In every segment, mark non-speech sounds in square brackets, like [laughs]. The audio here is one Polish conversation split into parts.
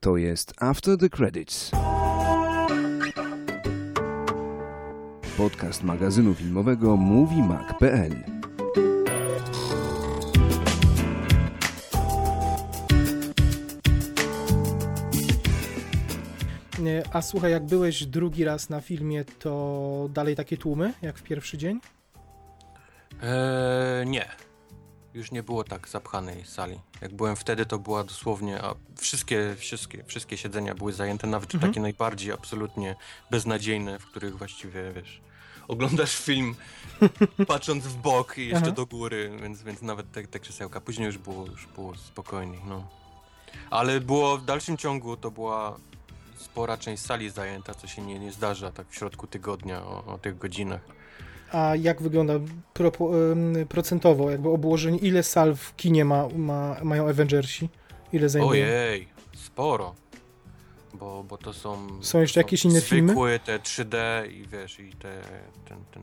To jest After the Credits. Podcast magazynu filmowego MovieMag.pl A słuchaj, jak byłeś drugi raz na filmie, to dalej takie tłumy, jak w pierwszy dzień? Eee, nie. Już nie było tak zapchanej sali. Jak byłem wtedy, to była dosłownie, a wszystkie, wszystkie, wszystkie siedzenia były zajęte, nawet Mhm. takie najbardziej absolutnie beznadziejne, w których właściwie, wiesz, oglądasz film [laughs] patrząc w bok i jeszcze Aha. do góry, więc, więc nawet te, te krzesełka. Później już było, już było spokojniej, no. Ale było w dalszym ciągu, to była spora część sali zajęta, co się nie, nie zdarza tak w środku tygodnia o, o tych godzinach. A jak wygląda em, procentowo, jakby obłożenie, ile sal w kinie ma, ma, mają Avengersi? Ile zajmują? Ojej, sporo. Bo, bo to są. Są jeszcze to jakieś inne filmy? zwykłe, te 3D i wiesz, i te. Ten, ten,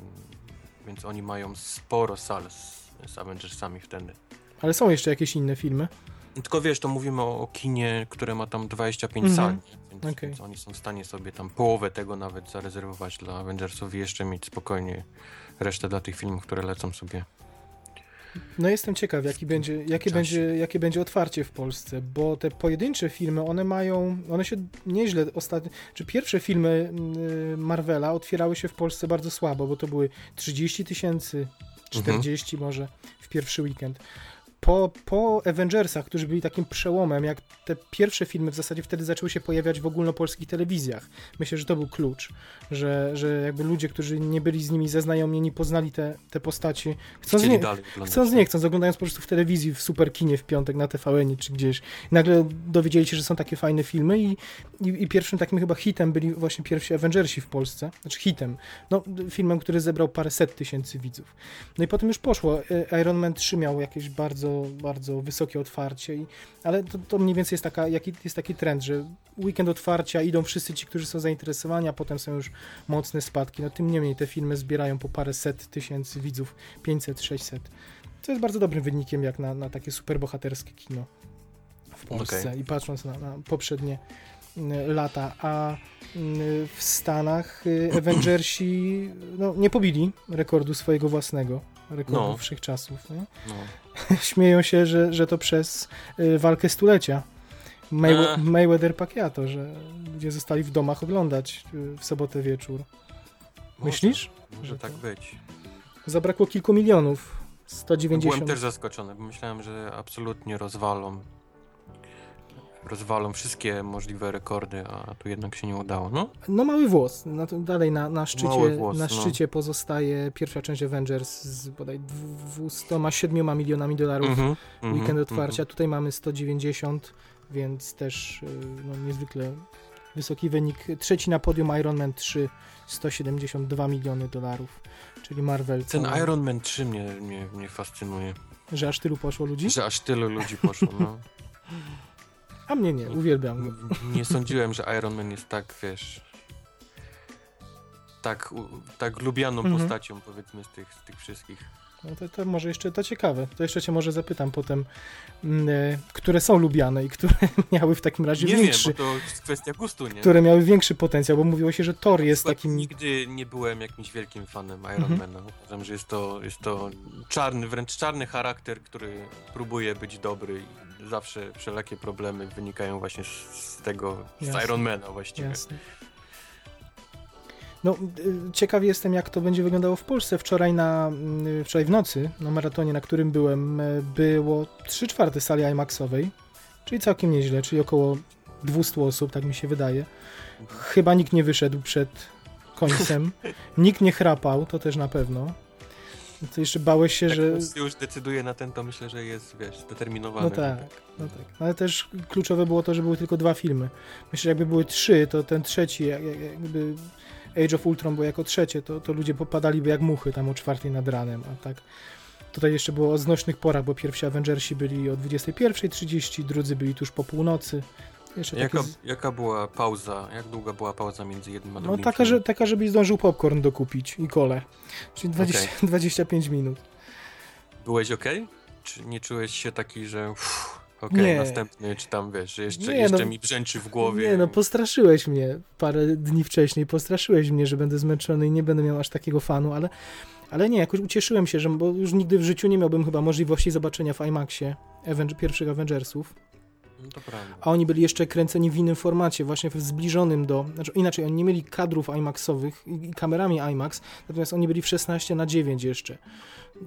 więc oni mają sporo sal z, z Avengersami wtedy. Ale są jeszcze jakieś inne filmy? Tylko wiesz, to mówimy o, o kinie, które ma tam 25 Mhm. sal, więc, Okej. więc oni są w stanie sobie tam połowę tego nawet zarezerwować dla Avengersów i jeszcze mieć spokojnie resztę dla tych filmów, które lecą sobie. No jestem ciekaw, jaki będzie, jakie, będzie, jakie będzie otwarcie w Polsce, bo te pojedyncze filmy, one mają, one się nieźle ostatnio, czy pierwsze filmy mm, Marvela otwierały się w Polsce bardzo słabo, bo to były 30 tysięcy, 40 może w pierwszy weekend. Po, po Avengersach, którzy byli takim przełomem, jak te pierwsze filmy w zasadzie wtedy zaczęły się pojawiać w ogólnopolskich telewizjach. Myślę, że to był klucz, że, że jakby ludzie, którzy nie byli z nimi zaznajomieni, poznali te, te postaci, chcąc nie. Chcąc nie chcąc, oglądając po prostu w telewizji, w superkinie w piątek na TVN czy gdzieś. Nagle dowiedzieli się, że są takie fajne filmy i, i, i pierwszym takim chyba hitem byli właśnie pierwsi Avengersi w Polsce. Znaczy hitem. No, filmem, który zebrał parę set tysięcy widzów. No i potem już poszło. E, Iron Man 3 miał jakieś bardzo, bardzo wysokie otwarcie, i, ale to, to mniej więcej jest, taka, jaki, jest taki trend, że weekend otwarcia idą wszyscy ci, którzy są zainteresowani, a potem są już mocne spadki. No tym niemniej te filmy zbierają po parę set tysięcy widzów, 500, 600. Co jest bardzo dobrym wynikiem jak na, na takie superbohaterskie kino w Polsce Okej. i patrząc na, na poprzednie mm, lata, a mm, w Stanach y, Avengersi no, nie pobili rekordu swojego własnego, rekordu No. wszechczasów. Nie? No. [laughs] Śmieją się, że, że to przez y, walkę stulecia May, Eee. Mayweather Pacquiao, że ludzie zostali w domach oglądać y, w sobotę wieczór. Myślisz? Może Że tak być. Zabrakło kilku milionów. 190. Byłem też zaskoczony, bo myślałem, że absolutnie rozwalą. Rozwalą wszystkie możliwe rekordy, a tu jednak się nie udało. No, No mały włos. Na, dalej na, na szczycie, włos, na no. szczycie pozostaje pierwsza część Avengers z bodaj 207 milionami dolarów mhm, weekend mhm, otwarcia. Tutaj mamy 190, więc też y, no, niezwykle wysoki wynik. Trzeci na podium Iron Man 3, 172 miliony dolarów, czyli Marvel. Ten cały- Iron Man 3 mnie, mnie, mnie fascynuje. Że aż tylu poszło ludzi? Że aż tylu ludzi poszło. No. [laughs] A mnie nie, uwielbiam go. Nie sądziłem, że Iron Man jest tak, wiesz... Tak, u- tak lubianą Mhm. postacią, powiedzmy, z tych, z tych wszystkich. No to, to może jeszcze to ciekawe. To jeszcze cię może zapytam potem, mm, e, które są lubiane i które [laughs] miały w takim razie Nie wiem, większy, bo to jest kwestia gustu, nie? które miały większy potencjał, bo mówiło się, że Thor jest takim... Nigdy nie byłem jakimś wielkim fanem Mhm. Ironmana. Uważam, że jest to, jest to czarny, wręcz czarny charakter, który próbuje być dobry i zawsze wszelakie problemy wynikają właśnie z, z tego, Jasne. z Ironmana właściwie. Jasne. No, y, ciekaw jestem, jak to będzie wyglądało w Polsce. Wczoraj na, y, wczoraj w nocy, na maratonie, na którym byłem, y, było 3 czwarte sali IMAXowej, czyli całkiem nieźle, czyli około 200 osób, tak mi się wydaje. Chyba nikt nie wyszedł przed końcem. [laughs] nikt nie chrapał, to też na pewno. To jeszcze bałeś się, Jak że... ktoś już decyduje na ten, to myślę, że jest, wiesz, zdeterminowany. No tak, no tak. Ale też kluczowe było to, że były tylko dwa filmy. Myślę, że jakby były trzy, to ten trzeci, jak- jak- jakby Age of Ultron było jako trzecie, to, to ludzie popadaliby jak muchy tam o czwartej nad ranem, a tak tutaj jeszcze było o znośnych porach, bo pierwsi Avengersi byli o 21.30, drudzy byli tuż po północy. Jeszcze Jaka, z... jaka była pauza, jak długa była pauza między jednym a No drugim? taka, że, taka, żebyś zdążył popcorn dokupić i kole. Czyli 20, 25 [laughs] minut. Byłeś ok? Czy nie czułeś się taki, że uff, okej, Nie. następny, czy tam, wiesz, jeszcze, Nie, jeszcze no- mi brzęczy w głowie. Nie no, postraszyłeś mnie parę dni wcześniej, postraszyłeś mnie, że będę zmęczony i nie będę miał aż takiego fanu, ale, ale nie, jakoś ucieszyłem się, że, bo już nigdy w życiu nie miałbym chyba możliwości zobaczenia w IMAXie Aven- pierwszych Avengersów, No to prawda. a oni byli jeszcze kręceni w innym formacie, właśnie w zbliżonym do, znaczy inaczej, oni nie mieli kadrów IMAXowych i, i kamerami IMAX, natomiast oni byli w 16 na 9 jeszcze,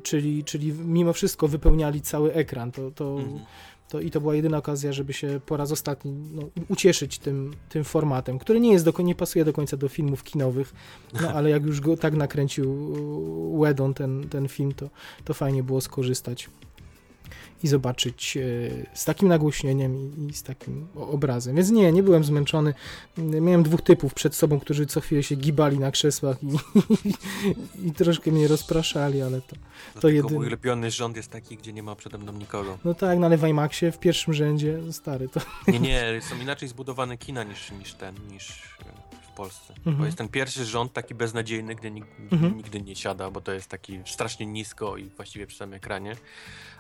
czyli, czyli mimo wszystko wypełniali cały ekran, to, to, Mhm. To i to była jedyna okazja, żeby się po raz ostatni no, ucieszyć tym, tym formatem, który nie jest do, nie pasuje do końca do filmów kinowych, no ale jak już go tak nakręcił Wedon ten, ten film, to, to fajnie było skorzystać i zobaczyć e, z takim nagłośnieniem i, i z takim obrazem. Więc nie, nie byłem zmęczony. Miałem dwóch typów przed sobą, którzy co chwilę się gibali na krzesłach i, [laughs] i, troszkę mnie rozpraszali, ale to... Dlatego jedyny. mój ulubiony rząd jest taki, gdzie nie ma przede mną nikogo. No tak, no ale w IMAXie w pierwszym rzędzie, stary, to... Nie, nie, są inaczej zbudowane kina niż, niż ten, niż e, Polsce. Mhm. Bo jest ten pierwszy rząd taki beznadziejny, gdzie nig Mhm. nigdy nie siada, bo to jest taki strasznie nisko i właściwie przy samym ekranie.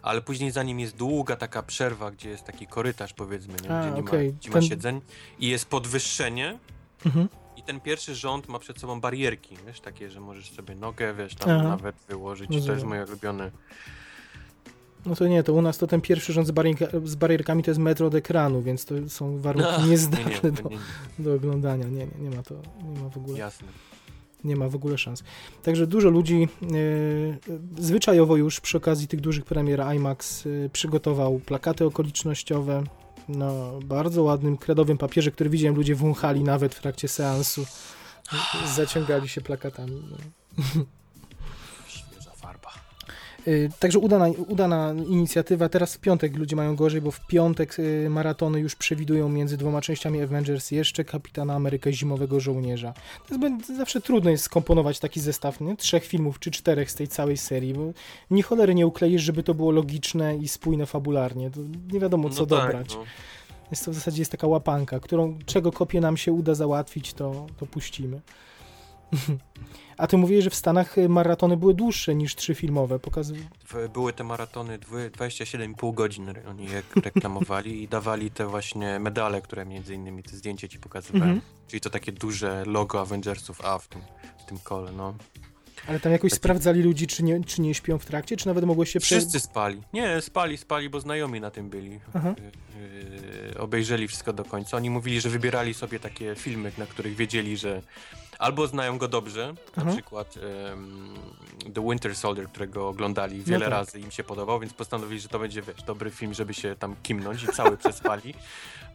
Ale później za nim jest długa taka przerwa, gdzie jest taki korytarz powiedzmy, nie? A, gdzie nie okej. ma, gdzie Ten- ma siedzeń i jest podwyższenie Mhm. i ten pierwszy rząd ma przed sobą barierki, wiesz, takie, że możesz sobie nogę, wiesz, tam Aha. nawet wyłożyć. To Rozumiem. jest moje ulubione. No to nie, to u nas to ten pierwszy rząd z, barierka, z barierkami to jest metr od ekranu, więc to są warunki No, niezdatne [laughs] nie, nie, do, nie, do oglądania. Nie, nie, nie ma to, nie ma w ogóle. jasne. nie ma w ogóle szans. Także dużo ludzi e, zwyczajowo już przy okazji tych dużych premier IMAX e, przygotował plakaty okolicznościowe na bardzo ładnym kredowym papierze, który widziałem ludzie wąchali nawet w trakcie seansu. [gasps] Zaciągali się plakatami. No. [laughs] Y, Także udana, udana inicjatywa. Teraz w piątek ludzie mają gorzej, bo w piątek y, maratony już przewidują między dwoma częściami Avengers jeszcze Kapitana Amerykę Zimowego Żołnierza. To jest, zawsze trudno jest skomponować taki zestaw, nie? Trzech filmów czy czterech z tej całej serii, bo ni cholery nie ukleisz, żeby to było logiczne i spójne fabularnie. To nie wiadomo co no tak, dobrać. no. Jest to w zasadzie jest taka łapanka, którą czego kopię nam się uda załatwić, to, to puścimy. A ty mówiłeś, że w Stanach y, maratony były dłuższe niż trzy filmowe. Pokazuj. W- Były te maratony dwie- 27,5 godzin oni je [laughs] reklamowali i dawali te właśnie medale, które między innymi te zdjęcie ci pokazywałem. Mhm. Czyli to takie duże logo Avengersów A w tym, w tym kole, no. Ale tam jakoś Taki- sprawdzali ludzi, czy nie, czy nie śpią w trakcie, czy nawet mogłeś się prze... Wszyscy spali. Nie, spali, spali, bo znajomi na tym byli. Yy, obejrzeli wszystko do końca. Oni mówili, że wybierali sobie takie filmy, na których wiedzieli, że albo znają go dobrze, na Aha. przykład em, The Winter Soldier, którego oglądali wiele tak. razy, im się podobał, więc postanowili, że to będzie, wiesz, dobry film, żeby się tam kimnąć i cały przespali.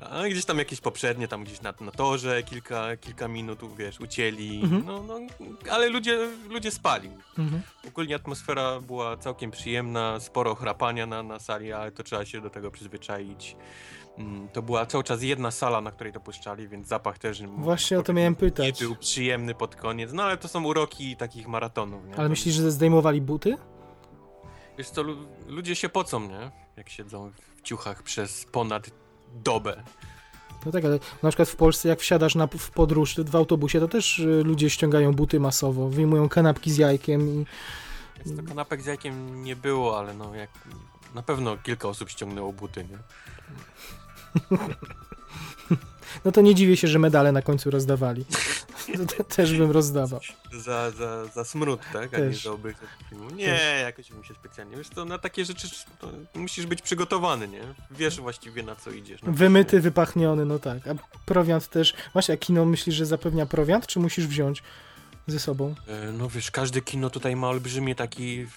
A gdzieś tam jakieś poprzednie, tam gdzieś na, na torze kilka, kilka minut, wiesz, ucięli, Mhm. no, no, ale ludzie, ludzie spali. Mhm. Ogólnie atmosfera była całkiem przyjemna, sporo chrapania na, na sali, ale to trzeba się do tego przyzwyczaić. Mm, To była cały czas jedna sala, na której to puszczali, więc zapach też Właśnie o to miałem pytać. nie był przyjemny pod koniec. No ale to są uroki takich maratonów. Nie? Ale myślisz, że zdejmowali buty? Wiesz co, lu- ludzie się pocą, nie? Jak siedzą w ciuchach przez ponad dobę. No tak, ale na przykład w Polsce, jak wsiadasz na, w podróż w autobusie, to też y, ludzie ściągają buty masowo, wyjmują kanapki z jajkiem i Więc to kanapek z jajkiem nie było, ale no jak... Na pewno kilka osób ściągnęło buty, nie? No to nie dziwię się, że medale na końcu rozdawali. To te- też bym rozdawał. Za, za, za smród, tak? A nie Też. za obejście filmu. Nie, jakoś mi się specjalnie. Wiesz to na takie rzeczy to musisz być przygotowany, nie? Wiesz właściwie na co idziesz. No, Wymyty, wypachniony, no tak. A prowiant też. Właśnie, a kino myślisz, że zapewnia prowiant, czy musisz wziąć ze sobą? E, No wiesz, każde kino tutaj ma olbrzymie taki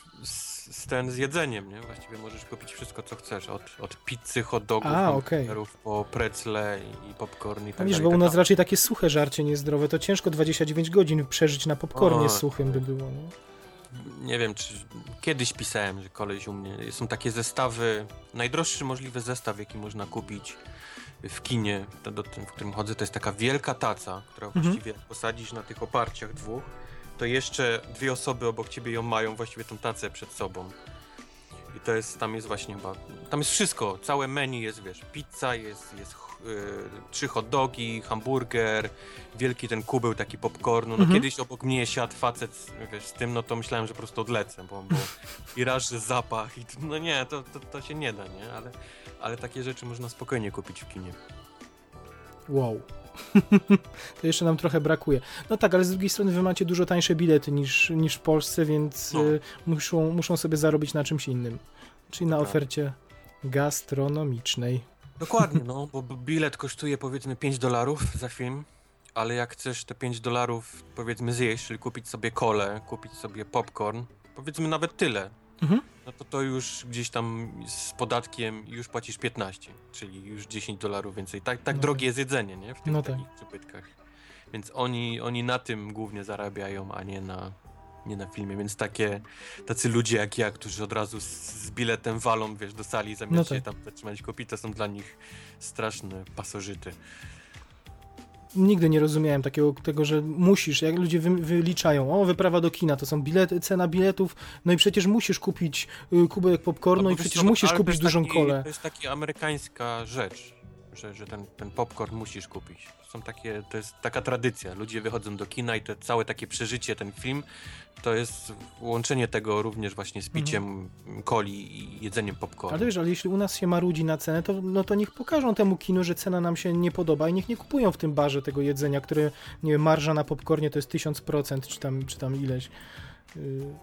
scen z jedzeniem, nie? Właściwie możesz kupić wszystko, co chcesz. Od, od pizzy, hot dogów, A, hamburgerów, po precle i, popcorn i tak wiesz, dalej. bo u tak nas raczej takie suche żarcie niezdrowe, to ciężko 29 godzin przeżyć na popcornie O, suchym by było. Nie? Nie wiem, czy kiedyś pisałem, że koleś u mnie. Są takie zestawy, najdroższy możliwy zestaw, jaki można kupić w kinie, do tym, w którym chodzę, to jest taka wielka taca, która Mhm. właściwie posadzisz na tych oparciach dwóch, to jeszcze dwie osoby obok ciebie ją mają, właściwie tą tacę przed sobą. I to jest, tam jest właśnie chyba, tam jest wszystko, całe menu jest, wiesz, pizza, jest, jest yy, trzy hot dogi, hamburger, wielki ten kubeł taki popcornu, no Mhm. kiedyś obok mnie siadł facet, wiesz, z tym, no to myślałem, że po prostu odlecę, bo, bo i raz, że zapach i no nie, to, to, to się nie da, nie, ale, ale takie rzeczy można spokojnie kupić w kinie. Wow. [laughs] to jeszcze nam trochę brakuje. No tak, ale z drugiej strony wy macie dużo tańsze bilety niż, niż w Polsce, więc No. y, muszą, muszą sobie zarobić na czymś innym. Czyli na Tak. ofercie gastronomicznej. Dokładnie, no, [laughs] bo bilet kosztuje powiedzmy 5 dolarów za film, ale jak chcesz te 5 dolarów powiedzmy zjeść, czyli kupić sobie kolę, kupić sobie popcorn, powiedzmy nawet tyle, Mhm. no to to już gdzieś tam z podatkiem już płacisz 15, czyli już 10 dolarów więcej. Tak, tak No drogie jest jedzenie, nie? W tych No tak. takich przybytkach. Więc oni, oni na tym głównie zarabiają, a nie na, nie na filmie, więc takie, tacy ludzie jak ja, którzy od razu z, z biletem walą, wiesz, do sali, zamiast No się tak. tam zatrzymać kupić, to są dla nich straszne pasożyty. Nigdy nie rozumiałem takiego, tego, że musisz, jak ludzie wy, wyliczają, o, wyprawa do kina, to są bilety, cena biletów, no i przecież musisz kupić y, kubek popcornu No i przecież co, musisz kupić jest dużą taki, kolę. To jest taka amerykańska rzecz, że, że ten, ten popcorn musisz kupić. Są takie, to jest taka tradycja. Ludzie wychodzą do kina i to całe takie przeżycie, ten film, to jest łączenie tego również właśnie z piciem coli i jedzeniem popcornu. Ale wiesz, ale jeśli u nas się marudzi na cenę, to, no to niech pokażą temu kinu, że cena nam się nie podoba i niech nie kupują w tym barze tego jedzenia, które, nie wiem, marża na popcornie to jest 1000% czy tam, czy tam ileś. Yy,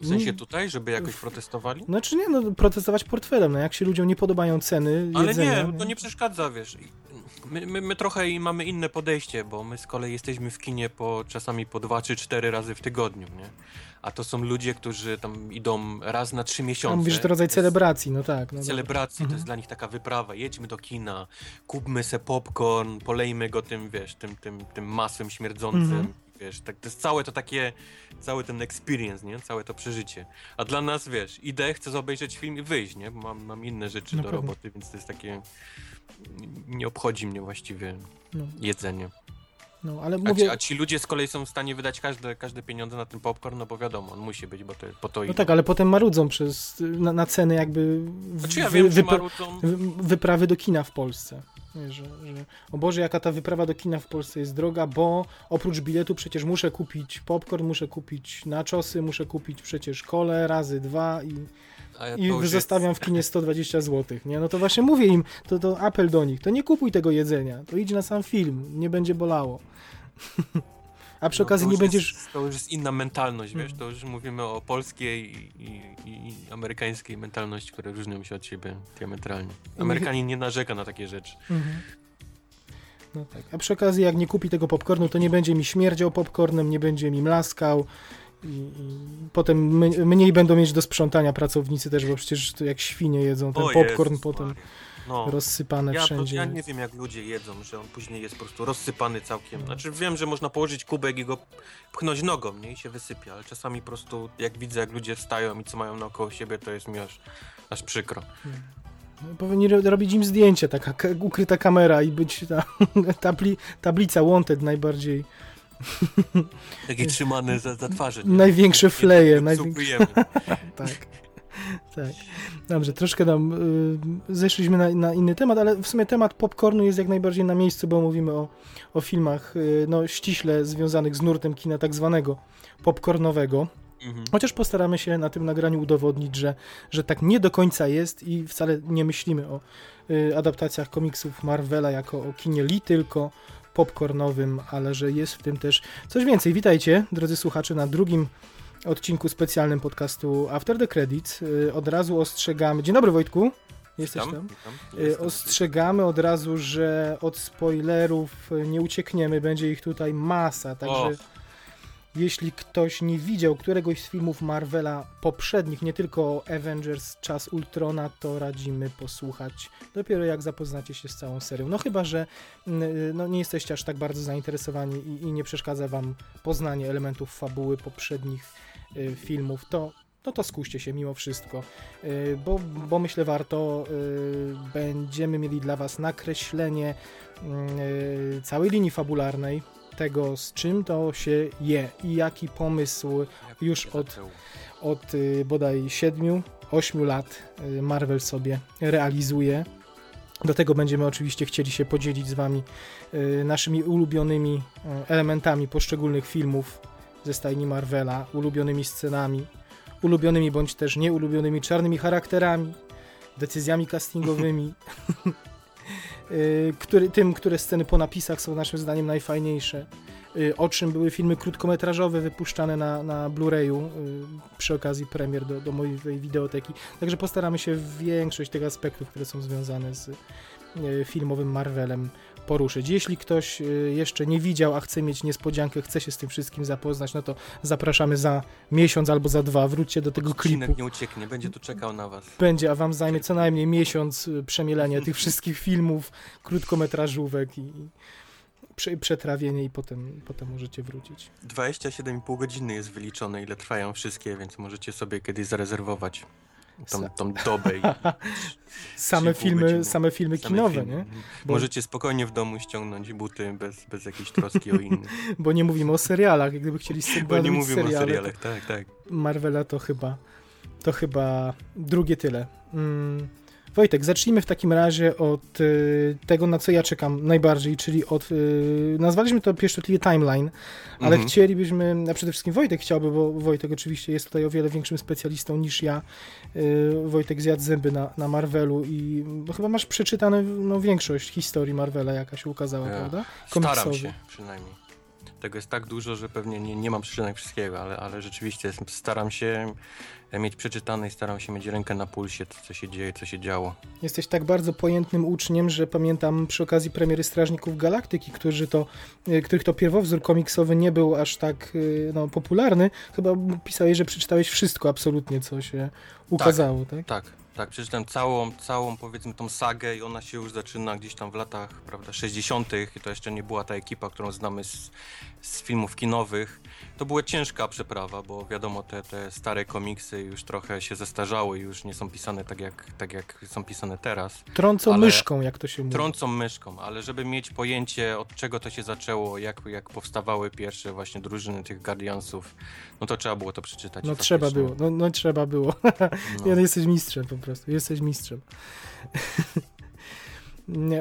W sensie mm, tutaj, żeby jakoś protestowali? Znaczy nie, no protestować portfelem, no jak się ludziom nie podobają ceny Ale jedzenia. nie, to nie przeszkadza, wiesz. My, my, my trochę mamy inne podejście, bo my z kolei jesteśmy w kinie po czasami po dwa czy cztery razy w tygodniu, nie? A to są ludzie, którzy tam idą raz na trzy miesiące. A mówisz, że to rodzaj jest celebracji, no tak. No dobra. Celebracji, to Mhm. jest dla nich taka wyprawa. Jedźmy do kina, kupmy se popcorn, polejmy go tym, wiesz, tym, tym, tym masłem śmierdzącym. Mhm. Wiesz, tak, to jest całe to takie, cały ten experience, nie? Całe to przeżycie. A dla nas, wiesz, idę, chcę obejrzeć film i wyjść, nie? Bo mam, mam inne rzeczy Na do pewno. roboty, więc to jest takie... Nie obchodzi mnie właściwie No, jedzenie. No, ale A, mówię, ci, a ci ludzie z kolei są w stanie wydać każde, każde pieniądze na ten popcorn, no bo wiadomo, on musi być, bo to, po to no idą. tak, ale potem marudzą przez, na, na ceny jakby w, Znaczy ja wy- wiem, wypra- marudzą... wy- wyprawy do kina w Polsce. Że, że, o Boże, jaka ta wyprawa do kina w Polsce jest droga, bo oprócz biletu przecież muszę kupić popcorn, muszę kupić naczosy, muszę kupić przecież kole razy dwa i, a i zostawiam w kinie 120 zł, nie? No to właśnie mówię im, to, to apel do nich, to nie kupuj tego jedzenia, to idź na sam film, nie będzie bolało. A przy No, okazji nie będziesz... Jest, to już jest inna mentalność, wiesz, to już mówimy o polskiej i, i, i amerykańskiej mentalności, które różnią się od siebie diametralnie. Amerykanin nie narzeka na takie rzeczy. Mhm. No tak. A przy okazji, jak nie kupi tego popcornu, to nie będzie mi śmierdział popcornem, nie będzie mi mlaskał. Potem mniej będą mieć do sprzątania pracownicy też, bo przecież to jak świnie jedzą ten O popcorn Jezus potem. No, rozsypane ja, wszędzie. ja nie wiem jak ludzie jedzą, że on później jest po prostu rozsypany całkiem. No. Znaczy wiem, że można położyć kubek i go pchnąć nogą, nie? I się wysypia, ale czasami po prostu jak widzę jak ludzie wstają i co mają naokoło siebie, to jest mi aż, aż przykro. No, Powinni ro- robić im zdjęcie, taka ka- ukryta kamera i być ta [laughs] tabli, tablica wanted najbardziej. [laughs] Taki trzymany za, za twarzy. nie? Największe fleje, Nie największe-. [laughs] Tak. Tak. Dobrze, troszkę nam y, zeszliśmy na, na inny temat, ale w sumie temat popcornu jest jak najbardziej na miejscu, bo mówimy o, o filmach y, no, ściśle związanych z nurtem kina tak zwanego popcornowego. Mhm. Chociaż postaramy się na tym nagraniu udowodnić, że, że tak nie do końca jest i wcale nie myślimy o y, adaptacjach komiksów Marvela jako o kinie li tylko popcornowym, ale że jest w tym też coś więcej. Witajcie, drodzy słuchacze, na drugim odcinku specjalnym podcastu After the Credits. Y, Od razu ostrzegamy. Dzień dobry, Wojtku. Jesteś tam? Y, Jestem. Ostrzegamy od razu, że od spoilerów nie uciekniemy. Będzie ich tutaj masa, także. Jeśli ktoś nie widział któregoś z filmów Marvela poprzednich, nie tylko Avengers Czas Ultrona, to radzimy posłuchać dopiero jak zapoznacie się z całą serią. No chyba, że y, no, nie jesteście aż tak bardzo zainteresowani i, i nie przeszkadza wam poznanie elementów fabuły poprzednich y, filmów, to no to skuście się mimo wszystko, y, bo, bo myślę warto, y, będziemy mieli dla was nakreślenie y, całej linii fabularnej, tego z czym to się je i jaki pomysł już od- od y, bodaj 7, 8 lat y, Marvel sobie realizuje. Do tego będziemy oczywiście chcieli się podzielić z Wami y, naszymi ulubionymi elementami poszczególnych filmów ze stajni Marvela, ulubionymi scenami, ulubionymi bądź też nieulubionymi czarnymi charakterami, decyzjami [laughs] castingowymi, który, tym, które sceny po napisach są naszym zdaniem najfajniejsze. Y, o czym były filmy krótkometrażowe wypuszczane na, na Blu-rayu y, przy okazji premier do, do mojej wideoteki. Także postaramy się większość tych aspektów, które są związane z y, filmowym Marvelem poruszyć. Jeśli ktoś jeszcze nie widział, a chce mieć niespodziankę, chce się z tym wszystkim zapoznać, no to zapraszamy za miesiąc albo za dwa. Wróćcie do tego Odcinek klipu. nie ucieknie, będzie tu czekał na was. Będzie, a wam zajmie co najmniej miesiąc przemielenia tych [laughs] wszystkich filmów, krótkometrażówek i, prze, przetrawienie i potem, potem możecie wrócić. 27,5 godziny jest wyliczone, ile trwają wszystkie, więc możecie sobie kiedyś zarezerwować tą, tą dobę. I [laughs] same, filmy, godziny. same filmy same kinowe, filmy. nie? Bo... Możecie spokojnie w domu ściągnąć buty bez, bez jakiejś troski o innych. [laughs] Bo nie mówimy o serialach, gdyby chcieli Bo nie mówimy seriale, o serialach, tak, tak. Marvela to chyba, to chyba drugie tyle. Mm. Wojtek, zacznijmy w takim razie od y, tego, na co ja czekam najbardziej, czyli od. Y, nazwaliśmy to pieszczotliwie timeline, ale mhm. chcielibyśmy, a przede wszystkim Wojtek chciałby, bo Wojtek oczywiście jest tutaj o wiele większym specjalistą niż ja. Y, Wojtek zjadł zęby na, na Marvelu i chyba masz przeczytane no, większość historii Marvela, jaka się ukazała, ja, prawda? Komiksowy. Staram się przynajmniej. Tego jest tak dużo, że pewnie nie, nie mam przeczytanych wszystkiego, ale, ale rzeczywiście staram się mieć przeczytane i staram się mieć rękę na pulsie, to, co się dzieje, co się działo. Jesteś tak bardzo pojętnym uczniem, że pamiętam przy okazji premiery Strażników Galaktyki, którzy to, e, których to pierwowzór komiksowy nie był aż tak e, no, popularny, chyba pisałeś, że przeczytałeś wszystko absolutnie, co się ukazało, tak? Tak, tak. Tak, przeczytałem całą, całą powiedzmy tą sagę i ona się już zaczyna gdzieś tam w latach, prawda, 60. i to jeszcze nie była ta ekipa, którą znamy z, z filmów kinowych. To była ciężka przeprawa, bo wiadomo, te, te stare komiksy już trochę się zestarzały i już nie są pisane tak jak, tak jak są pisane teraz. Trącą myszką, jak to się mówi. Trącą myszką, ale żeby mieć pojęcie od czego to się zaczęło, jak, jak powstawały pierwsze właśnie drużyny tych Guardiansów, no to trzeba było to przeczytać. No trzeba było, no, no trzeba było. [laughs] No. ja jesteś mistrzem po prostu, jesteś mistrzem. [laughs]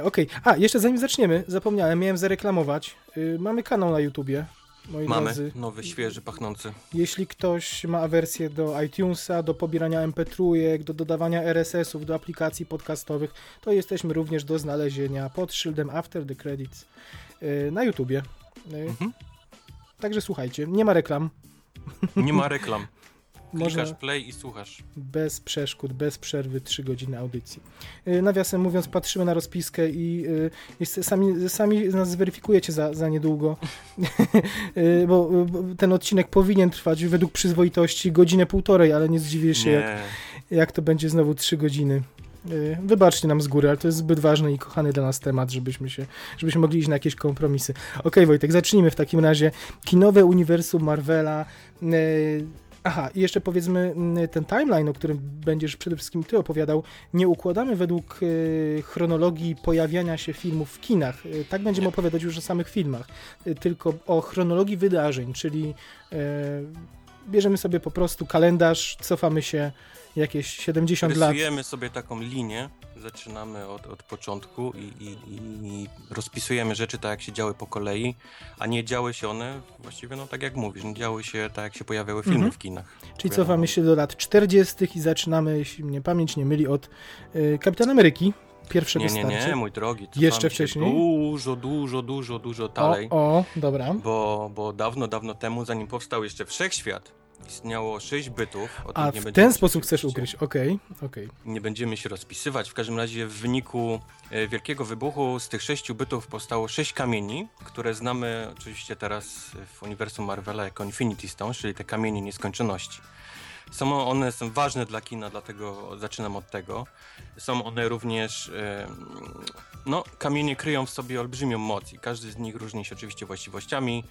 Okej, okay. a jeszcze zanim zaczniemy, zapomniałem, miałem zareklamować. Yy, mamy kanał na YouTubie. Moi Mamy drodzy. nowy, świeży, pachnący. Jeśli ktoś ma awersję do iTunesa, do pobierania MP3, do dodawania RSS-ów, do aplikacji podcastowych, to jesteśmy również do znalezienia pod szyldem After the Credits yy, na YouTubie. Yy. Mhm. Także słuchajcie, nie ma reklam. Nie ma reklam. [laughs] Klikasz play i słuchasz. Bez przeszkód, bez przerwy 3 godziny audycji. Y, nawiasem mówiąc, patrzymy na rozpiskę i y, sami, sami nas zweryfikujecie za, za niedługo, [laughs] y, bo ten odcinek powinien trwać według przyzwoitości godzinę półtorej, ale nie zdziwię się, nie. Jak, jak to będzie znowu 3 godziny. Wybaczcie nam z góry, ale to jest zbyt ważny i kochany dla nas temat, żebyśmy się, żebyśmy mogli iść na jakieś kompromisy. Okej, okay, Wojtek, zacznijmy w takim razie. Kinowe uniwersum Marvela. Aha, i jeszcze powiedzmy mm, ten timeline, o którym będziesz przede wszystkim ty opowiadał, nie układamy według y, chronologii pojawiania się filmów w kinach. Y, tak będziemy nie. opowiadać już o samych filmach, y, tylko o chronologii wydarzeń, czyli bierzemy sobie po prostu kalendarz, cofamy się jakieś 70 Rysujemy lat. Rysujemy sobie taką linię, zaczynamy od, od początku i, i, i, rozpisujemy rzeczy tak, jak się działy po kolei, a nie działy się one właściwie, no tak jak mówisz, nie działy się tak, jak się pojawiały filmy mhm. w kinach. Czyli cofamy się do lat 40. i zaczynamy, jeśli mnie pamięć nie myli, od y, Kapitan Ameryki, pierwszego nie, nie, starcia. Nie, mój drogi. Jeszcze wcześniej? Dużo, dużo, dużo, dużo dalej. O, o dobra. Bo, bo dawno, dawno temu, zanim powstał jeszcze Wszechświat, istniało 6 bytów. A w ten sposób chcesz ukryć, okej, okay, okej. Okay. Nie będziemy się rozpisywać. W każdym razie w wyniku e, wielkiego wybuchu z tych 6 bytów powstało 6 kamieni, które znamy oczywiście teraz w uniwersum Marvela jako Infinity Stone, czyli te kamienie nieskończoności. Są one są ważne dla kina, dlatego zaczynam od tego. Są one również no, kamienie kryją w sobie olbrzymią moc i każdy z nich różni się oczywiście właściwościami.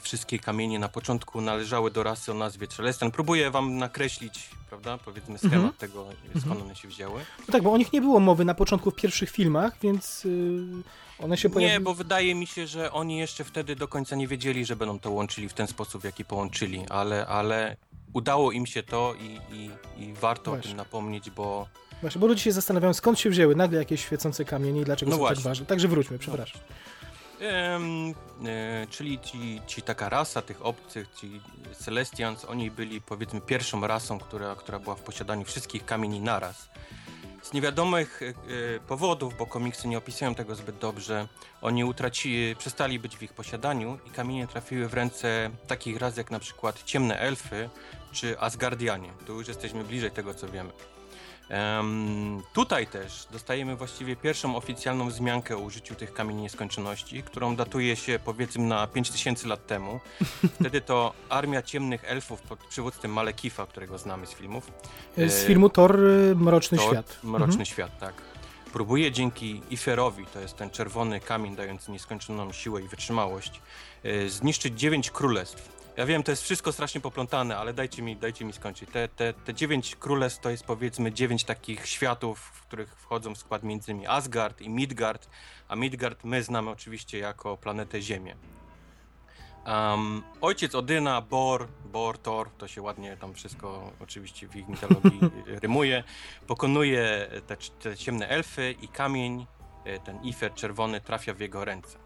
Wszystkie kamienie na początku należały do rasy o nazwie Celestian. Próbuję wam nakreślić, prawda, powiedzmy schemat -hmm. tego, skąd -hmm. one się wzięły. No tak, bo o nich nie było mowy na początku w pierwszych filmach, więc yy, one się pojawiły. Nie, bo wydaje mi się, że oni jeszcze wtedy do końca nie wiedzieli, że będą to łączyli w ten sposób, jaki połączyli, ale, ale udało im się to i, i, i warto Właśnie. o tym napomnieć, bo Właśnie, bo ludzie się zastanawiają, skąd się wzięły nagle jakieś świecące kamienie i dlaczego no są tak właśnie. tak ważne. Także wróćmy, przepraszam. Em, e, czyli ci, ci taka rasa tych obcych, ci Celestians, oni byli powiedzmy pierwszą rasą, która, która była w posiadaniu wszystkich kamieni naraz. Z niewiadomych e, powodów, bo komiksy nie opisują tego zbyt dobrze, oni utracili, przestali być w ich posiadaniu i kamienie trafiły w ręce takich ras jak na przykład ciemne elfy czy Asgardianie. Tu już jesteśmy bliżej tego, co wiemy. Em, tutaj też dostajemy właściwie pierwszą oficjalną wzmiankę o użyciu tych kamieni nieskończoności, którą datuje się powiedzmy na 5000 lat temu. [laughs] Wtedy to armia ciemnych elfów pod przywództwem Malekifa, którego znamy z filmów. Z e, filmu Thor y, Mroczny Thor, Świat. Mroczny Mhm. Świat, tak. Próbuje dzięki Iferowi, to jest ten czerwony kamień dający nieskończoną siłę i wytrzymałość, e, zniszczyć dziewięć królestw. Ja wiem, to jest wszystko strasznie poplątane, ale dajcie mi, dajcie mi skończyć. Te, te, te dziewięć królestw to jest powiedzmy dziewięć takich światów, w których wchodzą w skład między innymi Asgard i Midgard, a Midgard my znamy oczywiście jako planetę Ziemię. Um, ojciec Odyna, Bor, Bor, Thor, to się ładnie tam wszystko oczywiście w ich mitologii [laughs] rymuje, pokonuje te, te ciemne elfy i kamień, y, ten Ifer czerwony trafia w jego ręce.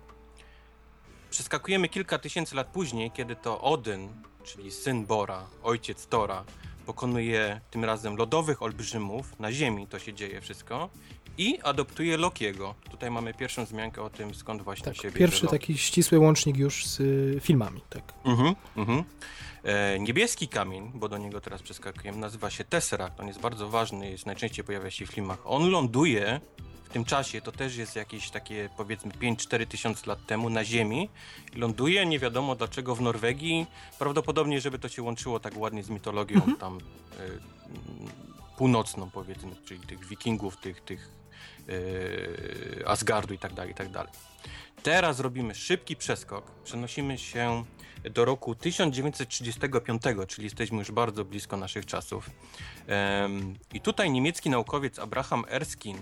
Przeskakujemy kilka tysięcy lat później, kiedy to Odyn, czyli syn Bora, ojciec Tora, pokonuje tym razem lodowych olbrzymów na Ziemi, to się dzieje wszystko, i adoptuje Lokiego. Tutaj mamy pierwszą wzmiankę o tym, skąd właśnie Tak, się bierze pierwszy Loki. taki ścisły łącznik już z y, filmami. Tak. Mhm, mhm. E, niebieski kamień, bo do niego teraz przeskakujemy, nazywa się Tesseract. On jest bardzo ważny, jest najczęściej pojawia się w filmach. On ląduje tym czasie, to też jest jakieś takie powiedzmy 5-4 tysiące lat temu na Ziemi. Ląduje nie wiadomo dlaczego w Norwegii. Prawdopodobnie, żeby to się łączyło tak ładnie z mitologią tam e, mm, północną powiedzmy, czyli tych wikingów, tych, tych e, Asgardu i tak dalej, i tak dalej. Teraz robimy szybki przeskok. Przenosimy się do roku 1935, czyli jesteśmy już bardzo blisko naszych czasów. I tutaj niemiecki naukowiec Abraham Erskine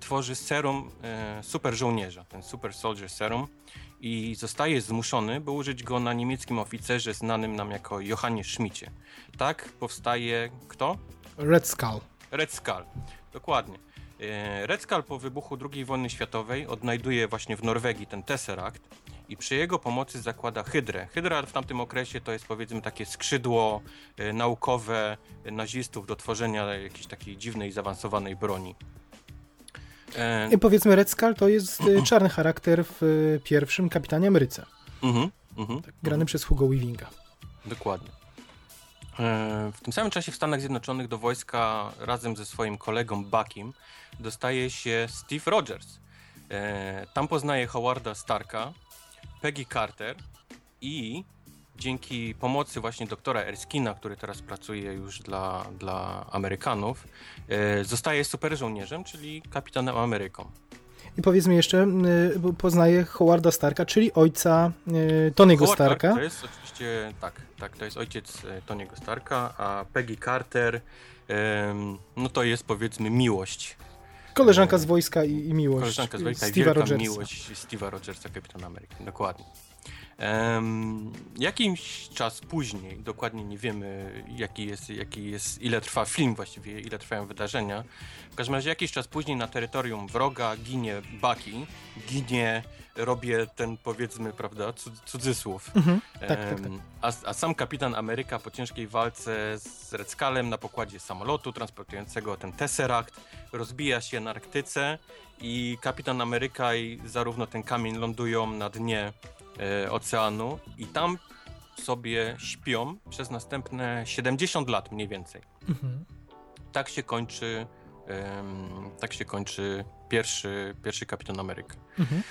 tworzy serum e, super żołnierza, ten Super Soldier Serum i zostaje zmuszony, by użyć go na niemieckim oficerze znanym nam jako Johannie Schmidcie. Tak powstaje kto? Red Skull. Red Skull, dokładnie. E, Red Skull po wybuchu II wojny światowej odnajduje właśnie w Norwegii ten Tesseract i przy jego pomocy zakłada Hydrę. Hydra w tamtym okresie to jest powiedzmy takie skrzydło e, naukowe nazistów do tworzenia jakiejś takiej dziwnej, zaawansowanej broni. E, I powiedzmy Red Skull to jest y, czarny charakter w y, pierwszym Kapitanie Ameryce, mhm, mhm, grany przez Hugo Weavinga. Dokładnie. E, W tym samym czasie w Stanach Zjednoczonych do wojska razem ze swoim kolegą Buckiem dostaje się Steve Rogers. E, Tam poznaje Howarda Starka, Peggy Carter i dzięki pomocy właśnie doktora Erskina, który teraz pracuje już dla, dla Amerykanów, e, zostaje super żołnierzem, czyli kapitanem Ameryką. I powiedzmy jeszcze, bo poznaje Howarda Starka, czyli ojca y, Tony'ego Howard Stark Starka. To jest oczywiście, tak, tak, to jest ojciec e, Tony'ego Starka, a Peggy Carter, no to jest powiedzmy miłość. Koleżanka z wojska i, i miłość Koleżanka z Wojka i Steve'a wielka Rogersa. miłość Steve'a Rogersa, Kapitana Ameryki, dokładnie. Em, jakiś czas później, dokładnie nie wiemy jaki jest, jaki jest, ile trwa film właściwie, ile trwają wydarzenia. W każdym razie jakiś czas później na terytorium wroga ginie Bucky, ginie, robię ten powiedzmy, prawda, cud- cudzysłów. Mhm, tak, tak, tak. Em, A, a sam kapitan Ameryka po ciężkiej walce z Red Skullem na pokładzie samolotu transportującego ten Tesseract rozbija się na Arktyce i kapitan Ameryka i zarówno ten kamień lądują na dnie e, oceanu i tam sobie śpią przez następne 70 lat mniej więcej. Mhm. Tak się kończy em, tak się kończy pierwszy, pierwszy kapitan Ameryka. Mhm.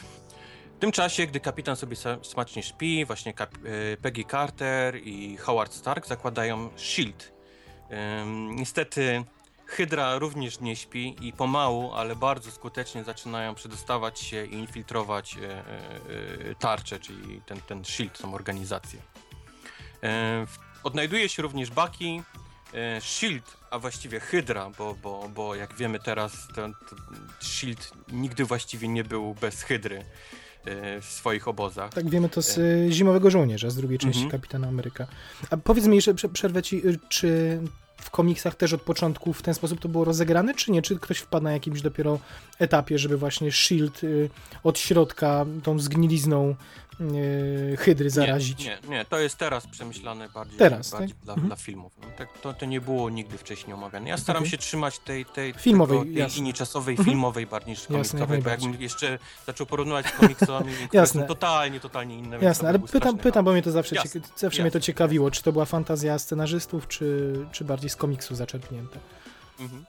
W tym czasie, gdy kapitan sobie smacznie śpi, właśnie e, Peggy Carter i Howard Stark zakładają SHIELD. Ym, niestety Hydra również nie śpi i pomału, ale bardzo skutecznie zaczynają przedostawać się i infiltrować e, e, e, tarczę, czyli ten, ten SHIELD, tą organizację. Odnajduje się również e, SHIELD, a właściwie Hydra, bo, bo, bo jak wiemy teraz, ten, SHIELD nigdy właściwie nie był bez Hydry w swoich obozach. Tak, wiemy to z Zimowego Żołnierza, z drugiej części Mhm. Kapitana Ameryka. A powiedz mi jeszcze, prze- przerwę ci, czy w komiksach też od początku w ten sposób to było rozegrane, czy nie? Czy ktoś wpadł na jakimś dopiero etapie, żeby właśnie S.H.I.E.L.D. y, od środka tą zgnilizną y, hydry zarazić? Nie, nie, nie, to jest teraz przemyślane bardziej, Teraz, bardziej tak? dla, Mhm. dla filmów. No, tak, to, to nie było nigdy wcześniej omawiane. Ja staram Okej. się trzymać tej, tej, Filmowej, tego, tej jasne. linii czasowej, Mhm. filmowej bardziej niż Jasne, komiksowej, bo jakbym jeszcze zaczął porównywać z komiksami, [laughs] które Jasne. są totalnie, totalnie inne. Jasne, ale pytam, pytam, bo mnie to zawsze, Jasne, cieka- zawsze mnie to jasne, ciekawiło, czy to była fantazja scenarzystów, czy, czy bardziej z komiksu zaczerpnięte. Mhm.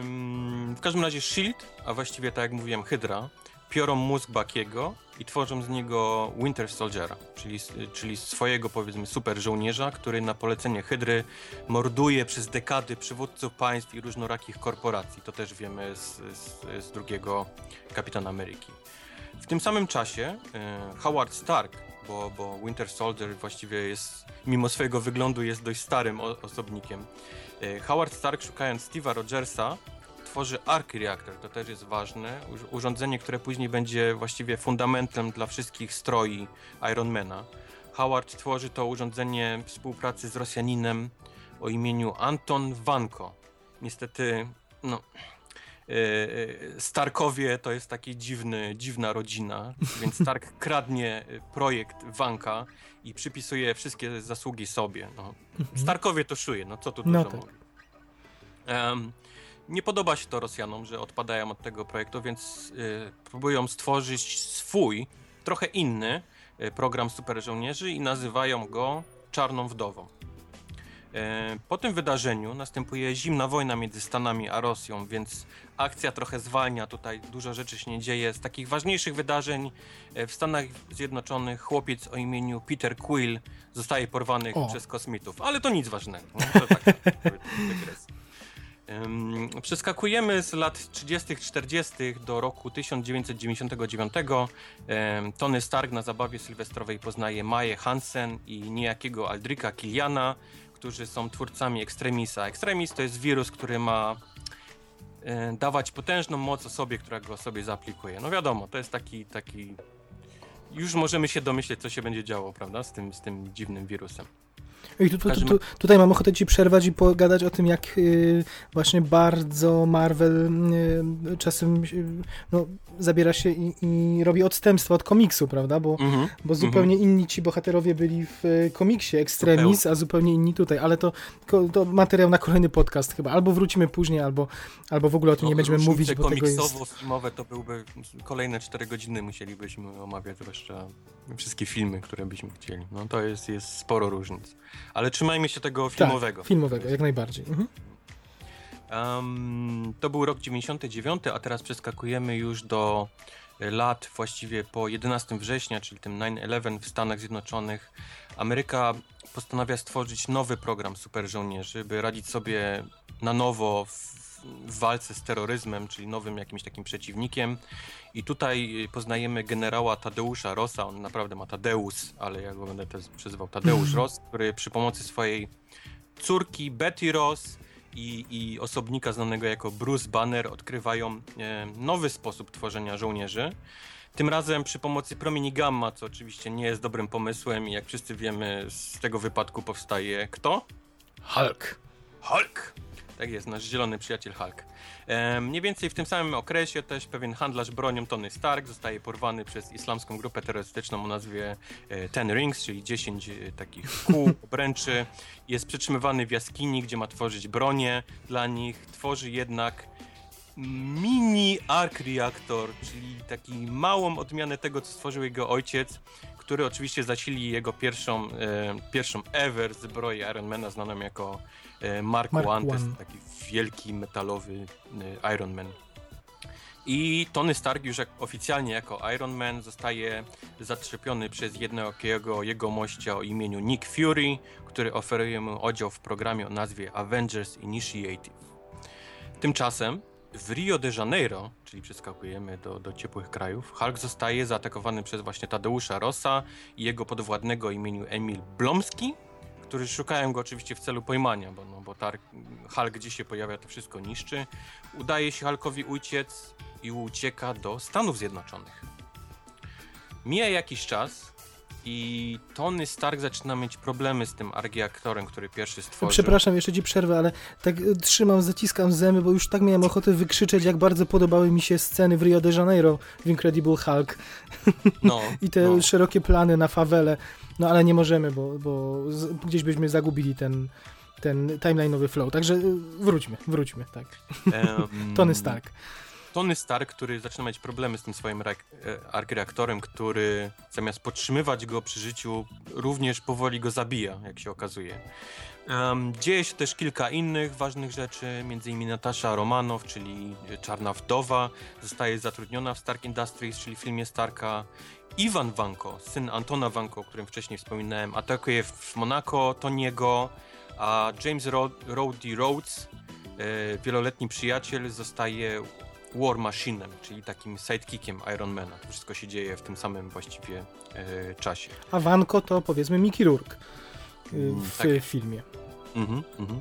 Ym, w każdym razie Shield, a właściwie tak jak mówiłem Hydra, piorą mózg Bakiego i tworzą z niego Winter Soldiera, czyli, czyli swojego powiedzmy super żołnierza, który na polecenie Hydry morduje przez dekady przywódców państw i różnorakich korporacji. To też wiemy z, z, z drugiego Kapitana Ameryki. W tym samym czasie y, Howard Stark, bo, bo Winter Soldier właściwie jest, mimo swojego wyglądu, jest dość starym osobnikiem. Y, Howard Stark, szukając Steve'a Rogersa, tworzy Arc Reactor, to też jest ważne. Urządzenie, które później będzie właściwie fundamentem dla wszystkich stroi Ironmana. Howard tworzy to urządzenie w współpracy z Rosjaninem o imieniu Anton Vanko. Niestety, no. e, e, Starkowie to jest taki dziwny, dziwna rodzina, [laughs] więc Stark kradnie e, projekt Vanka i przypisuje wszystkie zasługi sobie. No. Starkowie to szuje, no co tu No dużo tak. mówić. Nie podoba się to Rosjanom, że odpadają od tego projektu, więc y, próbują stworzyć swój, trochę inny y, program super żołnierzy i nazywają go Czarną Wdową. E, Po tym wydarzeniu następuje zimna wojna między Stanami a Rosją, więc akcja trochę zwalnia, tutaj dużo rzeczy się nie dzieje. Z takich ważniejszych wydarzeń e, w Stanach Zjednoczonych chłopiec o imieniu Peter Quill zostaje porwany O. przez kosmitów, ale to nic ważnego. No, to [laughs] tak, Przeskakujemy z lat 30., 40. do roku 1999. Em, Tony Stark na zabawie sylwestrowej poznaje Maję Hansen i niejakiego Aldrika Kiliana, którzy są twórcami Extremisa. Extremis to jest wirus, który ma e, dawać potężną moc osobie, która go sobie zaaplikuje. No wiadomo, to jest taki, taki... Już możemy się domyśleć, co się będzie działo, prawda, z tym, z tym dziwnym wirusem. I tu, tu, tu, tutaj mam ochotę ci przerwać i pogadać o tym, jak y, właśnie bardzo Marvel y, czasem y, no, zabiera się i, i robi odstępstwa od komiksu, prawda? Bo, Mhm. bo zupełnie inni ci bohaterowie byli w y, komiksie Extremis, a zupełnie inni tutaj, ale to, to materiał na kolejny podcast chyba. Albo wrócimy później, albo, albo w ogóle o tym nie będziemy mówić, bo tego jest... komiksowo-filmowe to byłby kolejne 4 godziny musielibyśmy omawiać, zwłaszcza wszystkie filmy, które byśmy chcieli. No to jest, jest sporo różnic. Ale trzymajmy się tego filmowego. Tak, filmowego, jak najbardziej. Mhm. Em, to był rok 99, a teraz przeskakujemy już do lat właściwie po 11 września, czyli tym 9-11 w Stanach Zjednoczonych. Ameryka postanawia stworzyć nowy program super żołnierzy, by radzić sobie na nowo w, w walce z terroryzmem, czyli nowym jakimś takim przeciwnikiem. I tutaj y, poznajemy generała Tadeusza Rossa, on naprawdę ma Tadeusz, ale ja go będę też przezywał Tadeusz [laughs] Ross, który przy pomocy swojej córki Betty Ross i, i osobnika znanego jako Bruce Banner odkrywają e, nowy sposób tworzenia żołnierzy. Tym razem przy pomocy promieni gamma, co oczywiście nie jest dobrym pomysłem i jak wszyscy wiemy z tego wypadku powstaje kto? Hulk. Hulk! Tak jest, nasz zielony przyjaciel Hulk. E, mniej więcej w tym samym okresie też pewien handlarz bronią Tony Stark zostaje porwany przez islamską grupę terrorystyczną o nazwie e, Ten Rings, czyli 10 e, takich [laughs] kół, obręczy. Jest przetrzymywany w jaskini, gdzie ma tworzyć bronię dla nich. Tworzy jednak mini arc reactor, czyli taki małą odmianę tego, co stworzył jego ojciec, który oczywiście zasili jego pierwszą, e, pierwszą ever zbroję Ironmana, znaną jako e, Mark, Mark One, One. taki wielki metalowy e, Iron Man. I Tony Stark już jak, oficjalnie jako Iron Man zostaje zatrzepiony przez jednego jego mościa o imieniu Nick Fury, który oferuje mu oddział w programie o nazwie Avengers Initiative. Tymczasem w Rio de Janeiro, czyli przeskakujemy do, do ciepłych krajów, Hulk zostaje zaatakowany przez właśnie Tadeusza Rossa i jego podwładnego imieniu Emil Blomski, którzy szukają go oczywiście w celu pojmania, bo, no, bo tar- Hulk gdzie się pojawia, to wszystko niszczy. Udaje się Hulkowi uciec i ucieka do Stanów Zjednoczonych. Mija jakiś czas i Tony Stark zaczyna mieć problemy z tym argiaktorem, który pierwszy stworzył. Przepraszam, jeszcze ci przerwę, ale tak y, trzymam, zaciskam zęby, bo już tak miałem ochotę wykrzyczeć, jak bardzo podobały mi się sceny w Rio de Janeiro w Incredible Hulk No, [laughs] i te no. szerokie plany na fawele, no ale nie możemy, bo, bo gdzieś byśmy zagubili ten, ten timeline'owy flow, także y, wróćmy, wróćmy, tak. Em, [laughs] Tony Stark. Tony Stark, który zaczyna mieć problemy z tym swoim e, argyreaktorem, który zamiast podtrzymywać go przy życiu, również powoli go zabija, jak się okazuje. Em, dzieje się też kilka innych ważnych rzeczy, między innymi Natasza Romanow, czyli Czarna Wdowa, zostaje zatrudniona w Stark Industries, czyli filmie Starka. Iwan Vanko, syn Antona Vanko, o którym wcześniej wspominałem, atakuje w Monako Toniego, a James Ro- Rhodey Rhodes, e, wieloletni przyjaciel, zostaje War Machine'em, czyli takim sidekickiem Ironmana. To wszystko się dzieje w tym samym właściwie e, czasie. A Wanko to powiedzmy Mickey Rourke y, Mm, w tak. filmie. Mhm, mhm.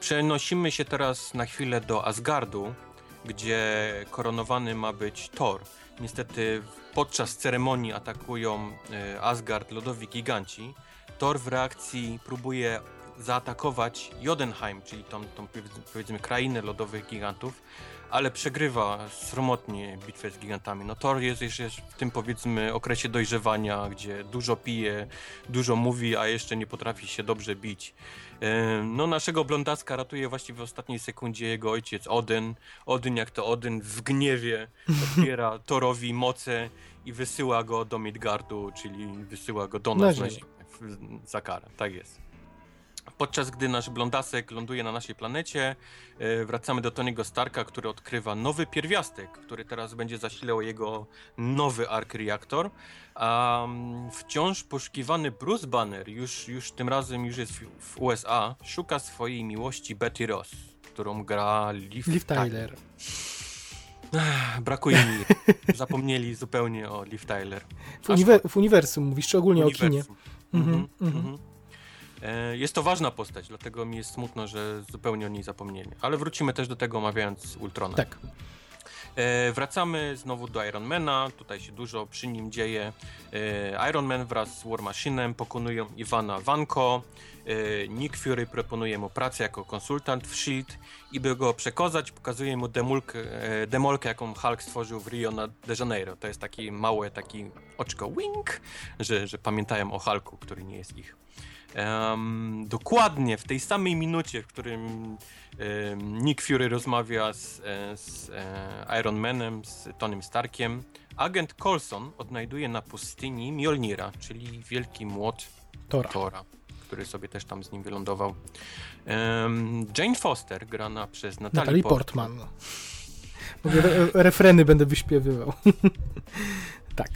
Przenosimy się teraz na chwilę do Asgardu, gdzie koronowany ma być Thor. Niestety podczas ceremonii atakują e, Asgard lodowi giganci. Thor w reakcji próbuje zaatakować Jotunheim, czyli tą, tą powiedzmy krainę lodowych gigantów, ale przegrywa sromotnie bitwę z gigantami. No Thor jest jeszcze w tym powiedzmy okresie dojrzewania, gdzie dużo pije, dużo mówi, a jeszcze nie potrafi się dobrze bić. No naszego blondaska ratuje właściwie w ostatniej sekundzie jego ojciec Odyn. Odyn jak to Odyn w gniewie odbiera [laughs] Thorowi moce i wysyła go do Midgardu, czyli wysyła go do Na nas na ziemię. za karę. Tak jest. Podczas gdy nasz blondasek ląduje na naszej planecie, e, wracamy do Tony'ego Starka, który odkrywa nowy pierwiastek, który teraz będzie zasilał jego nowy ark reaktor. A mm, wciąż poszukiwany Bruce Banner, już, już tym razem już jest w, USA, szuka swojej miłości Betty Ross, którą gra Liv, Liv Tyler. Ech, Brakuje mi. [laughs] Zapomnieli zupełnie o Liv Tyler. W, uniwer- w uniwersum mówisz, czy ogólnie o kinie? Uniwersum. Mhm, Mhm, mhm. mhm. Jest to ważna postać, dlatego mi jest smutno, że zupełnie o niej zapomnieli. Ale wrócimy też do tego omawiając Ultrona. Tak. E, wracamy znowu do Ironmana, tutaj się dużo przy nim dzieje. E, Iron Man wraz z War Machine'em pokonują Iwana Vanko. E, Nick Fury proponuje mu pracę jako konsultant w S.H.I.E.L.D. i by go przekozać, pokazuje mu demolkę, e, demolkę jaką Hulk stworzył w Rio de Janeiro. To jest taki małe, taki oczko wink, że, że pamiętają o Hulku, który nie jest ich. Em, dokładnie w tej samej minucie, w którym em, Nick Fury rozmawia z, e, z e, Iron Manem, z Tonym Starkiem, agent Coulson odnajduje na pustyni Mjolnira, czyli wielki młot Tora. Tora, który sobie też tam z nim wylądował. Em, Jane Foster, grana przez Natalie, Natalie Portman. Portman. Mówię, re- refreny będę wyśpiewywał. [laughs] tak.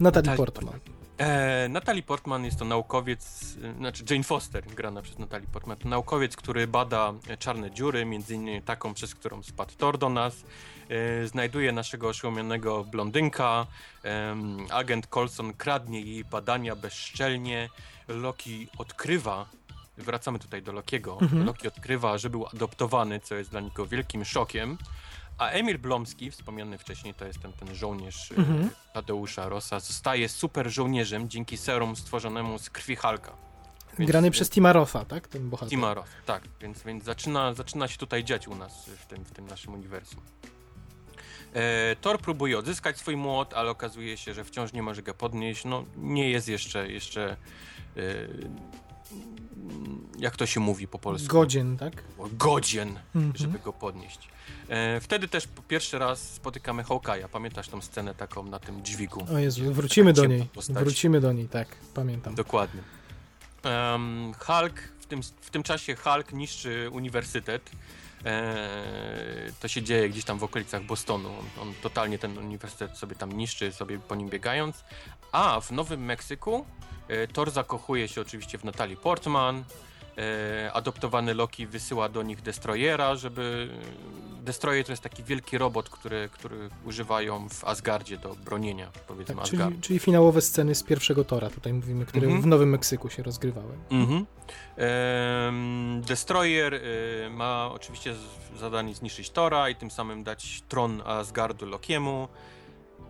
Natalie Natalie Portman. E, Natalie Portman jest to naukowiec, e, znaczy Jane Foster, grana przez Natalie Portman, to naukowiec, który bada e, czarne dziury, między innymi taką, przez którą spadł Thor do nas. E, znajduje naszego oszłomionego blondynka. Em, agent Coulson kradnie jej badania bezszczelnie. Loki odkrywa, wracamy tutaj do Lokiego, Mhm. Loki odkrywa, że był adoptowany, co jest dla niego wielkim szokiem. A Emil Blomski, wspomniany wcześniej, to jest ten, ten żołnierz e, Mhm. Tadeusza Rossa, zostaje super żołnierzem dzięki serum stworzonemu z krwi Halka. Więc- Grany więc- przez Tima Rotha, tak? Ten bohater. Tima tak, więc, więc zaczyna, zaczyna się tutaj dziać u nas w tym, w tym naszym uniwersum. E, Thor próbuje odzyskać swój młot, ale okazuje się, że wciąż nie może go podnieść. No, nie jest jeszcze, jeszcze e, jak to się mówi po polsku? Godzien, tak? Godzien, Mhm. żeby go podnieść. E, wtedy też pierwszy raz spotykamy Hawkeye'a. Pamiętasz tą scenę taką na tym dźwigu? O Jezu, wrócimy taka do niej. postać. Wrócimy do niej, tak. Pamiętam. Dokładnie. Hulk, w tym, w tym czasie Hulk niszczy uniwersytet. E, to się dzieje gdzieś tam w okolicach Bostonu. On, on totalnie ten uniwersytet sobie tam niszczy, sobie po nim biegając. A w Nowym Meksyku e, Thor zakochuje się oczywiście w Natalii Portman. E, adoptowany Loki wysyła do nich Destroyera, żeby... Destroyer to jest taki wielki robot, który, który używają w Asgardzie do bronienia, powiedzmy, Tak, Asgardu. czyli, czyli finałowe sceny z pierwszego Tora, tutaj mówimy, które Mhm. w Nowym Meksyku się rozgrywały. Mhm. Em, Destroyer y, ma oczywiście zadanie zniszczyć Tora i tym samym dać tron Asgardu Lokiemu.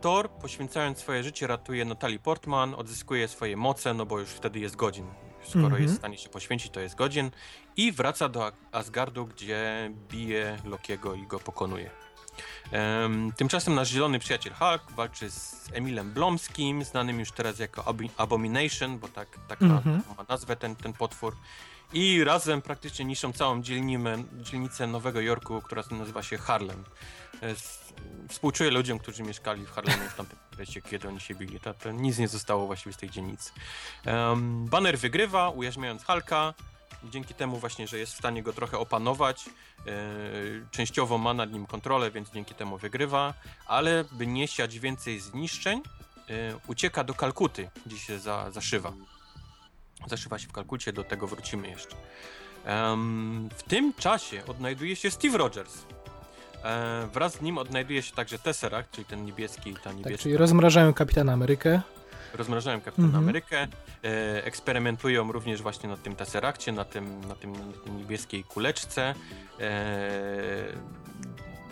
Thor, poświęcając swoje życie, ratuje Natalie Portman, odzyskuje swoje moce, no bo już wtedy jest godzin. Skoro Mhm. jest w stanie się poświęcić, to jest godzin. I wraca do Asgardu, gdzie bije Lokiego i go pokonuje. Em, tymczasem nasz zielony przyjaciel Hulk walczy z Emilem Blomskim, znanym już teraz jako Abomination, bo tak, tak na, Mhm. taką ma nazwę ten, ten potwór. I razem praktycznie niszczą całą dzielnimę, dzielnicę Nowego Jorku, która nazywa się Harlem. E, Współczuję ludziom, którzy mieszkali w Harlemie w tamtym okresie, kiedy oni się bili. To, to nic nie zostało właściwie z tej dzielnicy. Um, Banner wygrywa, ujarzmiając Hulka. Dzięki temu właśnie, że jest w stanie go trochę opanować. E, częściowo ma nad nim kontrolę, więc dzięki temu wygrywa. Ale by nie siać więcej zniszczeń, e, ucieka do Kalkuty, gdzie się za, zaszywa. Zaszywa się w Kalkucie, do tego wrócimy jeszcze. Em, w tym czasie odnajduje się Steve Rogers. E, wraz z nim odnajduje się także Tesseract, czyli ten niebieski, ta Tak, niebieska. czyli rozmrażają Kapitana Amerykę. Rozmrażają Kapitana Mhm. Amerykę, e, eksperymentują również właśnie na tym Tesseractie, na tym, na tym, na tym niebieskiej kuleczce. E,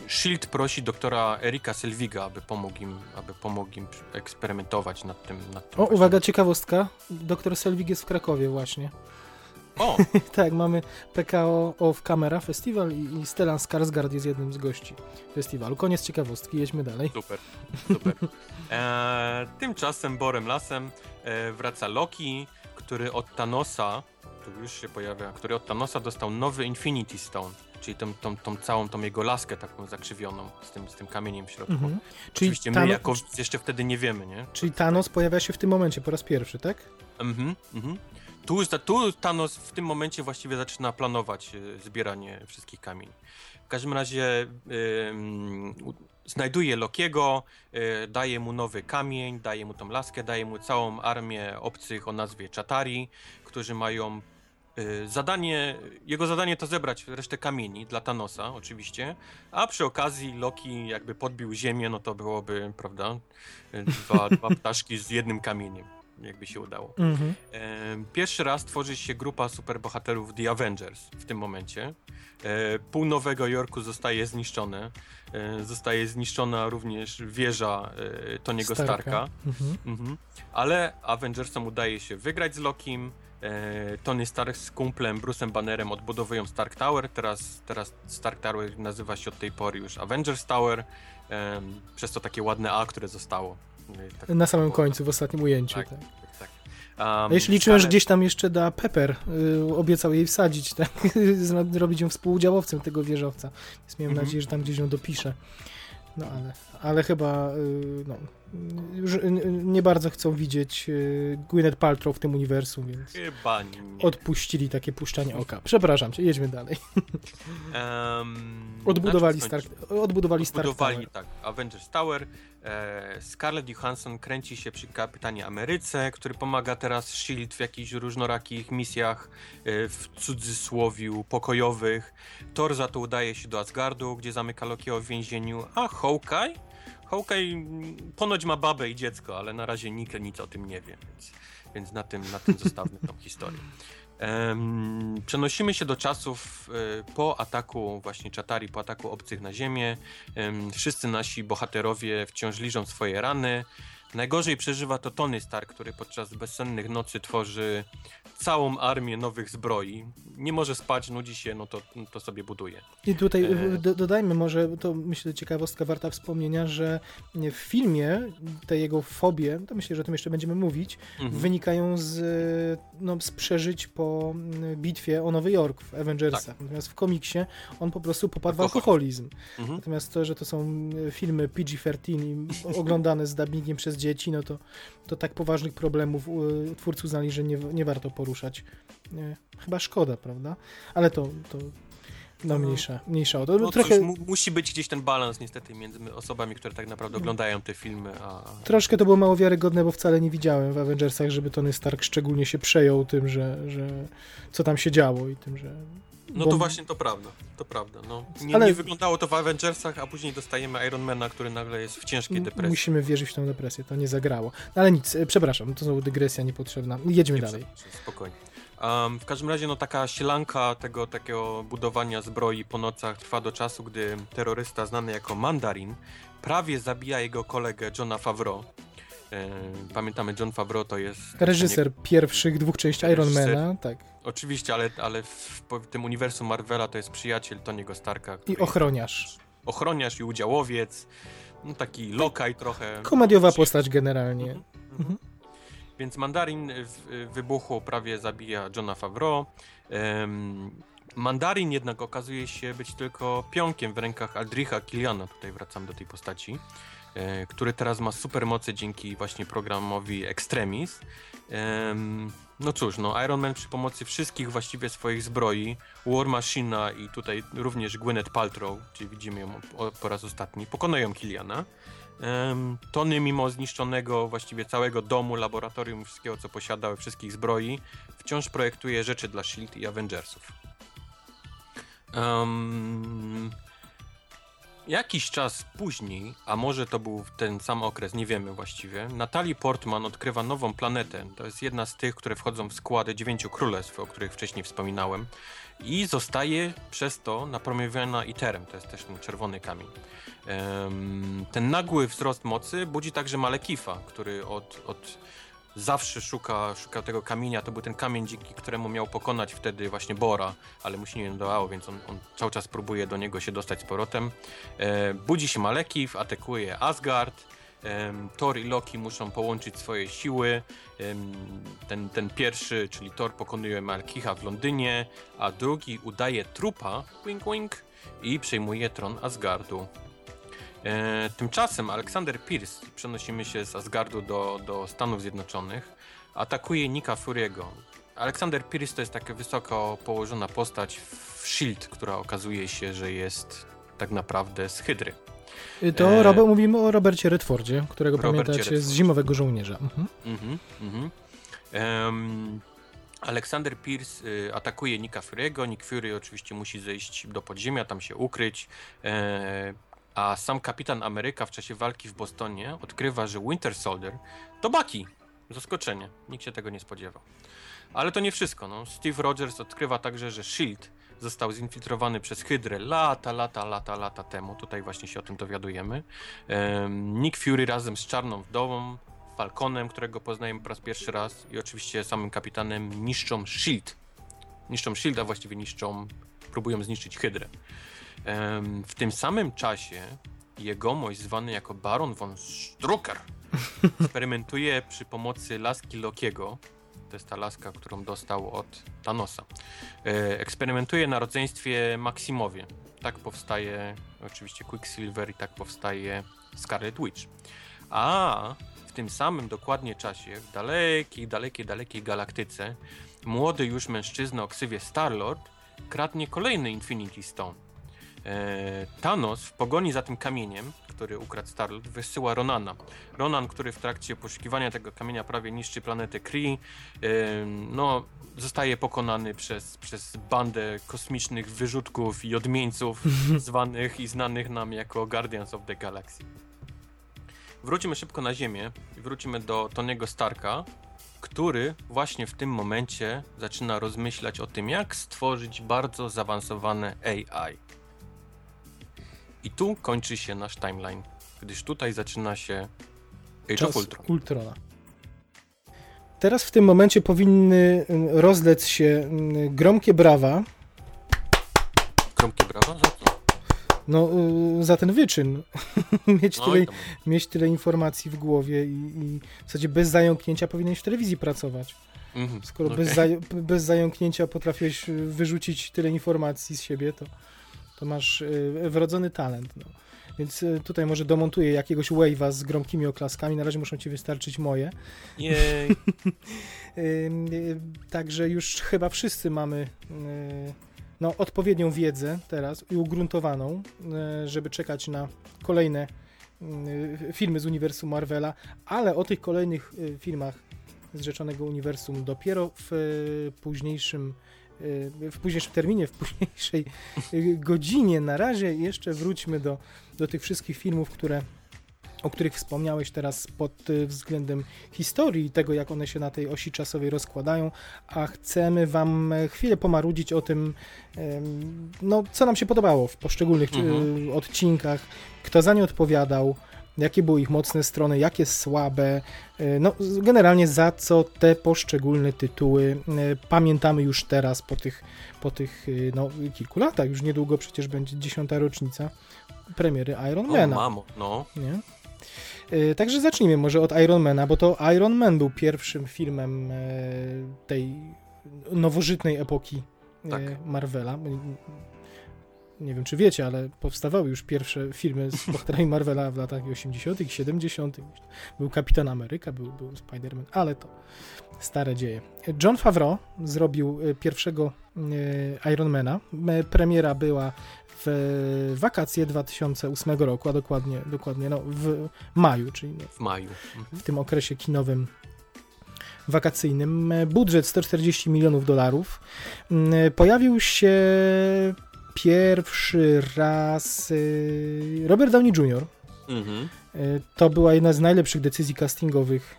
Shield prosi doktora Erika Selviga, aby pomógł im, aby pomógł im eksperymentować nad tym. Nad tym O, właśnie- uwaga, ciekawostka. Doktor Selvig jest w Krakowie właśnie. O, [laughs] tak, mamy PKO Off Camera Festival i, i Stellan Skarsgård jest jednym z gości festiwalu. Koniec ciekawostki, jedźmy dalej. Super, super. E, tymczasem Borem Lasem e, wraca Loki, który od Thanosa, tu już się pojawia, który od Thanosa dostał nowy Infinity Stone, czyli tą, tą, tą całą tą jego laskę taką zakrzywioną z tym, z tym kamieniem w środku. Mhm. Czyli, Oczywiście my Thanos, jako widz jeszcze wtedy nie wiemy, nie? czyli Thanos pojawia się w tym momencie po raz pierwszy, tak? Mhm, mhm. Tu, tu Thanos w tym momencie właściwie zaczyna planować e, zbieranie wszystkich kamieni. W każdym razie u- znajduje Lokiego, e, daje mu nowy kamień, daje mu tą laskę, daje mu całą armię obcych o nazwie Chatari, którzy mają zadanie, jego zadanie to zebrać resztę kamieni dla Thanosa oczywiście, a przy okazji Loki jakby podbił ziemię, no to byłoby, prawda, e, dwa, dwa [laughs] ptaszki z jednym kamieniem, jakby się udało. Mhm. Pierwszy raz tworzy się grupa superbohaterów The Avengers w tym momencie. E, Pół Nowego Jorku zostaje zniszczone. E, Zostaje zniszczona również wieża e, Tony'ego Starka. Mhm. Mhm. Ale Avengersom udaje się wygrać z Lokim. Tony Stark z kumplem Bruce'em Bannerem odbudowują Stark Tower. Teraz, teraz Stark Tower nazywa się od tej pory już Avengers Tower. Przez to takie ładne A, które zostało. Tak- Na samym końcu, w ostatnim ujęciu. Tak. Tak. tak, Um, jeśli liczyłem, że gdzieś tam jeszcze da Pepper, y, obiecał jej wsadzić, tak? [laughs] zrobić ją współudziałowcem tego wieżowca. Więc miałem Mhm. nadzieję, że tam gdzieś ją dopiszę. No ale, ale chyba y, no, już y, nie bardzo chcą widzieć y, Gwyneth Paltrow w tym uniwersum, więc Chyba nie. odpuścili takie puszczanie oka. Przepraszam cię, jedźmy dalej. Em, Odbudowali skończyć? odbudowali Stark Odbudowali, Tower. tak, Avengers Tower. E, Scarlett Johansson kręci się przy Kapitanie Ameryce, który pomaga teraz SHIELD w jakichś różnorakich misjach, e, w cudzysłowiu pokojowych. Thor za to udaje się do Asgardu, gdzie zamyka Lokiego w więzieniu, a Hawkeye? Hawkeye mm, ponoć ma babę i dziecko, ale na razie nikt nic o tym nie wie, więc, więc na, tym, na tym zostawmy tą historię. Przenosimy się do czasów e, po ataku właśnie Czatari, po ataku obcych na ziemię. Em, wszyscy nasi bohaterowie wciąż liżą swoje rany. Najgorzej przeżywa to Tony Stark, który podczas bezsennych nocy tworzy całą armię nowych zbroi. Nie może spać, nudzi się, no to, to sobie buduje. I tutaj E. do, dodajmy może, to myślę ciekawostka warta wspomnienia, że w filmie te jego fobie, to myślę, że o tym jeszcze będziemy mówić, Mhm. wynikają z, no, z przeżyć po mm, bitwie o Nowy Jork w Avengersach. Natomiast w komiksie on po prostu popadł w Alkohol. alkoholizm. Mhm. Natomiast to, że to są e, filmy PG-13 i oglądane z dubbingiem przez dzieci, no to, to tak poważnych problemów twórcy uznali, że nie, nie warto poruszać. Chyba szkoda, prawda? Ale to, to no mniejsza, mniejsza o to. No Trochę, cóż, mu, musi być gdzieś ten balans niestety między osobami, które tak naprawdę oglądają te filmy, a... Troszkę to było mało wiarygodne, bo wcale nie widziałem w Avengersach, żeby Tony Stark szczególnie się przejął tym, że, że co tam się działo i tym, że... No bo- to właśnie to prawda, to prawda. No. Nie, Ale- nie wyglądało to w Avengersach, a później dostajemy Ironmana, który nagle jest w ciężkiej depresji. Musimy wierzyć w tę depresję, to nie zagrało. No ale nic, e, przepraszam, to znowu dygresja niepotrzebna. Jedźmy Nie dalej. Spokojnie. Um, w każdym razie no taka sielanka tego takiego budowania zbroi po nocach trwa do czasu, gdy terrorysta znany jako Mandarin prawie zabija jego kolegę Johna Favreau. E, pamiętamy, John Favreau to jest... Reżyser pierwszych dwóch części Ironmana, tak. Oczywiście, ale, ale w, w tym uniwersum Marvela to jest przyjaciel Tony'ego Starka. I ochroniarz. Ochroniarz i udziałowiec. No, taki lokaj trochę. Komediowa postać generalnie. Mhm. Mhm. Więc Mandarin w wybuchu prawie zabija Johna Favreau. Um, Mandarin jednak okazuje się być tylko pionkiem w rękach Aldricha Kiliana. Tutaj wracam do tej postaci. E, który teraz ma supermocy dzięki właśnie programowi Extremis. No cóż, no Iron Man przy pomocy wszystkich właściwie swoich zbroi, War Machina i tutaj również Gwyneth Paltrow, czyli widzimy ją po raz ostatni, pokonają Kiliana. Tony mimo zniszczonego właściwie całego domu, laboratorium, wszystkiego co posiadał, wszystkich zbroi, wciąż projektuje rzeczy dla S.H.I.E.L.D. i Avengersów. Um, Jakiś czas później, a może to był ten sam okres, nie wiemy właściwie, Natalie Portman odkrywa nową planetę. To jest jedna z tych, które wchodzą w składy dziewięciu królestw, o których wcześniej wspominałem. I zostaje przez to napromieniona iterem, to jest też ten czerwony kamień. Ten nagły wzrost mocy budzi także Malekifa, który od, od zawsze szuka, szuka tego kamienia. To był ten kamień, dzięki któremu miał pokonać wtedy właśnie Bora, ale mu się nie udało, więc on, on cały czas próbuje do niego się dostać z powrotem. E, budzi się Malekith, atakuje Asgard. E, Thor i Loki muszą połączyć swoje siły. E, ten, ten pierwszy, czyli Thor pokonuje Malkicha w Londynie, a drugi udaje trupa, wink wink, i przejmuje tron Asgardu. E, tymczasem Aleksander Pierce, przenosimy się z Asgardu do, do Stanów Zjednoczonych, atakuje Nika Furiego. Aleksander Pierce to jest taka wysoko położona postać w SHIELD, która okazuje się, że jest tak naprawdę z Hydry. Y, to e... Robert, mówimy o Robercie Redfordzie, którego Robercie pamiętacie Redford. z Zimowego Żołnierza. Mhm. Mhm, mhm. Um, Aleksander Pierce y, atakuje Nika Fury'ego. Nick Fury oczywiście musi zejść do podziemia, tam się ukryć. E, a sam kapitan Ameryka w czasie walki w Bostonie odkrywa, że Winter Soldier to Bucky. Zaskoczenie. Nikt się tego nie spodziewał. Ale to nie wszystko. No. Steve Rogers odkrywa także, że SHIELD został zinfiltrowany przez Hydrę lata, lata, lata, lata temu. Tutaj właśnie się o tym dowiadujemy. Nick Fury razem z Czarną Wdową, Falconem, którego poznajemy po raz pierwszy raz i oczywiście samym kapitanem niszczą SHIELD. Niszczą SHIELD, a właściwie niszczą, próbują zniszczyć Hydrę. W tym samym czasie jegomość zwany jako Baron von Strucker [laughs] eksperymentuje przy pomocy laski Lokiego, to jest ta laska, którą dostał od Thanosa. E, eksperymentuje na rodzeństwie Maximowie. Tak powstaje oczywiście Quicksilver i tak powstaje Scarlet Witch. A w tym samym dokładnie czasie, w dalekiej, dalekiej, dalekiej galaktyce, młody już mężczyzna o ksywie Starlord kradnie kolejny Infinity Stone Thanos w pogoni za tym kamieniem, który ukradł Starlord, wysyła Ronana. Ronan, który w trakcie poszukiwania tego kamienia prawie niszczy planetę Kree, e, no, zostaje pokonany przez, przez bandę kosmicznych wyrzutków i odmieńców [laughs] zwanych i znanych nam jako Guardians of the Galaxy. Wrócimy szybko na Ziemię i wrócimy do Tony'ego Starka, który właśnie w tym momencie zaczyna rozmyślać o tym, jak stworzyć bardzo zaawansowane AI. I tu kończy się nasz timeline, gdyż tutaj zaczyna się Age Czas of Ultron. Ultrona. Teraz w tym momencie powinny mm, rozlec się mm, gromkie brawa. Gromkie brawa? Za co? No, y, za ten wyczyn. [laughs] mieć, no tyle, mieć tyle informacji w głowie i, i w zasadzie bez zająknięcia powinieneś w telewizji pracować. Mhm, Skoro okay. bez, zaj bez zająknięcia potrafiłeś y, wyrzucić tyle informacji z siebie, to to masz y, wrodzony talent. No. Więc y, tutaj może domontuję jakiegoś wave'a z gromkimi oklaskami. Na razie muszą ci wystarczyć moje. Jej. [laughs] Y, także już chyba wszyscy mamy no, odpowiednią wiedzę teraz i ugruntowaną, żeby czekać na kolejne filmy z uniwersum Marvela, ale o tych kolejnych filmach z rzeczonego uniwersum dopiero w późniejszym w późniejszym terminie, w późniejszej y, godzinie. Na razie jeszcze wróćmy do, do tych wszystkich filmów, które o których wspomniałeś teraz pod y, względem historii i tego, jak one się na tej osi czasowej rozkładają, a chcemy wam e, chwilę pomarudzić o tym, no, co nam się podobało w poszczególnych y, Mhm. odcinkach, kto za nie odpowiadał, jakie były ich mocne strony, jakie słabe, y, no generalnie za co te poszczególne tytuły y, pamiętamy już teraz po tych, po tych y, no, kilku latach, już niedługo przecież będzie dziesiąta rocznica premiery O, Ironmana. mamo, no. Nie? Także zacznijmy może od Ironmana, bo to Iron Man był pierwszym filmem e, tej nowożytnej epoki e, Tak. Marvela. Nie wiem, czy wiecie, ale powstawały już pierwsze filmy z [laughs] bohaterami Marvela w latach 80., 70. Był Kapitan Ameryka, był, był Spider-Man, ale to stare dzieje. John Favreau zrobił e, pierwszego e, Ironmana. E, Premiera była w wakacje 2008 roku, a dokładnie, dokładnie no, w maju, czyli no, W maju. Mhm. w tym okresie kinowym wakacyjnym. Budżet 140 milionów dolarów. Mm, Pojawił się pierwszy raz y, Robert Downey Jr. Mhm. Y, To była jedna z najlepszych decyzji castingowych.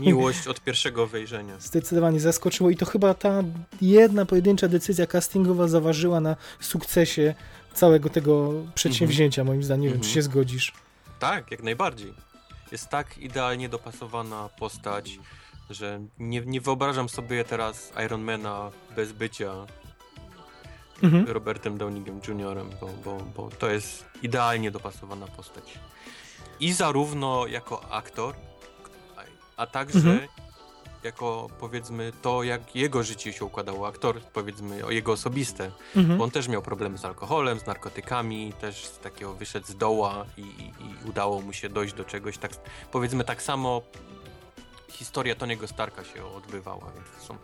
Miłość od pierwszego wejrzenia. [laughs] Zdecydowanie zaskoczyło i to chyba ta jedna pojedyncza decyzja castingowa zaważyła na sukcesie całego tego przedsięwzięcia, moim zdaniem. Nie wiem, czy Mhm. się zgodzisz. Tak, jak najbardziej. Jest tak idealnie dopasowana postać, że nie, nie wyobrażam sobie teraz Ironmana bez bycia Mhm. Robertem Downeyem Jr., bo, bo, bo to jest idealnie dopasowana postać. I zarówno jako aktor, a także Mhm. jako powiedzmy to, jak jego życie się układało. Aktor, powiedzmy, o jego osobiste. Mhm. Bo on też miał problemy z alkoholem, z narkotykami, też z takiego wyszedł z doła i, i, i udało mu się dojść do czegoś. Tak, powiedzmy tak samo historia Tony'ego Starka się odbywała, więc to są,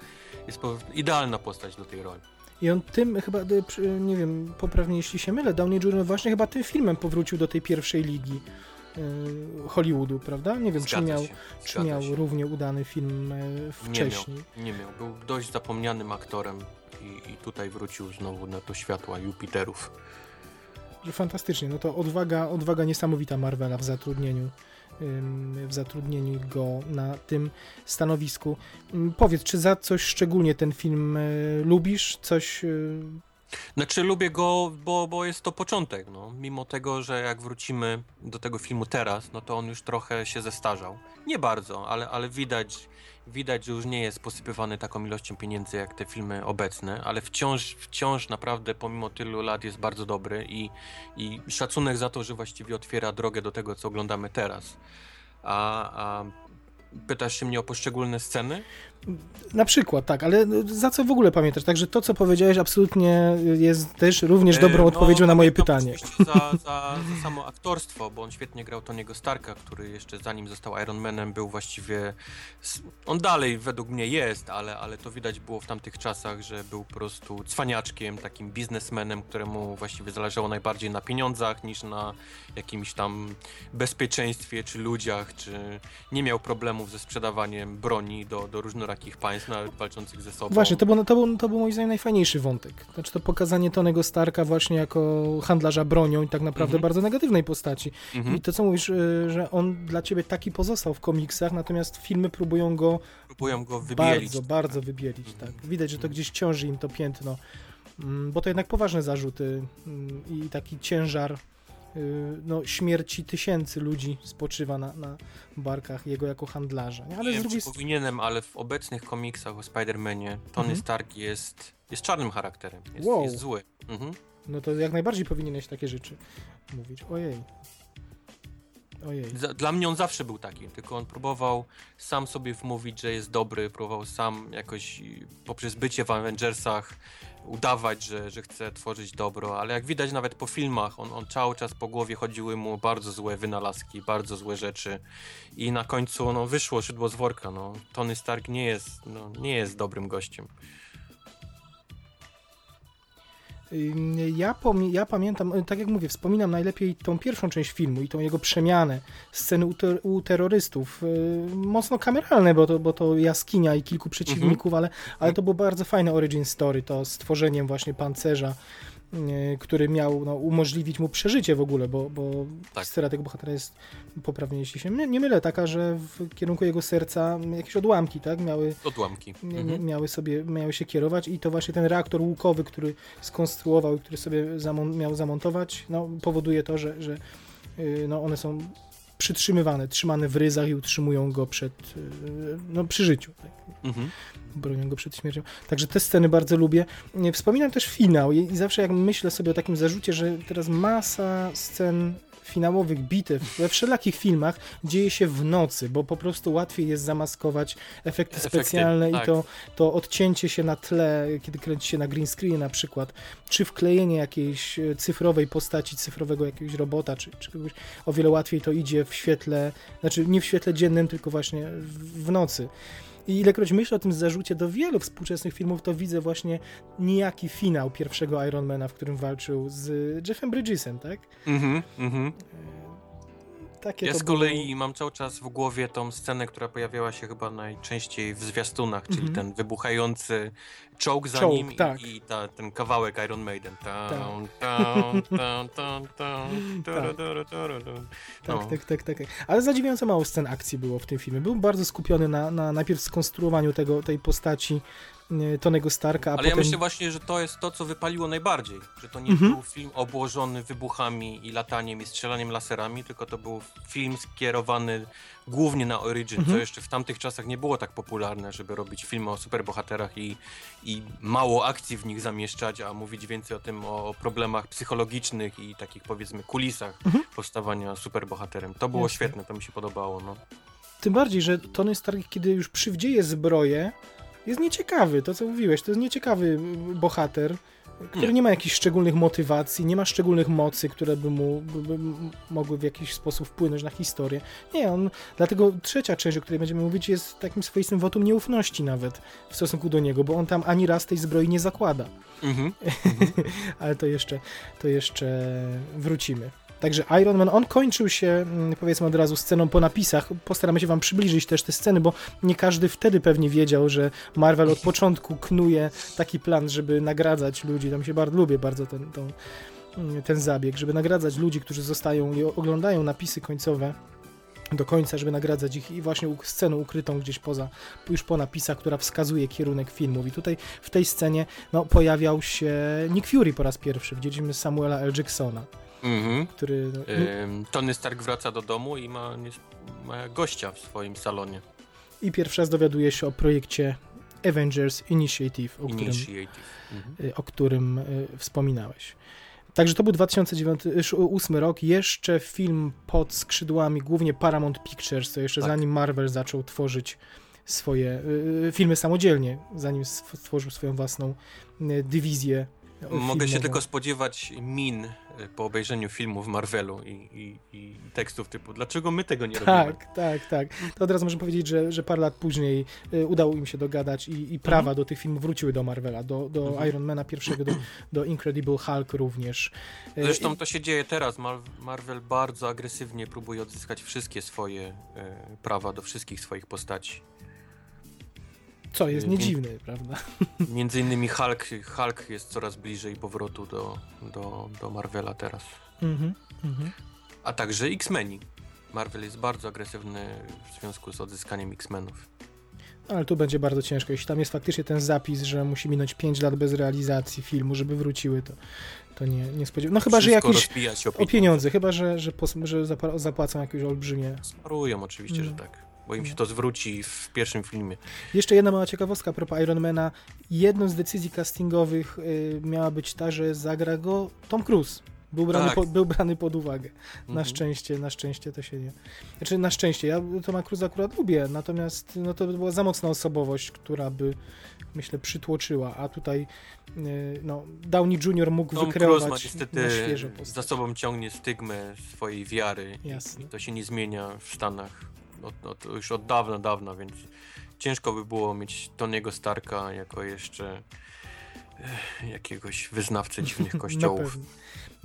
jest idealna postać do tej roli. I on tym chyba, y, przy- nie wiem, poprawnie jeśli się mylę, Downey Jr. właśnie chyba tym filmem powrócił do tej pierwszej ligi y, Hollywoodu, prawda? Nie wiem, czy miał, się, czy zgadza miał się. równie udany film y, wcześniej. Nie miał, był dość zapomnianym aktorem i, i tutaj wrócił znowu na to światła Jupiterów. Fantastycznie, no to odwaga, odwaga niesamowita Marvela w zatrudnieniu w zatrudnieniu go na tym stanowisku. Powiedz, czy za coś szczególnie ten film y, lubisz? Coś y, Znaczy lubię go, bo, bo jest to początek, no. Mimo tego, że jak wrócimy do tego filmu teraz, no to on już trochę się zestarzał. Nie bardzo, ale, ale widać, widać, że już nie jest posypywany taką ilością pieniędzy jak te filmy obecne, ale wciąż, wciąż naprawdę pomimo tylu lat jest bardzo dobry i, i szacunek za to, że właściwie otwiera drogę do tego, co oglądamy teraz. A, a pytasz się mnie o poszczególne sceny? Na przykład, tak, ale za co w ogóle pamiętasz? Także to, co powiedziałeś, absolutnie jest też również dobrą E, no, odpowiedzią na moje pamiętam pytanie. Za, [laughs] za, za samo aktorstwo, bo on świetnie grał Tony'ego Starka, który jeszcze zanim został Iron Manem był właściwie... On dalej według mnie jest, ale, ale to widać było w tamtych czasach, że był po prostu cwaniaczkiem, takim biznesmenem, któremu właściwie zależało najbardziej na pieniądzach niż na jakimś tam bezpieczeństwie czy ludziach, czy nie miał problemów ze sprzedawaniem broni do, do różnorakich państw, walczących ze sobą. Właśnie, to był, to, był, to był moim zdaniem najfajniejszy wątek. Znaczy to pokazanie Tonego Starka właśnie jako handlarza bronią i tak naprawdę Mhm. bardzo negatywnej postaci. Mhm. I to, co mówisz, y, że on dla ciebie taki pozostał w komiksach, natomiast filmy próbują go Próbują go wybielić. bardzo, bardzo wybielić. Mhm. Tak. Widać, że to gdzieś ciąży im to piętno, Mm, bo to jednak poważne zarzuty mm, i taki ciężar no, śmierci tysięcy ludzi spoczywa na, na barkach jego jako handlarza. Nie? Ale nie z wiem, drugiej czy strony... powinienem, ale w obecnych komiksach o Spider-Manie Tony Mhm. Stark jest, jest czarnym charakterem. Jest, Wow. jest zły. Mhm. No to jak najbardziej powinieneś takie rzeczy mówić. Ojej. Ojej. Dla mnie on zawsze był taki, tylko on próbował sam sobie wmówić, że jest dobry, próbował sam jakoś poprzez bycie w Avengersach udawać, że, że chce tworzyć dobro, ale jak widać nawet po filmach, on, on cały czas po głowie chodziły mu bardzo złe wynalazki, bardzo złe rzeczy i na końcu no, wyszło szydło z worka. No. Tony Stark nie jest, no, nie jest dobrym gościem. Ja, ja pamiętam, y, tak jak mówię, wspominam najlepiej tą pierwszą część filmu i tą jego przemianę, sceny u, ter- u terrorystów. y, Mocno kameralne, bo to, bo to jaskinia i kilku przeciwników, ale, ale to było bardzo fajne origin story, to stworzeniem właśnie pancerza który miał no, umożliwić mu przeżycie w ogóle, bo, bo Tak. historia tego bohatera jest poprawnie, jeśli się nie, mylę, taka, że w kierunku jego serca jakieś odłamki, tak, miały, Odłamki. Mhm. miały sobie, miały się kierować i to właśnie ten reaktor łukowy, który skonstruował i który sobie zamon- miał zamontować, no, powoduje to, że, że yy, no, one są przytrzymywane, trzymane w ryzach i utrzymują go przed, yy, no, przy życiu. Tak? Mhm. bronią go przed śmiercią. Także te sceny bardzo lubię. Wspominam też finał i zawsze jak myślę sobie o takim zarzucie, że teraz masa scen finałowych bitew we wszelakich filmach dzieje się w nocy, bo po prostu łatwiej jest zamaskować efekty, Efekty, specjalne i tak. to, to odcięcie się na tle, kiedy kręci się na green screen na przykład, czy wklejenie jakiejś e, cyfrowej postaci, cyfrowego jakiegoś robota, czy, czy kogoś, o wiele łatwiej to idzie w świetle, znaczy nie w świetle dziennym, tylko właśnie w, w nocy. I ilekroć myślę o tym zarzucie do wielu współczesnych filmów, to widzę właśnie nijaki finał pierwszego Ironmana, w którym walczył z Jeffem Bridgesem, tak? Mhm. Mhm. Takie Ja z było- kolei mam cały czas w głowie tą scenę, która pojawiała się chyba najczęściej w zwiastunach, czyli Mhm. ten wybuchający czołg za Czołg, nim i- tak. i, ta, ten kawałek Iron Maiden. Tak. Tak, tak. Ale zadziwiająco mało scen akcji było w tym filmie. Był bardzo skupiony na, na najpierw skonstruowaniu tego, tej postaci e, Tonego Starka, Ale potem... ja myślę właśnie, że to jest to, co wypaliło najbardziej. Że to nie Mhm. był film obłożony wybuchami i lataniem i strzelaniem laserami, tylko to był film skierowany głównie na origin, Mhm. co jeszcze w tamtych czasach nie było tak popularne, żeby robić filmy o superbohaterach i, i mało akcji w nich zamieszczać, a mówić więcej o tym, o problemach psychologicznych i takich powiedzmy kulisach Mhm. powstawania superbohaterem. To było Jasne. świetne, to mi się podobało. No. Tym bardziej, że Tony Stark, kiedy już przywdzieje zbroję, jest nieciekawy, to co mówiłeś, to jest nieciekawy bohater, który nie, Nie. ma jakichś szczególnych motywacji, nie ma szczególnych mocy, które by mu by, mogły w jakiś sposób wpłynąć na historię. Nie, on, dlatego trzecia część, o której będziemy mówić, jest takim swoistym wotum nieufności nawet w stosunku do niego, bo on tam ani raz tej zbroi nie zakłada. Mhm. [laughs] Ale to jeszcze, to jeszcze wrócimy. Także Iron Man, on kończył się, mm, powiedzmy od razu, sceną po napisach. Postaramy się wam przybliżyć też te sceny, bo nie każdy wtedy pewnie wiedział, że Marvel od początku knuje taki plan, żeby nagradzać ludzi. Tam się bardzo lubię bardzo ten, mm, ten zabieg, żeby nagradzać ludzi, którzy zostają i oglądają napisy końcowe do końca, żeby nagradzać ich i właśnie scenę ukrytą gdzieś poza, już po napisach, która wskazuje kierunek filmów. I tutaj w tej scenie no, pojawiał się Nick Fury po raz pierwszy. Widzieliśmy Samuela L. Jacksona, Mhm. który... No, Ym, Tony Stark wraca do domu i ma, ma gościa w swoim salonie. I pierwszy raz dowiaduje się o projekcie Avengers Initiative, o którym, Initiative. Mhm. y, o którym y, wspominałeś. Także to był 2008 rok, jeszcze film pod skrzydłami głównie Paramount Pictures, to jeszcze Tak. zanim Marvel zaczął tworzyć swoje y, filmy samodzielnie, zanim stworzył swoją własną y, dywizję Mogę się tylko spodziewać min y, po obejrzeniu filmu w Marvelu i, i, i tekstów typu dlaczego my tego nie robimy? Tak, tak, tak. To od razu możemy powiedzieć, że, że parę lat później y, udało im się dogadać i, i prawa do tych filmów wróciły do Marvela, do, do Mhm. Ironmana pierwszego, do, do Incredible Hulk również. Y, Zresztą to się dzieje teraz. Mar- Marvel bardzo agresywnie próbuje odzyskać wszystkie swoje prawa do wszystkich swoich postaci. Co jest y, nie in- dziwne, prawda? [laughs] Między innymi Hulk, Hulk jest coraz bliżej powrotu do, do, do Marvela teraz. Mhm, mhm. A także X-Meni. Marvel jest bardzo agresywny w związku z odzyskaniem X-Menów. Ale tu będzie bardzo ciężko. Jeśli tam jest faktycznie ten zapis, że musi minąć 5 lat bez realizacji filmu, żeby wróciły, to, to nie, nie spodziewam. No chyba, że Wszystko jakieś rozbija się o pieniądze. chyba, że, że, że zapłacą jakieś olbrzymie Sparują oczywiście, że Mm. tak. Bo im się to zwróci w pierwszym filmie. Jeszcze jedna mała ciekawostka a propos Ironmana. Jedną z decyzji castingowych y, miała być ta, że zagra go Tom Cruise. Był brany, Tak. po, był brany pod uwagę. Na Mhm. szczęście, na szczęście to się nie. Znaczy, na szczęście, ja Toma Cruise akurat lubię, natomiast no, to by była za mocna osobowość, która by, myślę, przytłoczyła, a tutaj y, no, Downey Jr. mógł Tom Cruise wykreować ma na niestety za sobą ciągnie stygmę swojej wiary Jasne. i to się nie zmienia w Stanach od, od, już od dawna, dawna, więc ciężko by było mieć Tony'ego Starka jako jeszcze eh, jakiegoś wyznawcę dziwnych [laughs] kościołów.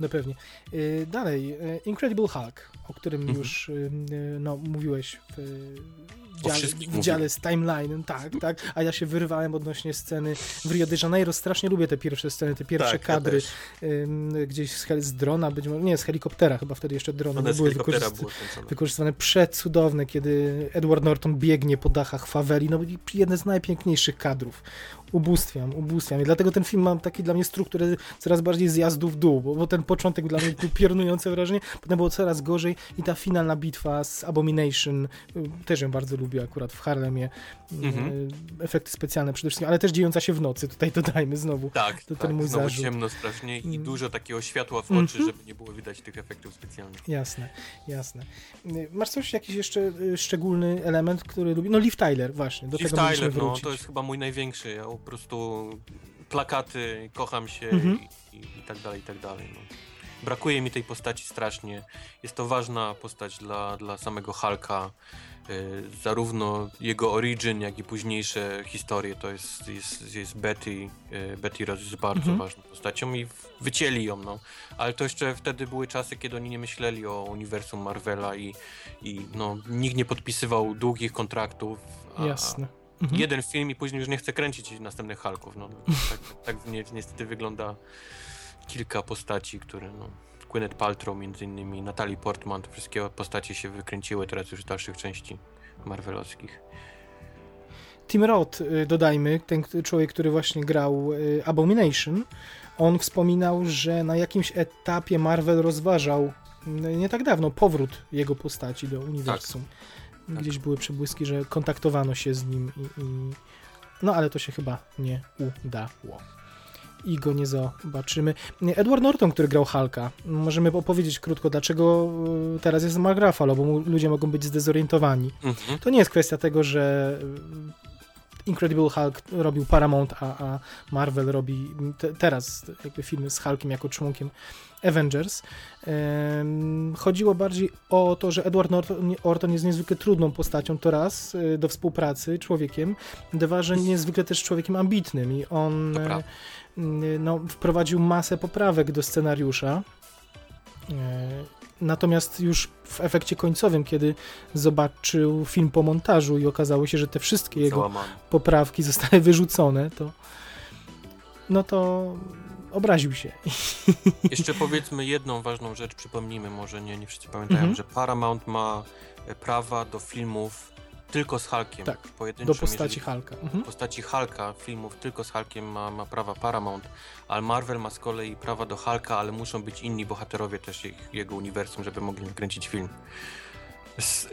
No pewnie. Y, dalej, y, Incredible Hulk, o którym Mhm. już y, no, mówiłeś w, dziale, w dziale z timeline, tak, tak, a ja się wyrywałem odnośnie sceny w Rio de Janeiro, strasznie lubię te pierwsze sceny, te pierwsze Tak, ja kadry, ym, gdzieś z, z drona, być może, nie, z helikoptera, chyba wtedy jeszcze drony nie były wykorzyst- było kręcone. wykorzystywane przecudowne, kiedy Edward Norton biegnie po dachach faweli, no jedne z najpiękniejszych kadrów. Ubóstwiam, ubóstwiam. I dlatego ten film ma taki dla mnie strukturę coraz bardziej zjazdu w dół, bo, bo ten początek dla mnie był piorunujące wrażenie, potem było coraz gorzej i ta finalna bitwa z Abomination, y, też ją bardzo lubię akurat w Harlemie. Y, Mhm. Efekty specjalne przede wszystkim, ale też dziejąca się w nocy, tutaj dodajmy znowu. Tak, To ten tak, mój znowu zarzut. ciemno strasznie i Mm. dużo takiego światła w Mhm. oczy, żeby nie było widać tych efektów specjalnych. Jasne, jasne. Y, Masz coś, jakiś jeszcze y, szczególny element, który lubi? No Liv Tyler, właśnie, do Liv tego Tyler, no to jest chyba mój największy. Ja po prostu plakaty, kocham się Mhm. i, i, i tak dalej, i tak dalej. No. Brakuje mi tej postaci strasznie. Jest to ważna postać dla, dla samego Hulka. Y, zarówno jego origin, jak i późniejsze historie to jest, jest, jest Betty. Y, Betty Ross jest bardzo Mhm. ważną postacią i w- wycięli ją, no. Ale to jeszcze wtedy były czasy, kiedy oni nie myśleli o uniwersum Marvela i, i no, nikt nie podpisywał długich kontraktów. a- Jasne. Mhm. jeden film i później już nie chce kręcić następnych Hulków. No, tak tak ni niestety wygląda kilka postaci, które no, Gwyneth Paltrow między innymi, Natalie Portman, te wszystkie postacie się wykręciły teraz już w dalszych części Marvelowskich. Tim Roth, y, dodajmy, ten człowiek, który właśnie grał y, Abomination, on wspominał, że na jakimś etapie Marvel rozważał no, nie tak dawno powrót jego postaci do uniwersum. Gdzieś były przebłyski, że kontaktowano się z nim i, i... no ale to się chyba nie udało. I go nie zobaczymy. Edward Norton, który grał Hulka, możemy opowiedzieć krótko, dlaczego y, teraz jest Mark Ruffalo, bo mu- ludzie mogą być zdezorientowani. Mhm. To nie jest kwestia tego, że y, Incredible Hulk robił Paramount, a, a Marvel robi te, teraz jakby filmy z Hulkiem jako członkiem Avengers. Chodziło bardziej o to, że Edward Norton, Orton jest niezwykle trudną postacią, to raz, y, do współpracy, człowiekiem, dwa, że niezwykle też człowiekiem ambitnym i on e, no, wprowadził masę poprawek do scenariusza. E, Natomiast już w efekcie końcowym, kiedy zobaczył film po montażu i okazało się, że te wszystkie jego poprawki zostały wyrzucone, to no to obraził się. Jeszcze powiedzmy jedną ważną rzecz, przypomnijmy, może nie, nie wszyscy pamiętają, Mhm. że Paramount ma e, prawa do filmów tylko z Hulkiem. Tak, Do postaci Hulka. Mhm. postaci Hulka, filmów tylko z Hulkiem ma, ma prawa Paramount, ale Marvel ma z kolei prawa do Hulka, ale muszą być inni bohaterowie też ich, jego uniwersum, żeby mogli nakręcić film.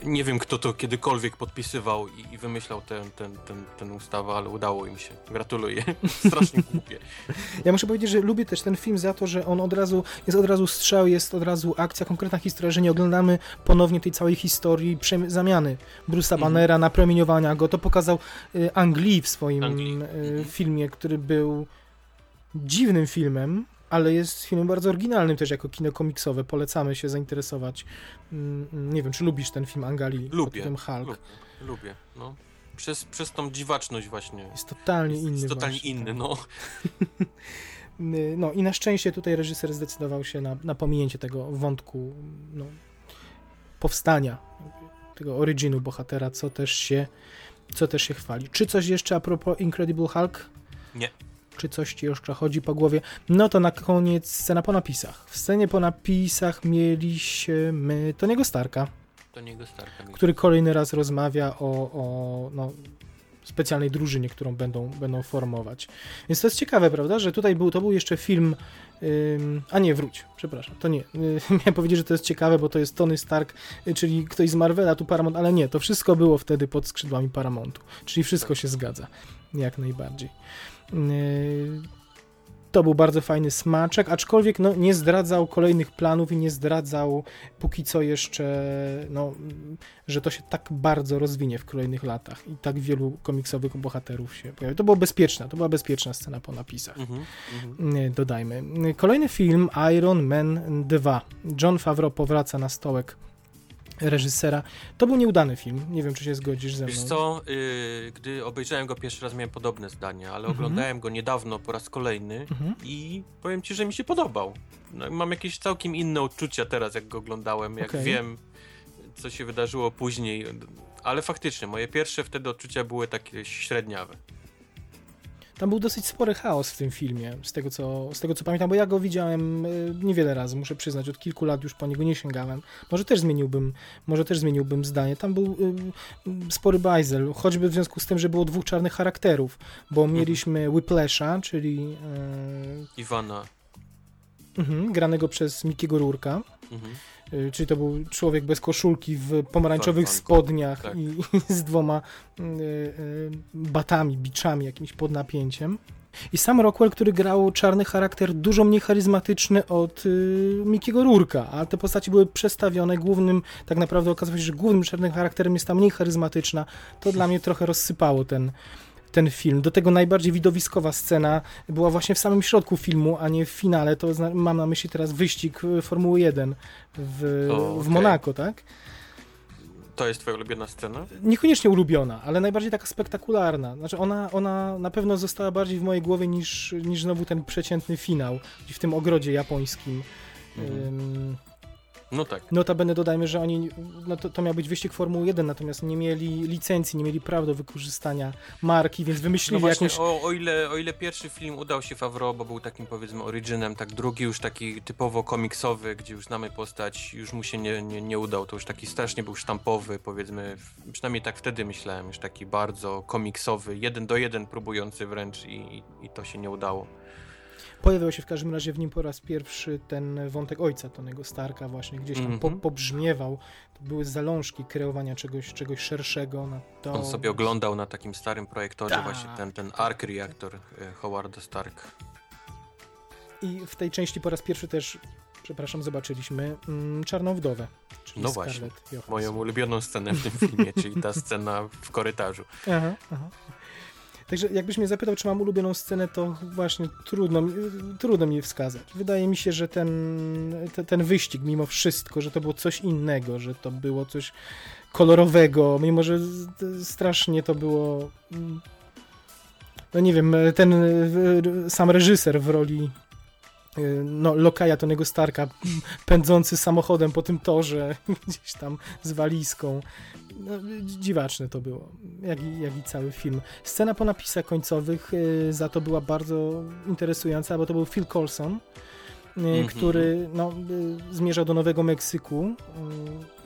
Nie wiem, kto to kiedykolwiek podpisywał i, i wymyślał tę ten, ten, ten ustawę, ale udało im się. Gratuluję. [laughs] Strasznie głupie. Ja muszę powiedzieć, że lubię też ten film za to, że on od razu, jest od razu strzał, jest od razu akcja, konkretna historia, że nie oglądamy ponownie tej całej historii zamiany Bruce'a Mhm. Bannera, napromieniowania go. To pokazał y, Ang Lee w swoim Ang Lee. y, Mhm. filmie, który był dziwnym filmem, ale jest filmem bardzo oryginalnym też jako kino komiksowe. Polecamy się zainteresować. Mm, Nie wiem, czy lubisz ten film Angali? Lubię, Ten Hulk. Lubię, lubię, no. Przez, przez tą dziwaczność właśnie. Jest totalnie Jest, inny. jest totalnie właśnie, inny, tak. no. [laughs] No i na szczęście tutaj reżyser zdecydował się na, na pominięcie tego wątku no, powstania, tego originu bohatera, co też się co też się chwali. Czy coś jeszcze a propos Incredible Hulk? Nie. Czy coś ci jeszcze chodzi po głowie? No to na koniec scena po napisach. W scenie po napisach mieliśmy Tony'ego Starka, To nie go Starka. który kolejny raz rozmawia o, o no, specjalnej drużynie, którą będą, będą formować. Więc to jest ciekawe, prawda, że tutaj był, to był jeszcze film, ym, a nie, wróć, przepraszam, to nie. [laughs] Miałem powiedzieć, że to jest ciekawe, bo to jest Tony Stark, czyli ktoś z Marvela, tu Paramount, ale nie, to wszystko było wtedy pod skrzydłami Paramountu, czyli wszystko się zgadza, jak najbardziej. Y, to był bardzo fajny smaczek, aczkolwiek no, nie zdradzał kolejnych planów i nie zdradzał póki co jeszcze, no, że to się tak bardzo rozwinie w kolejnych latach i tak wielu komiksowych bohaterów się pojawi. To było bezpieczne, to była bezpieczna scena po napisach. Mhm. Nie, Dodajmy. Kolejny film Iron Man 2. John Favreau powraca na stołek reżysera. To był nieudany film. Nie wiem, czy się zgodzisz ze mną. Wiesz co, y, gdy obejrzałem go pierwszy raz miałem podobne zdanie, ale Mhm. oglądałem go niedawno po raz kolejny Mhm. i powiem ci, że mi się podobał. No, mam jakieś całkiem inne odczucia teraz, jak go oglądałem, jak Okej. wiem, co się wydarzyło później. Ale faktycznie, moje pierwsze wtedy odczucia były takie średniawe. Tam był dosyć spory chaos w tym filmie, z tego co, z tego co pamiętam, bo ja go widziałem y, niewiele razy, muszę przyznać, od kilku lat już po niego nie sięgałem. Może też zmieniłbym, może też zmieniłbym zdanie. Tam był y, y, spory bajzel, choćby w związku z tym, że było dwóch czarnych charakterów, bo mieliśmy Whiplasha, czyli y, Iwana. mhm, granego przez Mikiego Rurka, Mhm. Y, czyli to był człowiek bez koszulki w pomarańczowych Van- Van- spodniach tak. i, i [laughs] z dwoma y, y, batami, biczami jakimś pod napięciem. I sam Rockwell, który grał czarny charakter, dużo mniej charyzmatyczny od y, Mikiego Rurka, a te postaci były przestawione. Głównym, tak naprawdę okazało się, że głównym czarnym charakterem jest ta mniej charyzmatyczna. To dla mnie trochę rozsypało ten, ten film. Do tego najbardziej widowiskowa scena była właśnie w samym środku filmu, a nie w finale. To mam na myśli teraz wyścig y, Formuły 1 w, O, w okej. Monako, tak? To jest twoja ulubiona scena? Niekoniecznie ulubiona, ale najbardziej taka spektakularna. Znaczy ona, ona na pewno została bardziej w mojej głowie niż, niż znowu ten przeciętny finał w tym ogrodzie japońskim. Mhm. No tak. Notabene dodajmy, że oni, no to, to miał być wyścig Formuły 1, natomiast nie mieli licencji, nie mieli praw do wykorzystania marki, więc No wymyślili właśnie, jakąś... o, o, ile, o ile pierwszy film udał się Favreau, bo był takim powiedzmy originem, tak drugi już taki typowo komiksowy, gdzie już znamy postać, już mu się nie, nie, nie udał, to już taki strasznie był sztampowy, powiedzmy, przynajmniej tak wtedy myślałem, już taki bardzo komiksowy, jeden do jeden próbujący wręcz i, i, i to się nie udało. Pojawiał się w każdym razie w nim po raz pierwszy ten wątek ojca Tonego Starka właśnie gdzieś tam po, Mhm. pobrzmiewał. To były zalążki kreowania czegoś, czegoś szerszego na to. On sobie oglądał na takim starym projektorze Tak, właśnie ten, ten Ark Reactor e, Howarda Stark. I w tej części po raz pierwszy też, przepraszam, zobaczyliśmy mm, Czarną Wdowę. Czyli No Scarlett właśnie, Johansson. Moją ulubioną scenę w tym filmie, czyli ta [laughs] scena w korytarzu. Aha, aha. Także jakbyś mnie zapytał, czy mam ulubioną scenę, to właśnie trudno, trudno mi wskazać. Wydaje mi się, że ten, te, ten wyścig mimo wszystko, że to było coś innego, że to było coś kolorowego, mimo że strasznie to było... mm, No nie wiem, ten sam reżyser w roli no, lokaja Tonego Starka, pędzący samochodem po tym torze, [laughs] gdzieś tam z walizką. No, dziwaczne to było, jak i, jak i cały film. Scena po napisach końcowych y, za to była bardzo interesująca, bo to był Phil Coulson, y, Mhm. który no, y, zmierzał do Nowego Meksyku,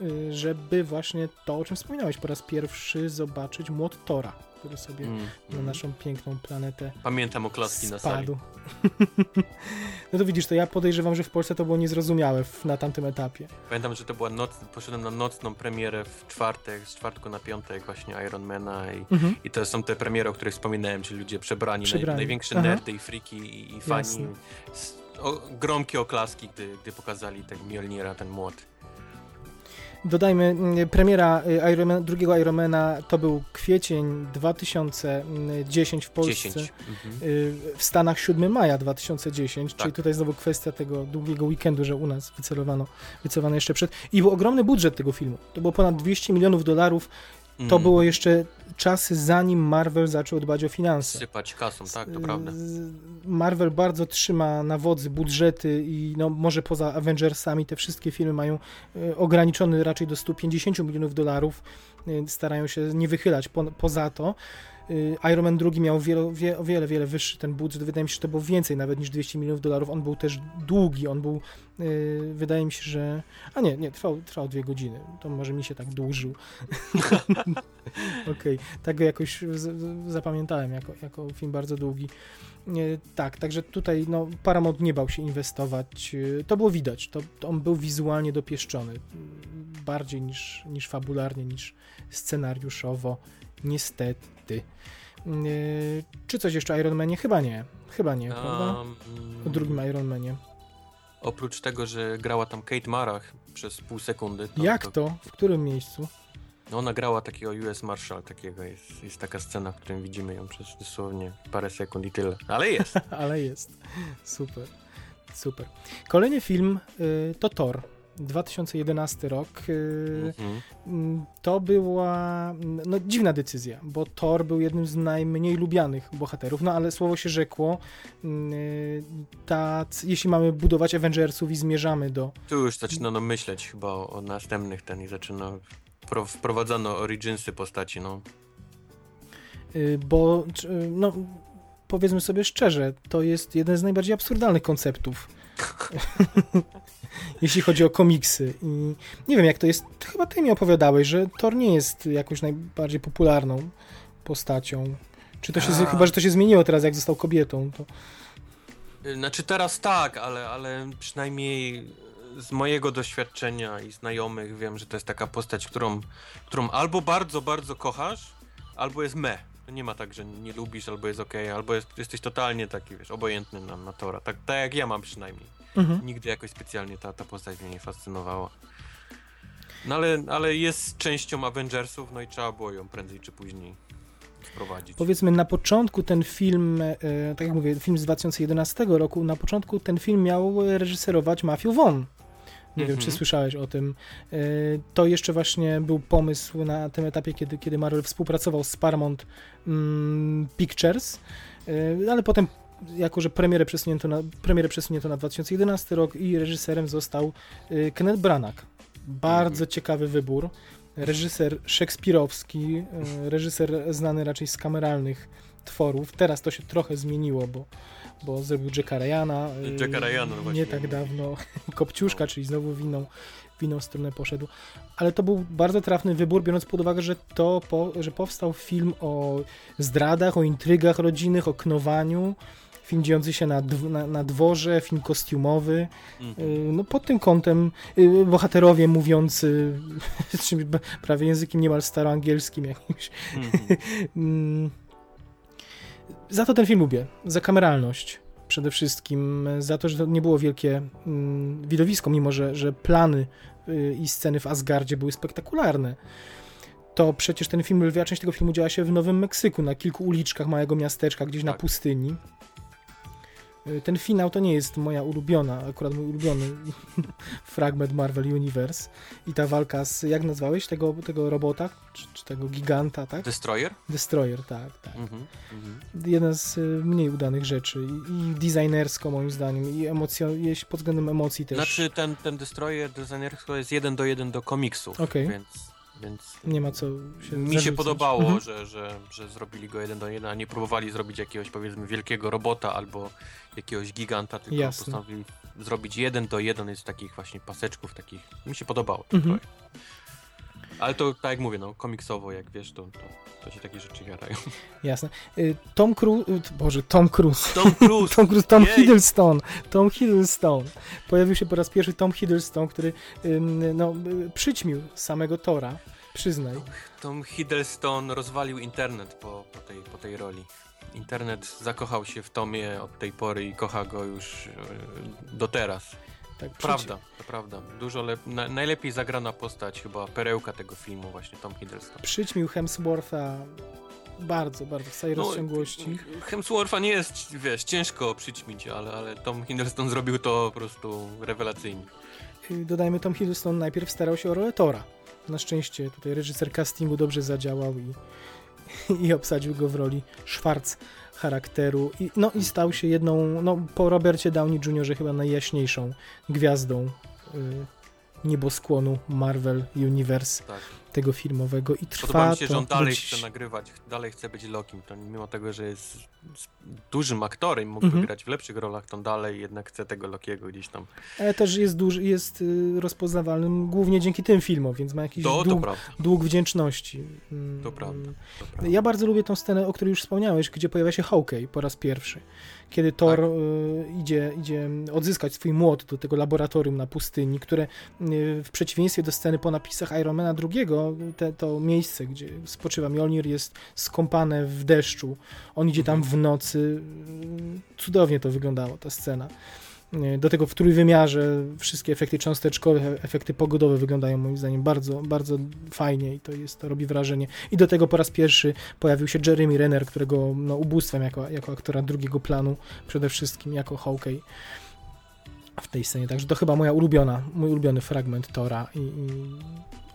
y, żeby właśnie to, o czym wspominałeś, po raz pierwszy zobaczyć młot Tora, który sobie Mm, na mm. naszą piękną planetę Pamiętam oklaski na sali. spadł. [laughs] no to widzisz, to ja podejrzewam, że w Polsce to było niezrozumiałe w, na tamtym etapie. Pamiętam, że to była noc, poszedłem na nocną premierę w czwartek, z czwartku na piątek właśnie Ironmana i, Mhm. i to są te premiery, o których wspominałem, czyli ludzie przebrani, Przebrani. Naj, największe Aha. nerdy i friki i, i fani. O, gromkie oklaski, gdy, gdy pokazali ten Mjolnira, ten młot. Dodajmy, mm, premiera y, drugiego Ironmana to był kwiecień 2010 w Polsce. 10. Mhm. y, W Stanach 7 maja 2010, czyli Tak. tutaj znowu kwestia tego długiego weekendu, że u nas wycelowano, wycelowano jeszcze przed. I był ogromny budżet tego filmu. To było ponad 200 milionów dolarów. To Mhm. było jeszcze czasy zanim Marvel zaczął dbać o finanse. Sypać kasą, tak, to prawda. Marvel bardzo trzyma na wodzy budżety i no, może poza Avengersami te wszystkie filmy mają e, ograniczony raczej do 150 milionów dolarów. E, Starają się nie wychylać po, poza to. E, Iron Man II miał wiele, wie, o wiele, wiele wyższy ten budżet. Wydaje mi się, że to było więcej nawet niż 200 milionów dolarów. On był też długi, on był, e, wydaje mi się, że... A nie, nie, trwał, trwał dwie godziny. To może mi się tak dłużył. [laughs] Okej, tak go jakoś zapamiętałem jako, jako film bardzo długi. E, tak, także tutaj no, Paramount nie bał się inwestować. E, To było widać, to, to on był wizualnie dopieszczony. Bardziej niż, niż fabularnie, niż scenariuszowo. Niestety. E, Czy coś jeszcze o Iron Manie? Chyba nie. Chyba nie, prawda? Um, O drugim Iron Manie. Oprócz tego, że grała tam Kate Marach przez pół sekundy. To, Jak to? W którym miejscu? No, ona grała takiego US Marshal, takiego jest, jest taka scena, w którym widzimy ją przez dosłownie parę sekund i tyle. Ale jest. [laughs] Ale jest. Super. Super. Kolejny film y, to Thor. 2011 rok. y, Mhm. mm, To była no, dziwna decyzja, bo Thor był jednym z najmniej lubianych bohaterów, no ale słowo się rzekło, y, tac, jeśli mamy budować Avengersów i zmierzamy do... Tu już zaczynano myśleć chyba o, następnych ten i zaczyna pro, wprowadzano originsy postaci, no. y, Bo, no, powiedzmy sobie szczerze, to jest jeden z najbardziej absurdalnych konceptów. [laughs] Jeśli chodzi o komiksy. I nie wiem, jak to jest. to Chyba ty mi opowiadałeś, że Thor nie jest jakąś najbardziej popularną postacią. Czy to się. A. Chyba, że to się zmieniło teraz, jak został kobietą. To... Znaczy teraz tak, ale, ale przynajmniej z mojego doświadczenia i znajomych wiem, że to jest taka postać, którą, którą albo bardzo, bardzo kochasz, albo jest me. Nie ma tak, że nie lubisz, albo jest okej, albo jest, jesteś totalnie taki, wiesz, obojętny na, na Tora. Tak, tak jak ja mam przynajmniej. Mhm. Nigdy jakoś specjalnie ta, ta postać mnie nie fascynowała. No ale, ale jest częścią Avengersów, no i trzeba było ją prędzej czy później wprowadzić. Powiedzmy, na początku ten film, e, tak jak mówię, film z 2011 roku, na początku ten film miał reżyserować Matthew Vaughn. Nie wiem, Mhm. czy słyszałeś o tym. E, To jeszcze właśnie był pomysł na tym etapie, kiedy, kiedy Marvel współpracował z Paramount mm, Pictures, E, ale potem, jako że premierę przesunięto, na, premierę przesunięto na 2011 rok i reżyserem został e, Kenneth Branagh. Bardzo Mhm. ciekawy wybór. Reżyser szekspirowski, e, reżyser znany raczej z kameralnych tworów. Teraz to się trochę zmieniło, bo, bo zrobił Jacka Ryana. e, Jacka Ryana, no właśnie. Nie tak dawno. [laughs] Kopciuszka, czyli znowu w inną, w inną stronę poszedł. Ale to był bardzo trafny wybór, biorąc pod uwagę, że to, po, że powstał film o zdradach, o intrygach rodzinnych, o knowaniu. Film dziejący się na, na, na dworze, film kostiumowy. Mhm. Y, No pod tym kątem y, bohaterowie mówiący [laughs] prawie językiem niemal staroangielskim jakimś. Mhm. [laughs] Mm. Za to ten film lubię, za kameralność przede wszystkim, za to, że to nie było wielkie mm, widowisko, mimo że, że plany y, i sceny w Asgardzie były spektakularne. To przecież ten film, lwia część tego filmu działa się w Nowym Meksyku, na kilku uliczkach małego miasteczka, gdzieś na Tak. pustyni. Y, Ten finał to nie jest moja ulubiona, akurat mój ulubiony [laughs] fragment Marvel Universe. I ta walka z, jak nazwałeś, tego, tego robota, czy, czy tego giganta, tak? Destroyer? Destroyer, tak, tak. Mhm. Mhm. Jedna z y, mniej udanych rzeczy i, i designersko moim zdaniem i emocjo, pod względem emocji też. Znaczy ten, ten Destroyer designersko jest jeden do jeden do komiksów, Okej. więc, więc Nie ma co się mi się podobało, Mhm. że, że, że zrobili go jeden do jeden, a nie próbowali zrobić jakiegoś powiedzmy wielkiego robota albo jakiegoś giganta, tylko Jasne. postanowili zrobić jeden do jeden jest takich właśnie paseczków takich. Mi się podobało. to Mhm. Ale to tak jak mówię, no komiksowo jak wiesz, to, to, to się takie rzeczy jarają. Jasne. Y, Tom Cruise, y, Boże, Tom Cruise. Tom Cruise! [laughs] Tom Cruise, Tom Jej. Hiddleston. Tom Hiddleston. Pojawił się po raz pierwszy Tom Hiddleston, który no, y, przyćmił samego Tora. Przyznaj. Tom Hiddleston rozwalił internet po, po, tej, po tej roli. Internet zakochał się w Tomie od tej pory i kocha go już do teraz. Tak, Prawda, to prawda. Dużo lep- na, najlepiej zagrana postać, chyba perełka tego filmu, właśnie Tom Hiddleston. Przyćmił Hemswortha bardzo, bardzo w całej No, rozciągłości. Hemswortha nie jest, wiesz, ciężko przyćmić, ale, ale Tom Hiddleston zrobił to po prostu rewelacyjnie. Y, Dodajmy, Tom Hiddleston najpierw starał się o rolę Tora. Na szczęście tutaj reżyser castingu dobrze zadziałał i, [laughs] i obsadził go w roli Schwarz charakteru. I, no i stał się jedną, no po Robercie Downey Jr. chyba najjaśniejszą gwiazdą y, nieboskłonu Marvel Universe Tak. Tego filmowego i trwa Podoba mi się, to że on dalej dziś. chce nagrywać, dalej chce być Lokim. To mimo tego, że jest dużym aktorem, mógłby Mhm. grać w lepszych rolach, to on dalej jednak chce tego Lokiego gdzieś tam. Ale też jest duży, jest y, rozpoznawalnym głównie dzięki tym filmom, więc ma jakiś To, to dług, prawda, dług wdzięczności. Mm, to prawda. To prawda. Ja bardzo lubię tą scenę, o której już wspomniałeś, gdzie pojawia się Hawkeye po raz pierwszy. Kiedy Thor Tak. y, idzie, idzie odzyskać swój młot do tego laboratorium na pustyni, które y, w przeciwieństwie do sceny po napisach Ironmana II, te, to miejsce, gdzie spoczywa Mjolnir jest skąpane w deszczu. On idzie tam Mhm. w nocy. Y, Cudownie to wyglądało, ta scena. Y, Do tego w trójwymiarze wszystkie efekty cząsteczkowe, efekty pogodowe wyglądają moim zdaniem bardzo, bardzo fajnie i to jest, to robi wrażenie. I do tego po raz pierwszy pojawił się Jeremy Renner, którego no, ubóstwem jako, jako aktora drugiego planu, przede wszystkim jako Hawkeye. w tej scenie. Także to chyba moja ulubiona, mój ulubiony fragment Tora i, i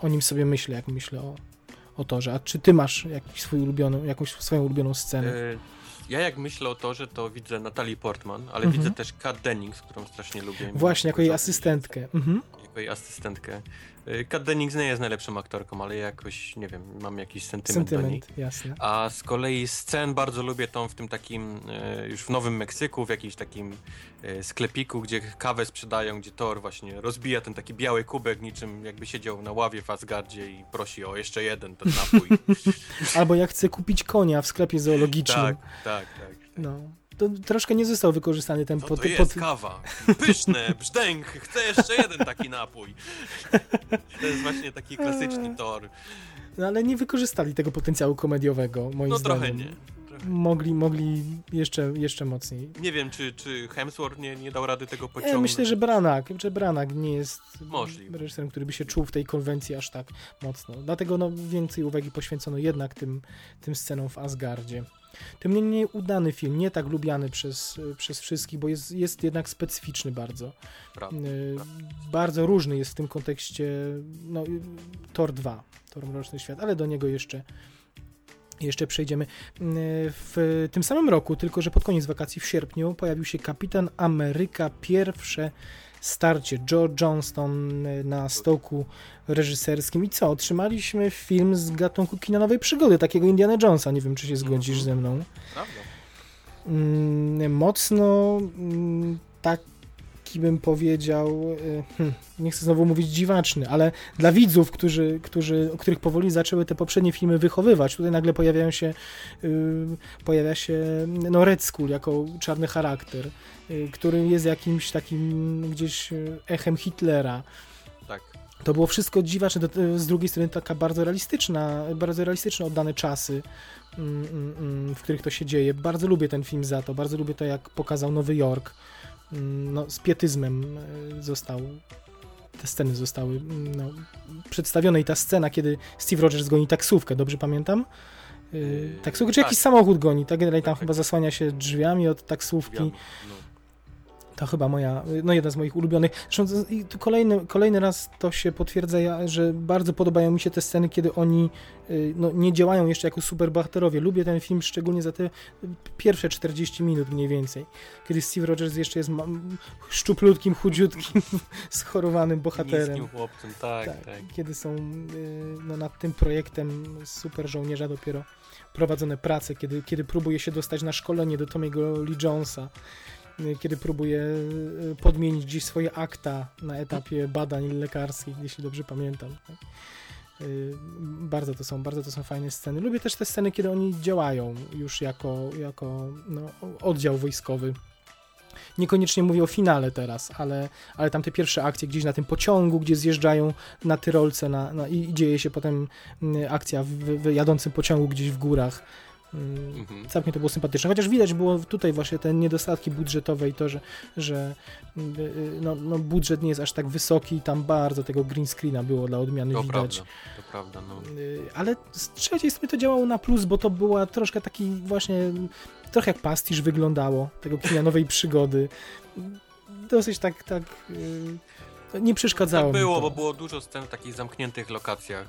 o nim sobie myślę, jak myślę o, o Torze. A czy ty masz jakiś swój ulubiony, jakąś swoją ulubioną scenę? E, Ja jak myślę o Torze, to widzę Natalie Portman, ale Mhm. widzę też Kat Dennings, którą strasznie lubię. Właśnie, jako jej asystentkę. Mhm. Jako jej asystentkę. E, Kat Dennings nie jest najlepszą aktorką, ale jakoś, nie wiem, mam jakiś sentyment, do niej. Sentyment, jasne. A z kolei scen bardzo lubię tą w tym takim, e, już w Nowym Meksyku, w jakimś takim e, sklepiku, gdzie kawę sprzedają, gdzie Thor właśnie rozbija ten taki biały kubek, niczym jakby siedział na ławie w Asgardzie i prosi o jeszcze jeden ten napój. [laughs] Albo jak chcę kupić konia w sklepie zoologicznym. tak, tak, tak. No. To troszkę nie został wykorzystany ten Co pod, to jest pod, kawa? Pyszne, brzdęk, chcę jeszcze jeden taki napój. To jest właśnie taki klasyczny Thor. No ale nie wykorzystali tego potencjału komediowego, moim No zdaniem. trochę nie. Mogli, mogli jeszcze, jeszcze mocniej. Nie wiem, czy, czy Hemsworth nie, nie dał rady tego Ja pociągnąć. myślę, że Branak, że Branak nie jest Możliwe. reżyserem, który by się czuł w tej konwencji aż tak mocno. Dlatego no, więcej uwagi poświęcono jednak tym, tym scenom w Asgardzie. Tym niemniej udany film, nie tak lubiany przez, przez wszystkich, bo jest, jest jednak specyficzny bardzo. Prawda. Y, Bardzo różny jest w tym kontekście no, y, Thor 2, Thor Mroczny Świat, ale do niego jeszcze, jeszcze przejdziemy. Y, W tym samym roku, tylko że pod koniec wakacji w sierpniu, pojawił się Kapitan Ameryka pierwsze starcie Joe Johnston na stoku reżyserskim i co? Otrzymaliśmy film z gatunku kina nowej przygody, takiego Indiana Jonesa, nie wiem czy się zgodzisz Mhm. ze mną. Prawda. Mm, mocno mm, taki bym powiedział, y, hmm, nie chcę znowu mówić dziwaczny, ale dla widzów, którzy, którzy, o których powoli zaczęły te poprzednie filmy wychowywać, tutaj nagle pojawiają się, y, pojawia się no Red Skull jako czarny charakter, y, który jest jakimś takim gdzieś echem Hitlera. Tak. To było wszystko dziwaczne, z drugiej strony taka bardzo realistyczna, bardzo realistyczne oddane czasy, mm, mm, mm, w których to się dzieje. Bardzo lubię ten film za to, bardzo lubię to, jak pokazał Nowy Jork. Mm, No, z pietyzmem e, został, te sceny zostały mm, no, przedstawione i ta scena, kiedy Steve Rogers goni taksówkę, dobrze pamiętam? Yy, Yy, taksówkę, czy tak. jakiś samochód goni, tak? Generalnie tam Tak, chyba tak. zasłania się drzwiami od taksówki. No. To chyba moja, no jedna z moich ulubionych. Zresztą i tu kolejny, kolejny raz to się potwierdza, że bardzo podobają mi się te sceny, kiedy oni y, no, nie działają jeszcze jako superbohaterowie. Lubię ten film szczególnie za te pierwsze 40 minut mniej więcej, kiedy Steve Rogers jeszcze jest szczuplutkim, chudziutkim, [laughs] schorowanym bohaterem. Niskim chłopcem, tak, Tak, tak. kiedy są y, no, nad tym projektem super żołnierza dopiero prowadzone prace, kiedy, kiedy próbuje się dostać na szkolenie do Tomiego Lee Jonesa, y, kiedy próbuje y, podmienić gdzieś swoje akta na etapie badań lekarskich, jeśli dobrze pamiętam. tak. Y, Bardzo to są, bardzo to są fajne sceny. Lubię też te sceny, kiedy oni działają już jako, jako no, oddział wojskowy. Niekoniecznie mówię o finale teraz, ale, ale tam te pierwsze akcje gdzieś na tym pociągu, gdzie zjeżdżają na Tyrolce na, na, i dzieje się potem mm, akcja w, w jadącym pociągu gdzieś w górach. Mhm. Całkiem to było sympatyczne, chociaż widać było tutaj właśnie te niedostatki budżetowe i to, że, że mm, y, no, no budżet nie jest aż tak wysoki i tam bardzo tego green screena było dla odmiany To widać. prawda, to prawda, no. Y, Ale z trzeciej strony to działało na plus, bo to była troszkę taki właśnie, trochę jak pastisz wyglądało, tego kina nowej przygody. Dosyć tak, tak, y, nie przeszkadzało Tak było, bo było dużo scen w takich zamkniętych lokacjach.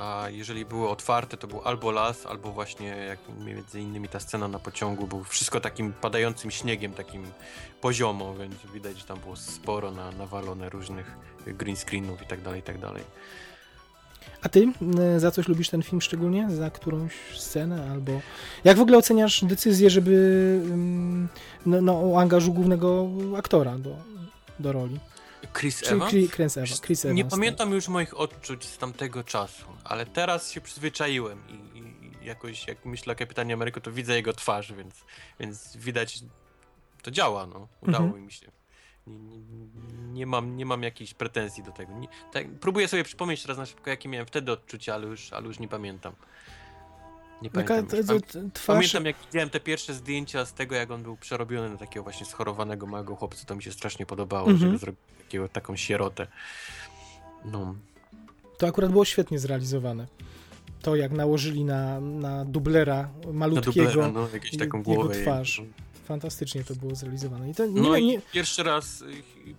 A jeżeli były otwarte, to był albo las, albo właśnie jak między innymi ta scena na pociągu, był wszystko takim padającym śniegiem, takim poziomo, więc widać, że tam było sporo na, nawalone różnych green screenów i tak dalej, i tak dalej. A ty y, za coś lubisz ten film szczególnie? Za którąś scenę albo... Jak w ogóle oceniasz decyzję, żeby ym, no, no, o angażu głównego aktora do, do roli? Chris Czyli Evans? Chris, Evans. Chris Evans Nie tak. pamiętam już moich odczuć z tamtego czasu, ale teraz się przyzwyczaiłem i, i i jakoś jak myślę o Kapitanie Ameryku, to widzę jego twarz, więc, więc widać, to działa, no. Udało Mhm. mi się. Nie, nie, nie, mam, nie mam jakichś pretensji do tego. Nie, tak, próbuję sobie przypomnieć teraz na szybko, jakie miałem wtedy odczucia, ale już, ale już nie pamiętam. Nie pamiętam. twarz... Pamiętam, jak widziałem te pierwsze zdjęcia z tego, jak on był przerobiony na takiego właśnie schorowanego małego chłopca, to mi się strasznie podobało, Mhm. że zrobił takiego, taką sierotę. No, To akurat było świetnie zrealizowane. To, jak nałożyli na, na dublera na malutkiego dublera, no, jakąś taką jego głowę. twarz. jego. fantastycznie to było zrealizowane. I to nie, No i nie, pierwszy raz y,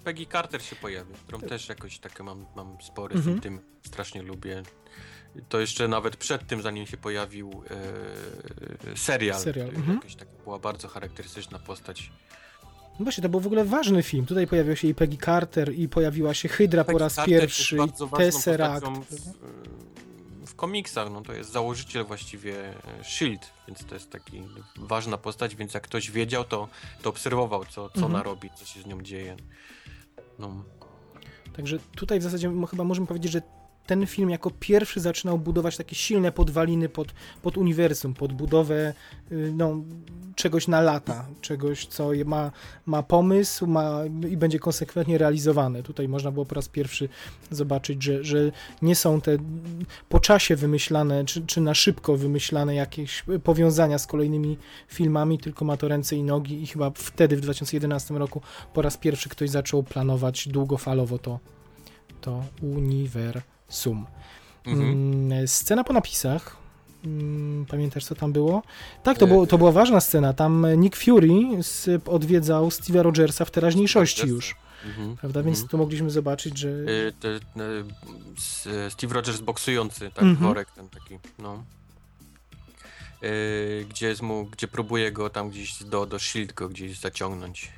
Peggy Carter się pojawi, którą też jakoś takie mam, mam spory Mhm. z tym, strasznie lubię. To jeszcze nawet przed tym, zanim się pojawił e, serial, Serial, mhm. jakaś taka była bardzo charakterystyczna postać. No właśnie, to był w ogóle ważny film. Tutaj pojawiła się i Peggy Carter, i pojawiła się Hydra po Peggy raz Carter pierwszy, i Tesseract. W, w komiksach, no to jest założyciel właściwie e, S.H.I.E.L.D., więc to jest taki ważna postać, więc jak ktoś wiedział, to, to obserwował, co, co Mhm. ona robi, co się z nią dzieje. No. Także tutaj w zasadzie chyba możemy powiedzieć, że ten film jako pierwszy zaczynał budować takie silne podwaliny pod, pod uniwersum, pod budowę y, no, czegoś na lata, czegoś, co ma, ma pomysł ma, i będzie konsekwentnie realizowane. Tutaj można było po raz pierwszy zobaczyć, że, że nie są te po czasie wymyślane, czy, czy na szybko wymyślane jakieś powiązania z kolejnymi filmami, tylko ma to ręce i nogi i chyba wtedy w 2011 roku po raz pierwszy ktoś zaczął planować długofalowo to, to uniwersum. Mhm. Mm, Scena po napisach. Mm, Pamiętasz, co tam było? Tak, to, E, było, to była ważna scena. Tam Nick Fury odwiedzał Steve'a Rogersa w teraźniejszości już. Mhm. Prawda? Więc Mhm. tu mogliśmy zobaczyć, że. S- Steve Rogers boksujący, tak, Mhm. worek ten taki, no. Gdzie, jest mu, gdzie próbuje go tam gdzieś do, do Shield go gdzieś zaciągnąć.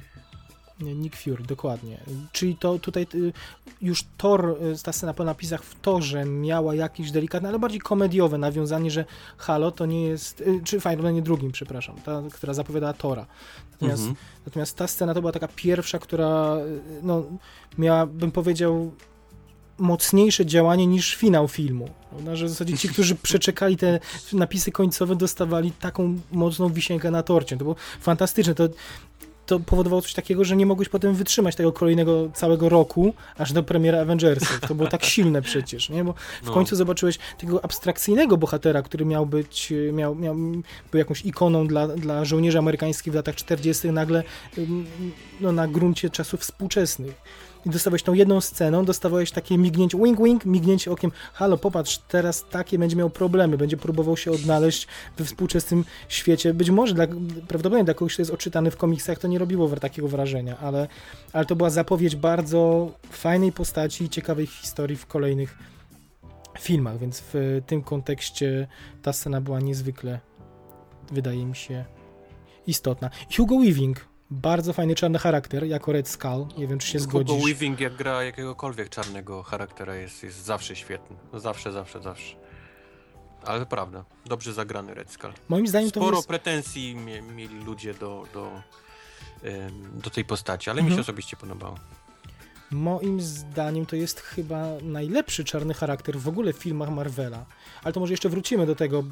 Nick Fury, dokładnie. Czyli to tutaj y, już Thor, y, ta scena po napisach w Torze miała jakieś delikatne, ale bardziej komediowe nawiązanie, że Halo to nie jest, y, czy w Iron Manie drugim, przepraszam, ta, która zapowiadała Tora. Natomiast, Mhm. natomiast ta scena to była taka pierwsza, która no, miała, bym powiedział, mocniejsze działanie niż finał filmu. Prawda? Że w zasadzie ci, którzy [laughs] przeczekali te napisy końcowe, dostawali taką mocną wisienkę na torcie. To było fantastyczne. To, to powodowało coś takiego, że nie mogłeś potem wytrzymać tego kolejnego całego roku, aż do premiery Avengersów. To było tak silne przecież, nie? Bo w No. końcu zobaczyłeś takiego abstrakcyjnego bohatera, który miał być, miał, miał, był jakąś ikoną dla, dla żołnierzy amerykańskich w latach 40. nagle no, na gruncie czasów współczesnych. I dostawałeś tą jedną sceną, dostawałeś takie mignięcie, wink wink, mignięcie okiem, halo, popatrz, teraz takie będzie miał problemy, będzie próbował się odnaleźć we współczesnym świecie. Być może, dla, prawdopodobnie dla kogoś, kto jest odczytany w komiksach, to nie robiło takiego wrażenia, ale, ale to była zapowiedź bardzo fajnej postaci i ciekawej historii w kolejnych filmach, więc w tym kontekście ta scena była niezwykle, wydaje mi się, istotna. Hugo Weaving, bardzo fajny czarny charakter, jako Red Skull, nie wiem, czy się Hugo zgodzisz. Weaving jak gra jakiegokolwiek czarnego charaktera jest, jest zawsze świetny. No zawsze, zawsze, zawsze. Ale prawda, dobrze zagrany Red Skull. Moim zdaniem to Sporo jest... pretensji mie mieli ludzie do, do, do tej postaci, ale mi Mhm. się osobiście podobało. Moim zdaniem to jest chyba najlepszy czarny charakter w ogóle w filmach Marvela. Ale to może jeszcze wrócimy do tego.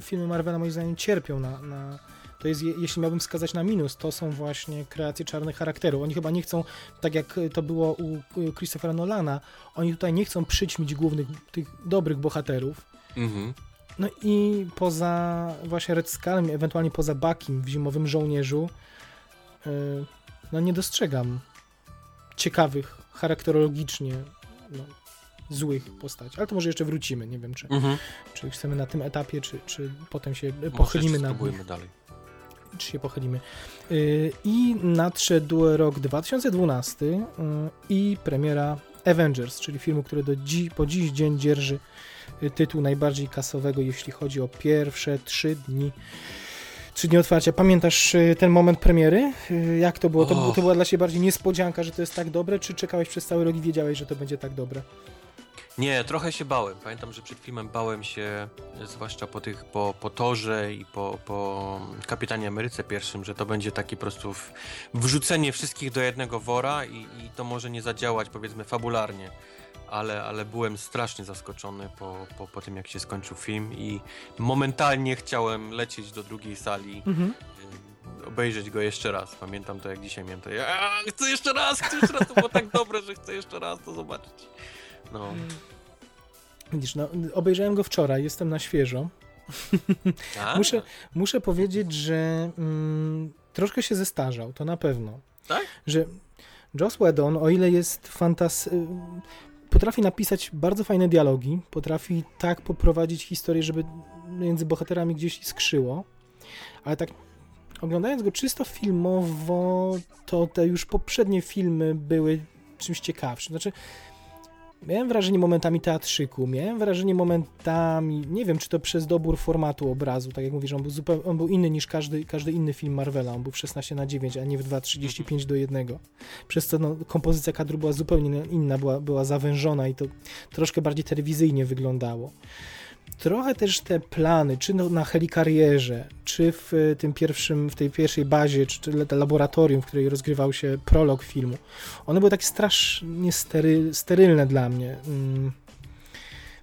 Filmy Marvela moim zdaniem cierpią na... na... To jest, je- jeśli miałbym wskazać na minus, to są właśnie kreacje czarnych charakterów. Oni chyba nie chcą, tak jak to było u u Christophera Nolana, oni tutaj nie chcą przyćmić głównych, tych dobrych bohaterów. Mhm. No i poza właśnie Red Skullem, ewentualnie poza Bakim w Zimowym Żołnierzu, yy, no nie dostrzegam ciekawych, charakterologicznie no, złych postaci. Ale to może jeszcze wrócimy, nie wiem, czy, Mhm. czy chcemy na tym etapie, czy, czy potem się pochylimy spróbujmy dalej. Czy się pochylimy. Yy, I nadszedł rok 2012 yy, i premiera Avengers, czyli filmu, który do dzi po dziś dzień dzierży y, tytuł najbardziej kasowego, jeśli chodzi o pierwsze trzy dni. Trzy dni otwarcia. Pamiętasz y, ten moment premiery? Y, Jak to było? To, to była dla Ciebie bardziej niespodzianka, że to jest tak dobre, czy czekałeś przez cały rok i wiedziałeś, że to będzie tak dobre? Nie, trochę się bałem. Pamiętam, że przed filmem bałem się, e, zwłaszcza po tych, po, po Torze i po, po Kapitanie Ameryce pierwszym, że to będzie takie po prostu wrzucenie wszystkich do jednego wora i, i to może nie zadziałać, powiedzmy, fabularnie. Ale, ale byłem strasznie zaskoczony po, po, po tym, jak się skończył film i momentalnie chciałem lecieć do drugiej sali, Mhm. y, obejrzeć go jeszcze raz. Pamiętam to, jak dzisiaj miałem to. Ja chcę jeszcze raz, chcę jeszcze raz, to było tak dobre, że chcę jeszcze raz to zobaczyć. No. Widzisz, no, obejrzałem go wczoraj, jestem na świeżo. A, [laughs] Muszę, muszę powiedzieć, że mm, troszkę się zestarzał, to na pewno. Tak? Że Joss Whedon, o ile jest fantas... y, potrafi napisać bardzo fajne dialogi, potrafi tak poprowadzić historię, żeby między bohaterami gdzieś iskrzyło, ale tak oglądając go czysto filmowo, to te już poprzednie filmy były czymś ciekawszym. Znaczy, miałem wrażenie momentami teatrzyku, miałem wrażenie momentami, nie wiem, czy to przez dobór formatu obrazu, tak jak mówisz, on był, zupełnie, on był inny niż każdy, każdy inny film Marvela, on był w 16 na 9, a nie w 2,35 do 1. Przez co no, kompozycja kadru była zupełnie inna, była, była zawężona i to troszkę bardziej telewizyjnie wyglądało trochę też te plany, czy no, na helikarierze, czy w e, tym pierwszym, w tej pierwszej bazie, czy, laboratorium, w której rozgrywał się prolog filmu, one były takie strasznie stery, sterylne dla mnie. Mm.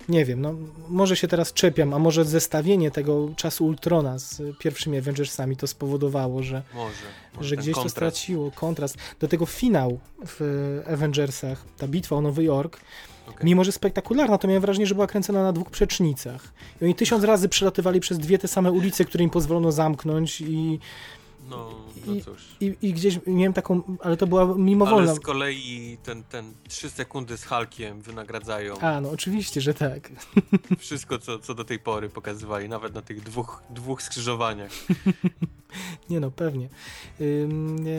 Nie wiem, no może się teraz czepiam, a może zestawienie tego czasu Ultrona z pierwszymi Avengersami to spowodowało, że, Może. może że gdzieś to kontrast. straciło kontrast. Do tego finał w Avengersach, ta bitwa o Nowy Jork, Okej. Mimo, że spektakularna, to miałem wrażenie, że była kręcona na dwóch przecznicach. I oni tysiąc razy przelatywali przez dwie te same ulice, które im pozwolono zamknąć i, No, i- no cóż. i, i gdzieś miałem taką, ale to była mimowolna. Ale z kolei ten, ten 3 sekundy z Hulkiem wynagradzają A, no oczywiście, że tak. [laughs] wszystko, co, co do tej pory pokazywali, nawet na tych dwóch, dwóch skrzyżowaniach. [laughs] Nie no, pewnie.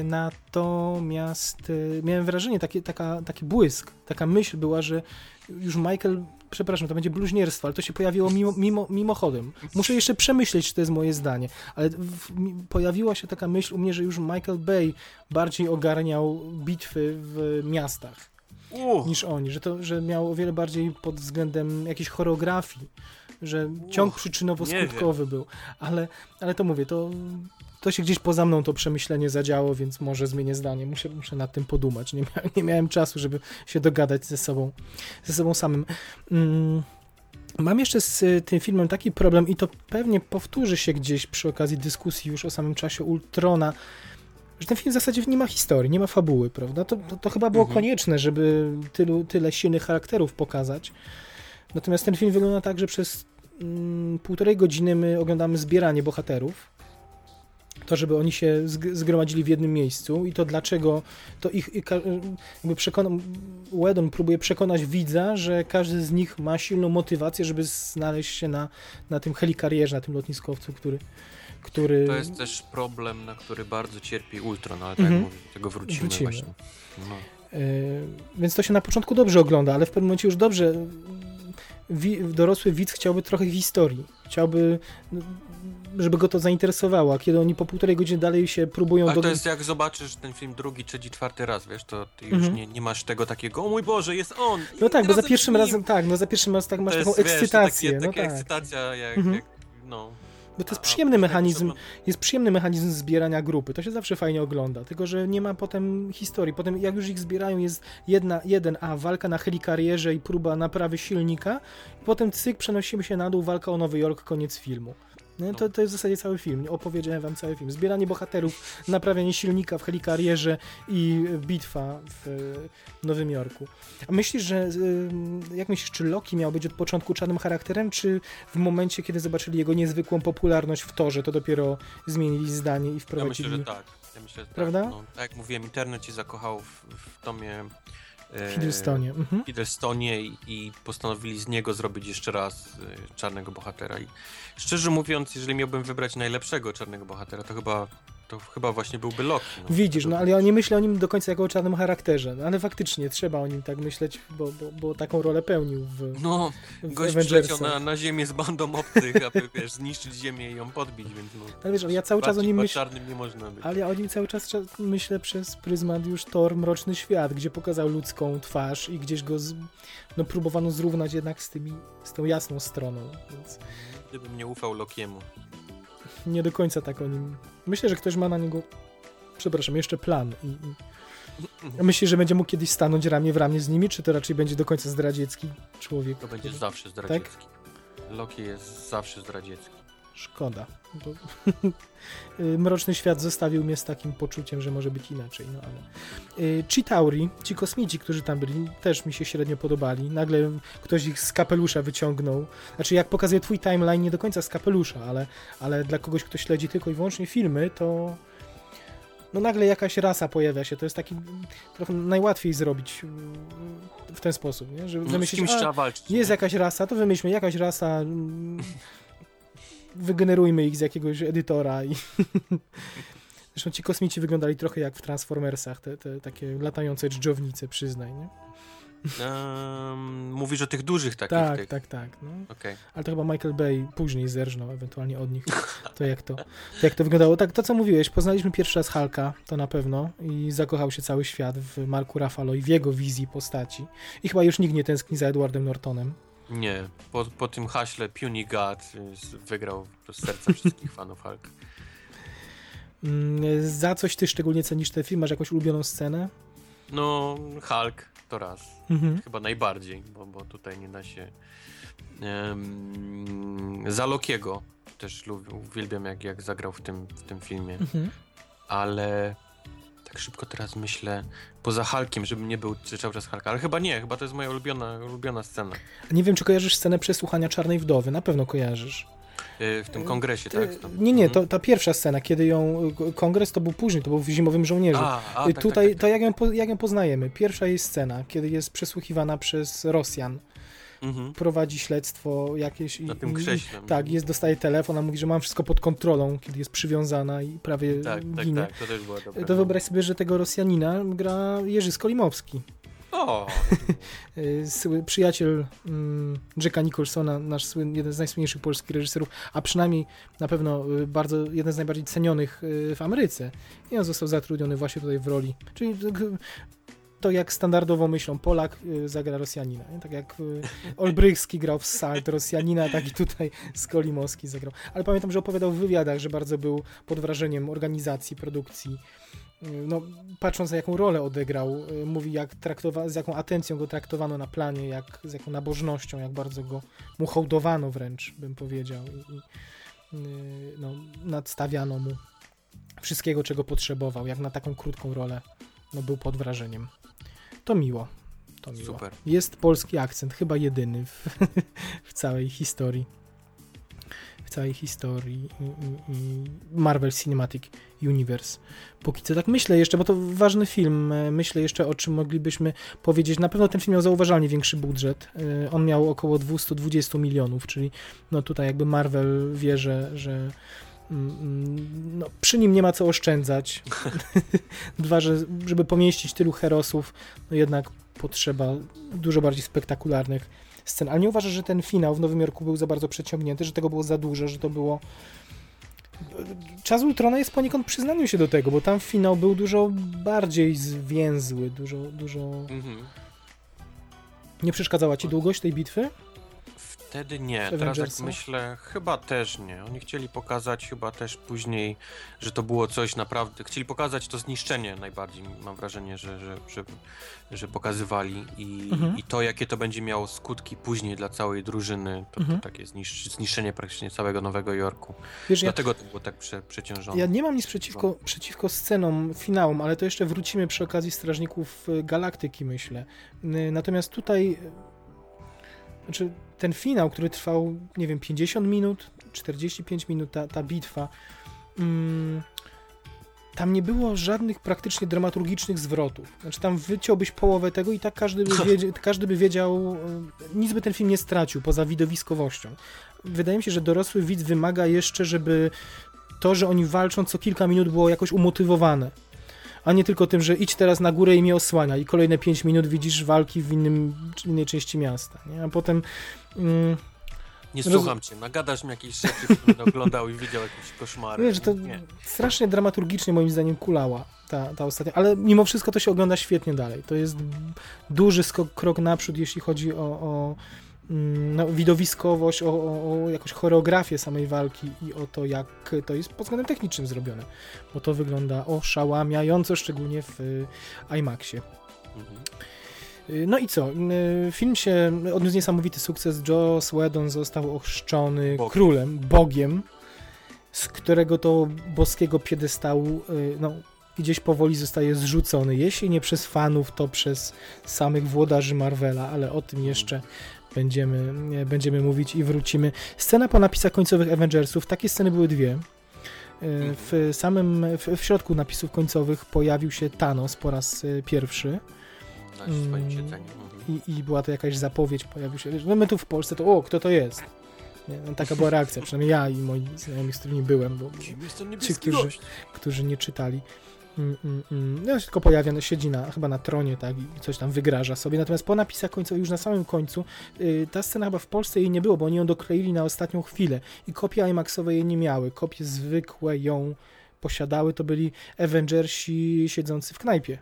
Natomiast y, miałem wrażenie, taki, taka, taki błysk, taka myśl była, że już Michael, przepraszam, to będzie bluźnierstwo, ale to się pojawiło mimo, mimo, mimochodem. Muszę jeszcze przemyśleć, czy to jest moje zdanie, ale w, pojawiła się taka myśl u mnie, że już Michael Bay bardziej ogarniał bitwy w miastach Uff, niż oni, że to, że miał o wiele bardziej pod względem jakiejś choreografii, że ciąg przyczynowo-skutkowy był, ale, ale to mówię, to, to się gdzieś poza mną to przemyślenie zadziało, więc może zmienię zdanie, muszę, muszę nad tym podumać, nie, nie miałem czasu, żeby się dogadać ze sobą, ze sobą samym. Mm. Mam jeszcze z y, tym filmem taki problem i to pewnie powtórzy się gdzieś przy okazji dyskusji już o samym czasie Ultrona, że ten film w zasadzie nie ma historii, nie ma fabuły, prawda? To, to, to chyba było Mhm. konieczne, żeby tylu, tyle silnych charakterów pokazać. Natomiast ten film wygląda tak, że przez mm, półtorej godziny my oglądamy zbieranie bohaterów. To, żeby oni się zg- zgromadzili w jednym miejscu i to dlaczego, to ich, jakby przekona, Wedon próbuje przekonać widza, że każdy z nich ma silną motywację, żeby znaleźć się na, na tym helikarierze, na tym lotniskowcu, który, który... to jest też problem, na który bardzo cierpi Ultron, ale tak Mhm. mówię, do tego wrócimy, Wrócimy. właśnie. No. Yy, Więc to się na początku dobrze ogląda, ale w pewnym momencie już dobrze. Wi dorosły widz chciałby trochę historii. Chciałby, żeby go to zainteresowało. A kiedy oni po półtorej godziny dalej się próbują. Ale do- to jest jak zobaczysz ten film drugi, trzeci, czwarty raz, wiesz, to ty już Mhm. nie, nie masz tego takiego, o mój Boże, jest on! No tak, bo za pierwszym razem, tak, no za pierwszym razem tak masz To taką jest, wiesz, ekscytację. Takie, no taka tak. ekscytacja, jak, Mhm. jak no. Bo to jest przyjemny mechanizm, jest przyjemny mechanizm zbierania grupy. To się zawsze fajnie ogląda, tylko że nie ma potem historii. Potem jak już ich zbierają jest jedna, jeden, a walka na helikarierze i próba naprawy silnika, potem cyk, przenosimy się na dół, walka o Nowy Jork, koniec filmu. No, to, to jest w zasadzie cały film. Opowiedziałem wam cały film. Zbieranie bohaterów, naprawianie silnika w helikarierze i bitwa w Nowym Jorku. A myślisz, że y, jak myślisz, czy Loki miał być od początku czarnym charakterem, czy w momencie, kiedy zobaczyli jego niezwykłą popularność w torze, to dopiero zmienili zdanie i Ja wprowadzili... myślę, że tak. Ja myślę, że Prawda? Tak. No, tak jak mówiłem, internet ci zakochał w, w tomie e, Hiddlestonie. Mhm. Hiddlestonie i, i postanowili z niego zrobić jeszcze raz e, czarnego bohatera. I szczerze mówiąc, jeżeli miałbym wybrać najlepszego czarnego bohatera, to chyba, to chyba właśnie byłby Loki. No. Widzisz, no ale ja nie myślę o nim do końca jako o czarnym charakterze, no, ale faktycznie trzeba o nim tak myśleć, bo, bo, bo taką rolę pełnił w, No, w gość przyleciał na, na ziemię z bandą obcych, aby [laughs] wiesz, zniszczyć ziemię i ją podbić, więc no. Ale wiesz, ale ja cały czas o nim myślę, nie można być. ale ja o nim cały czas cza- myślę przez pryzmat już Thor Mroczny Świat, gdzie pokazał ludzką twarz i gdzieś go z, no, próbowano zrównać jednak z tymi, z tą jasną stroną, więc Gdybym nie ufał Lokiemu. Nie do końca tak o nim. Myślę, że ktoś ma na niego, przepraszam, jeszcze plan. I, i... Myślisz, że będzie mógł kiedyś stanąć ramię w ramię z nimi, czy to raczej będzie do końca zdradziecki człowiek? To będzie który- zawsze zdradziecki. Loki jest zawsze zdradziecki. Szkoda. Bo... [laughs] Y, Mroczny świat zostawił mnie z takim poczuciem, że może być inaczej, no ale. Y, Chitauri, ci kosmici, którzy tam byli, też mi się średnio podobali. Nagle ktoś ich z kapelusza wyciągnął. Znaczy, jak pokazuje twój timeline, nie do końca z kapelusza, ale, ale dla kogoś, kto śledzi tylko i wyłącznie filmy, to. No nagle jakaś rasa pojawia się. To jest taki trochę najłatwiej zrobić y, w ten sposób, nie? Że No, z wymyślić, kimś a, trzeba walczyć. jest nie? jakaś rasa, to wymyślmy jakaś rasa. [laughs] Wygenerujmy ich z jakiegoś edytora i. [laughs] Zresztą ci kosmici wyglądali trochę jak w Transformersach, te, te takie latające dżdżownice, przyznaj, nie? Um, mówisz o tych dużych takich. Tak, tych. tak, tak. No. Okej. Ale to chyba Michael Bay później zerżnął ewentualnie od nich. To jak to, to jak to wyglądało. Tak, to co mówiłeś, poznaliśmy pierwszy raz Hulka, to na pewno, i zakochał się cały świat w Marku Ruffalo i w jego wizji postaci. I chyba już nikt nie tęskni za Edwardem Nortonem. Nie, po, po tym haśle Puny God y, wygrał z serca [laughs] wszystkich fanów Hulk. Mm, Za coś ty szczególnie cenisz ten film? Masz jakąś ulubioną scenę? No, Hulk to raz. Mhm. Chyba najbardziej, bo, bo tutaj nie da się. Um, za Lokiego też lubię, uwielbiam jak, jak zagrał w tym, w tym filmie, Mhm. ale tak szybko teraz myślę, poza Hulkiem, żebym nie był cały czas Hulk, ale chyba nie, chyba to jest moja ulubiona, ulubiona scena. Nie wiem, czy kojarzysz scenę przesłuchania Czarnej Wdowy. Na pewno kojarzysz. Y, W tym kongresie, tak? E, Tam- Nie, nie, Mhm. to ta pierwsza scena, kiedy ją kongres to był później, to był w Zimowym Żołnierzu. A, a, Y, tak, Tutaj tak, tak, to jak ją, jak ją poznajemy? Pierwsza jej scena, kiedy jest przesłuchiwana przez Rosjan. Mhm. Prowadzi śledztwo jakieś i, Na tym i, krześle. tak, jest, dostaje telefon, a mówi, że mam wszystko pod kontrolą, kiedy jest przywiązana i prawie Tak, tak, ginie. tak, to też była dobra. To wyobraź sobie, że tego Rosjanina gra Jerzy Skolimowski. O, [laughs] Y, Przyjaciel mm, Jacka Nicholsona, nasz słyn, jeden z najsłynniejszych polskich reżyserów, a przynajmniej na pewno y, bardzo, jeden z najbardziej cenionych y, w Ameryce. I on został zatrudniony właśnie tutaj w roli. Czyli to jak standardowo myślą, Polak y, zagra Rosjanina. Nie? Tak jak y, Olbrychski grał w Salt Rosjanina, tak i tutaj Skolimowski zagrał. Ale pamiętam, że opowiadał w wywiadach, że bardzo był pod wrażeniem organizacji, produkcji. Y, No, patrząc na jaką rolę odegrał, mówi jak traktowa- z jaką atencją go traktowano na planie, jak, z jaką nabożnością, jak bardzo go mu hołdowano wręcz, bym powiedział. I, i, no, nadstawiano mu wszystkiego, czego potrzebował, jak na taką krótką rolę no, był pod wrażeniem. To miło. To miło. super. Jest polski akcent, chyba jedyny w, [laughs] w całej historii. W całej historii Marvel Cinematic Universe. Póki co tak myślę jeszcze, bo to ważny film. Myślę jeszcze o czym moglibyśmy powiedzieć. Na pewno ten film miał zauważalnie większy budżet. E, On miał około 220 milionów, czyli no tutaj jakby Marvel wie, że, że no, przy nim nie ma co oszczędzać. [laughs] Dwa, że żeby pomieścić tylu herosów, no jednak potrzeba dużo bardziej spektakularnych scen. Ale nie uważasz, że ten finał w Nowym Jorku był za bardzo przeciągnięty, że tego było za dużo, że to było. Czas Ultrona jest poniekąd przyznaniem się do tego, bo tam finał był dużo bardziej zwięzły, dużo, dużo... Mhm. Nie przeszkadzała ci długość tej bitwy? Wtedy nie, teraz jak myślę, chyba też nie. Oni chcieli pokazać chyba też później, że to było coś naprawdę, chcieli pokazać to zniszczenie najbardziej, mam wrażenie, że, że, że, że pokazywali i, Mhm. i to, jakie to będzie miało skutki później dla całej drużyny, to, Mhm. to takie zniszcz, zniszczenie praktycznie całego Nowego Jorku. Wiesz, ja, Dlatego to było tak prze, przeciążone. ja nie mam nic przeciwko, przeciwko scenom, finałom, ale to jeszcze wrócimy przy okazji Strażników y, Galaktyki, myślę. Natomiast tutaj, y, znaczy ten finał, który trwał, nie wiem, 50 minut, 45 minut, ta, ta bitwa, mm, tam nie było żadnych praktycznie dramaturgicznych zwrotów. Znaczy tam wyciąłbyś połowę tego i tak każdy by, [laughs] wiedział, każdy by wiedział, y, nic by ten film nie stracił, poza widowiskowością. Wydaje mi się, że dorosły widz wymaga jeszcze, żeby to, że oni walczą co kilka minut było jakoś umotywowane. A nie tylko tym, że idź teraz na górę i mnie osłania i kolejne 5 minut widzisz walki w, innym, w innej części miasta. Nie? A potem... Mm, Nie roz- słucham cię, nagadasz mi jakieś rzeczy, które oglądał i widział jakieś koszmary. Wiesz, że to Nie. strasznie dramaturgicznie moim zdaniem kulała ta, ta ostatnia, ale mimo wszystko to się ogląda świetnie dalej. To jest duży skok, krok naprzód, jeśli chodzi o, o mm, no, widowiskowość, o, o, o jakąś choreografię samej walki i o to, jak to jest pod względem technicznym zrobione. Bo to wygląda oszałamiająco, szczególnie w y, IMAXie. Mhm. Y, No i co? Y, Film się odniósł niesamowity sukces. Joss Whedon został ochrzczony królem, bogiem, z którego to boskiego piedestału y, no, gdzieś powoli zostaje zrzucony. Jeśli nie przez fanów, to przez samych włodarzy Marvela, ale o tym jeszcze będziemy, nie, będziemy mówić i wrócimy. Scena po napisach końcowych Avengersów, takie sceny były dwie. Y, W samym, w, środku napisów końcowych pojawił się Thanos po raz y, swoim Mm. siedzeniu. Mhm. i, i była to jakaś zapowiedź, pojawił się. No my tu w Polsce to, o, kto to jest? Nie? No, taka była reakcja, przynajmniej ja i moi znajomi, z którymi byłem, bo ci, którzy, którzy nie czytali. Mm, mm, mm. No się tylko pojawia, no, siedzi na, chyba na tronie, tak, i coś tam wygraża sobie. Natomiast po napisach końcowych, już na samym końcu, y, ta scena chyba w Polsce jej nie było, bo oni ją dokleili na ostatnią chwilę i kopie IMAXowe jej nie miały. Kopie zwykłe ją posiadały, to byli Avengersi siedzący w knajpie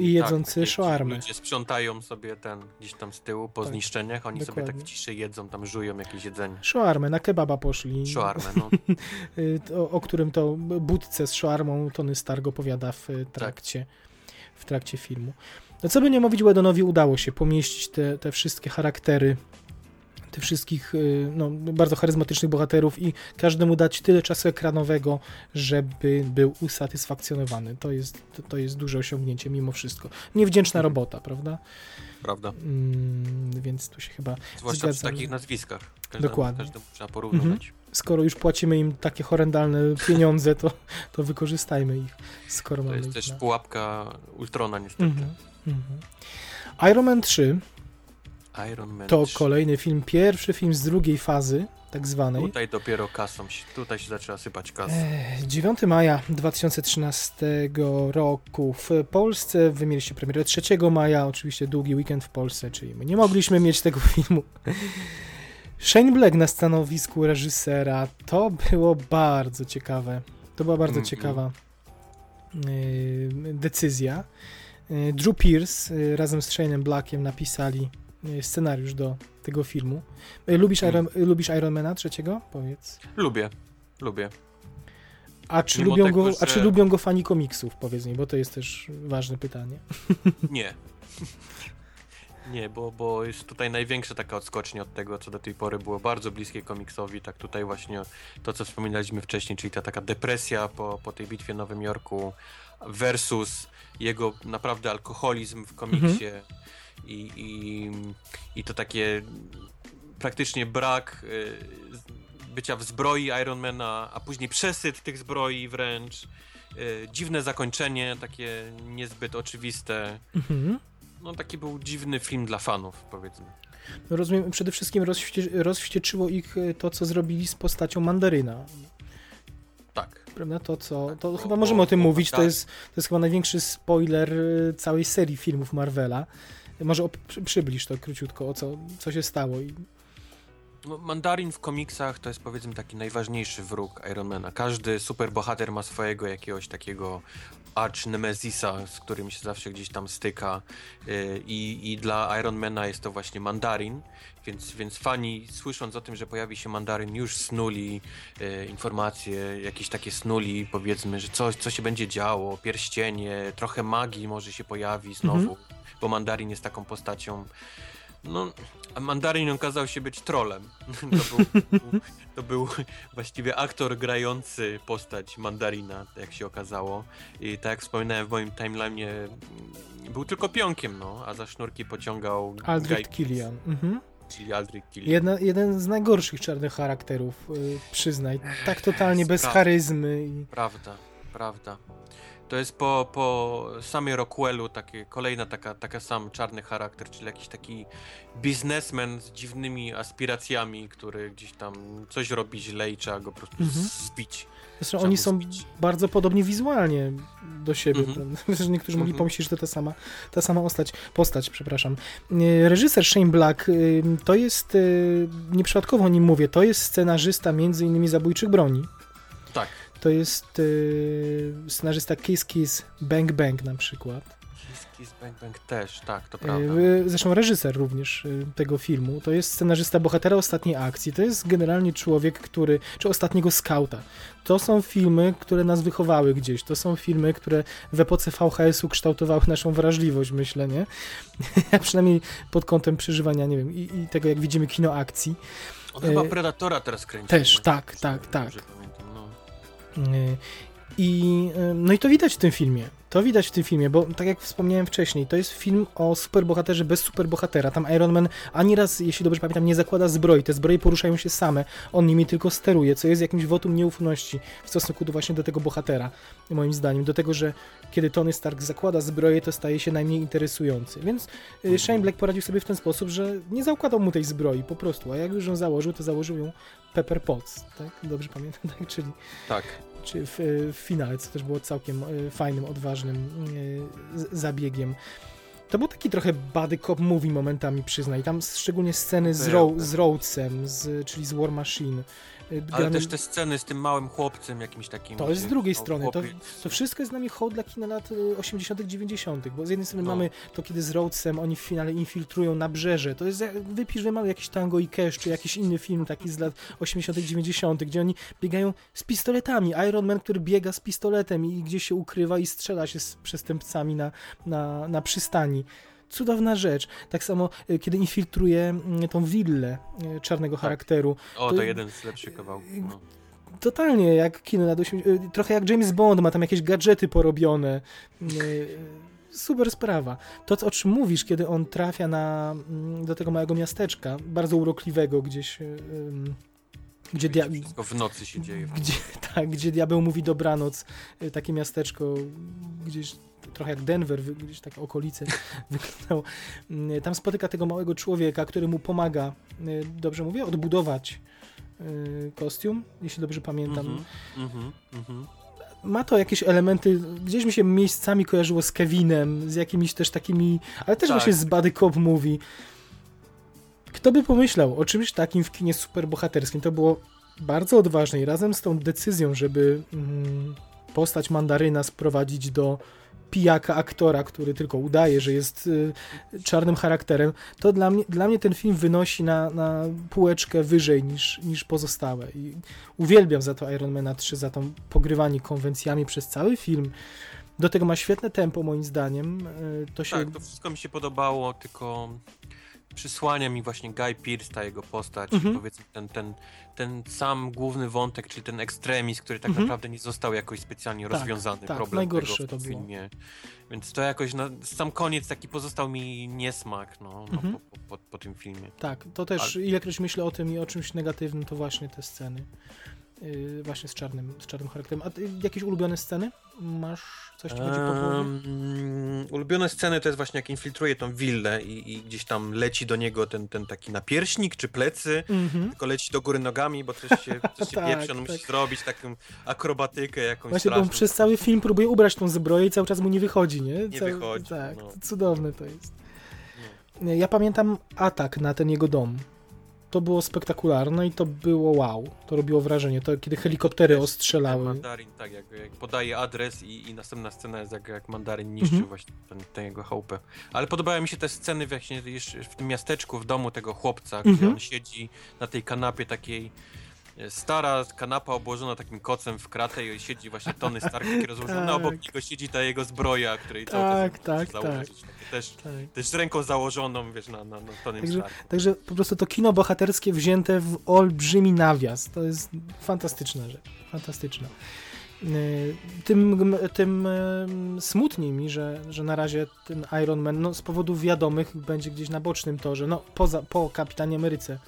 i jedzący tak, shawarmę. Ludzie sprzątają sobie ten gdzieś tam z tyłu po Tak, zniszczeniach, oni sobie dokładnie. tak w ciszy jedzą, tam żują jakieś jedzenie. Shawarmę, na kebaba poszli. Shawarmę, no. [laughs] Y, o, o którym to budce z szarmą Tony Stark opowiada w y, trakcie, w trakcie filmu. No co by nie mówić, Wedonowi udało się pomieścić te, te wszystkie charaktery, te wszystkich y, no, bardzo charyzmatycznych bohaterów i każdemu dać tyle czasu ekranowego, żeby był usatysfakcjonowany. To jest, to, to jest duże osiągnięcie mimo wszystko. Niewdzięczna robota, prawda? Prawda? Mm, więc tu się chyba Zwłaszcza przy Zgadzam. takich nazwiskach. Każdemu, Dokładnie. Każdemu trzeba porównywać. skoro już płacimy im takie horrendalne pieniądze, to, to wykorzystajmy ich, skoro To mamy jest też na... pułapka Ultrona niestety. Mhm, mhm. Iron Man 3 Iron Man to 3. kolejny film, pierwszy film z drugiej fazy, tak zwanej. Tutaj dopiero kasą, się- tutaj się zaczęła sypać kasa. E, 9 maja 2013 roku w Polsce, wy mieliście premierę 3 maja, oczywiście długi weekend w Polsce, czyli my nie mogliśmy mieć tego [laughs] filmu. Shane Black na stanowisku reżysera, to było bardzo ciekawe, to była bardzo Mhm. ciekawa e, decyzja. E, Drew Pierce e, razem z Shane'em Blackiem napisali scenariusz do tego filmu. E, Lubisz, Mhm. Iron, lubisz Ironmana trzeciego? Powiedz. Lubię, lubię. A czy, Mimo lubią tego, go, a że- czy lubią go fani komiksów, powiedz mi, bo to jest też ważne pytanie. [laughs] Nie. [laughs] Nie, bo, bo jest tutaj największa taka odskocznia od tego, co do tej pory było bardzo bliskie komiksowi. Tak tutaj właśnie to, co wspominaliśmy wcześniej, czyli ta taka depresja po, po tej bitwie w Nowym Jorku versus jego naprawdę alkoholizm w komiksie i, i, i to takie praktycznie brak y, bycia w zbroi Ironmana, a później przesyt tych zbroi wręcz. Y, dziwne zakończenie, takie niezbyt oczywiste. Mhm. No taki był dziwny film dla fanów, powiedzmy. No rozumiem, przede wszystkim rozwście, rozwścieczyło ich e, to, co zrobili z postacią Mandaryna. Tak. Prawda? To, co, Tak, to bo- chyba bo- możemy o tym bo mówić, to tak. jest, to jest chyba największy spoiler całej serii filmów Marvela. Może przybliż to króciutko, o co, co się stało. I... No, Mandarin w komiksach to jest powiedzmy taki najważniejszy wróg Ironmana. Każdy superbohater ma swojego jakiegoś takiego arch nemezisa, z którym się zawsze gdzieś tam styka yy, i, i dla Ironmana jest to właśnie Mandarin, więc, więc fani słysząc o tym, że pojawi się Mandarin już snuli yy, informacje, jakieś takie snuli powiedzmy, że coś, co się będzie działo, pierścienie, trochę magii może się pojawi znowu, bo Mandarin jest taką postacią no, a Mandarin okazał się być trolem. [laughs] To był, to był właściwie aktor grający postać Mandarina, jak się okazało. I tak jak wspominałem w moim timeline'ie, mm, był tylko pionkiem, no, a za sznurki pociągał Aldrich Killian. Mhm. Czyli Aldrich Killian. Jedna, jeden z najgorszych czarnych charakterów, y, przyznaj. Tak totalnie bez charyzmy. I... Prawda, prawda. To jest po, po samie Rockwellu takie, kolejna taka, taka sam czarny charakter, czyli jakiś taki biznesmen z dziwnymi aspiracjami, który gdzieś tam coś robi źle i trzeba go po prostu Mhm. zbić. Zresztą Trzeba oni są zbić. bardzo podobni wizualnie do siebie. Mhm. [laughs] Że niektórzy mogli Mhm. pomyśleć, że to ta sama, ta sama postać, postać, przepraszam. E, Reżyser Shane Black e, to jest, e, nieprzypadkowo o nim mówię, to jest scenarzysta między innymi Zabójczych Broni. Tak. To jest e, scenarzysta Kiss Kiss Bang Bang na przykład. Kiss Kiss Bang Bang też, tak, to E, prawda. Zresztą reżyser również e, tego filmu. To jest scenarzysta bohatera ostatniej akcji. To jest generalnie człowiek, który. czy ostatniego skauta. To są filmy, które nas wychowały gdzieś. To są filmy, które w epoce VHS-u kształtowały naszą wrażliwość, myślę, nie? [laughs] Przynajmniej pod kątem przeżywania, nie wiem, i, i tego, jak widzimy kino akcji. On chyba e, Predatora teraz kręci. też, tak, tak, tak. I, e, no i to widać w tym filmie. To widać w tym filmie, bo tak jak wspomniałem wcześniej, to jest film o superbohaterze bez superbohatera. Tam Iron Man ani raz, jeśli dobrze pamiętam, nie zakłada zbroi. Te zbroje poruszają się same. On nimi tylko steruje, co jest jakimś wotum nieufności w stosunku do właśnie do tego bohatera, moim zdaniem. Do tego, że kiedy Tony Stark zakłada zbroję, to staje się najmniej interesujący. Więc y, Shane Black poradził sobie w ten sposób, że nie zakładał mu tej zbroi po prostu, a jak już ją założył, to założył ją Pepper Potts, tak? Dobrze pamiętam, [laughs] tak? Czyli Tak. Czy w, w finale, co też było całkiem e, fajnym, odważnym e, zabiegiem. To był taki trochę buddy cop movie momentami, przyznaj. Tam szczególnie sceny z, Ro- z Rhodesem, z, czyli z War Machine. E, Ale też te sceny z tym małym chłopcem jakimś takim. To jest z gdzie- drugiej strony. To, to wszystko jest dla mnie hołd dla kina lat y, 80., 90., bo z jednej strony No. mamy to, kiedy z Rhodesem oni w finale infiltrują nabrzeże. To jest, jak- wypisz, że mamy jakiś Tango i Cash, czy jakiś inny film taki z lat 80., 90., gdzie oni biegają z pistoletami. Iron Man, który biega z pistoletem i gdzieś się ukrywa i strzela się z przestępcami na, na, na przystani. Cudowna rzecz. Tak samo, y, kiedy infiltruje mm, tą willę y, czarnego charakteru. O, to- to jeden z lepszych kawałków. No. Totalnie jak kino lat 80. y, Trochę jak James Bond, ma tam jakieś gadżety porobione. Y, Super sprawa. To, co- o czym mówisz, kiedy on trafia na, mm, do tego małego miasteczka, bardzo urokliwego gdzieś, y, gdzie, dia- Wszystko w nocy się dzieje. gdzie, [laughs] tak, gdzie diabeł mówi dobranoc, y, takie miasteczko gdzieś trochę jak Denver, gdzieś takie okolice [laughs] wyglądało. Y, Tam spotyka tego małego człowieka, który mu pomaga, y, dobrze mówię, odbudować y, kostium, jeśli dobrze pamiętam. Mhm, mhm, mhm. Ma to jakieś elementy, gdzieś mi się miejscami kojarzyło z Kevinem, z jakimiś też takimi, ale też Tak. właśnie z Buddy Cop Movie. Kto by pomyślał o czymś takim w kinie superbohaterskim? To było bardzo odważne i razem z tą decyzją, żeby mm, postać Mandaryna sprowadzić do pijaka aktora, który tylko udaje, że jest y, czarnym charakterem, to dla mnie, dla mnie ten film wynosi na, na półeczkę wyżej niż, niż pozostałe. I uwielbiam za to Ironmana 3, za to pogrywanie konwencjami przez cały film. Do tego ma świetne tempo, moim zdaniem. Y, To się Tak, to wszystko mi się podobało, tylko przysłania mi właśnie Guy Pearce, ta jego postać, Mhm. powiedzmy ten, ten, ten sam główny wątek, czyli ten ekstremizm, który tak Mhm. naprawdę nie został jakoś specjalnie Tak, rozwiązany, tak, problem najgorsze tego w to tym filmie. Więc to jakoś, na, sam koniec taki pozostał mi niesmak, no, no Mhm. po, po, po, po tym filmie. Tak, to też ilekroć myślę o tym i o czymś negatywnym, to właśnie te sceny. Yy, właśnie z czarnym, z czarnym charakterem. A ty, jakieś ulubione sceny? Masz coś, co głowie? Ehm, ulubione sceny to jest właśnie jak infiltruje tą willę i, i gdzieś tam leci do niego ten, ten taki napierśnik czy plecy, Mhm. tylko leci do góry nogami, bo coś się, [laughs] coś się Tak, pieprzy, on musi tak. zrobić taką akrobatykę jakąś Właśnie, bo on straszną. przez cały film próbuje ubrać tą zbroję i cały czas mu nie wychodzi, nie? Nie Cały- wychodzi, Tak, no. cudowne to jest. Nie, Ja pamiętam atak na ten jego dom. To było spektakularne i to było wow. To robiło wrażenie. To kiedy helikoptery Ten ostrzelały. Mandarin, tak, jak, jak podaje adres i, i następna scena jest jak, jak Mandarin niszczy Mhm. właśnie ten, ten jego chałupę. Ale podobały mi się te sceny właśnie jeszcze w tym miasteczku, w domu tego chłopca, gdzie Mhm. on siedzi na tej kanapie takiej stara kanapa obłożona takim kocem w kratę i siedzi właśnie Tony Stark taki rozłożony, a obok Tak. niego siedzi ta jego zbroja, której cały Tak, czas tak, założyć. tak. Takie Też, Tak. też ręką założoną, wiesz, na, na, na Tonym Także- Starku. Także po prostu to kino bohaterskie wzięte w olbrzymi nawias. To jest fantastyczna rzecz. Fantastyczna. Yy, Tym, tym smutniej mi, że, że na razie ten Iron Man no, z powodów wiadomych będzie gdzieś na bocznym torze, no poza, po Kapitanie Ameryce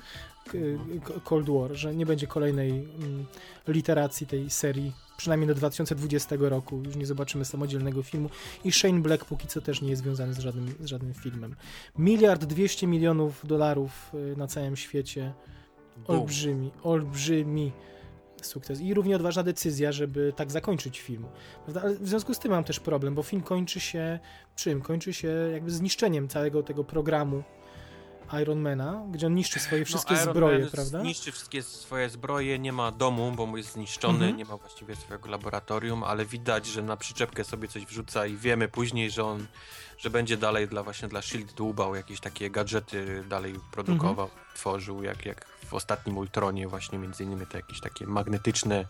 Cold War, że nie będzie kolejnej mm, literacji tej serii, przynajmniej do 2020 roku, już nie zobaczymy samodzielnego filmu i Shane Black póki co też nie jest związany z żadnym, z żadnym filmem. Miliard dwieście milionów dolarów y, na całym świecie. Olbrzymi, olbrzymi sukces. I równie odważna decyzja, żeby tak zakończyć film. Prawda? Ale w związku z tym mam też problem, bo film kończy się czym? Kończy się jakby zniszczeniem całego tego programu Ironmana, gdzie on niszczy swoje wszystkie No, zbroje, Man prawda? Niszczy wszystkie swoje zbroje, nie ma domu, bo jest zniszczony, Mhm. nie ma właściwie swojego laboratorium, ale widać, że na przyczepkę sobie coś wrzuca i wiemy później, że on, że będzie dalej dla właśnie dla Shield dłubał jakieś takie gadżety dalej produkował, Mhm. tworzył, jak, jak w ostatnim Ultronie właśnie między innymi te jakieś takie magnetyczne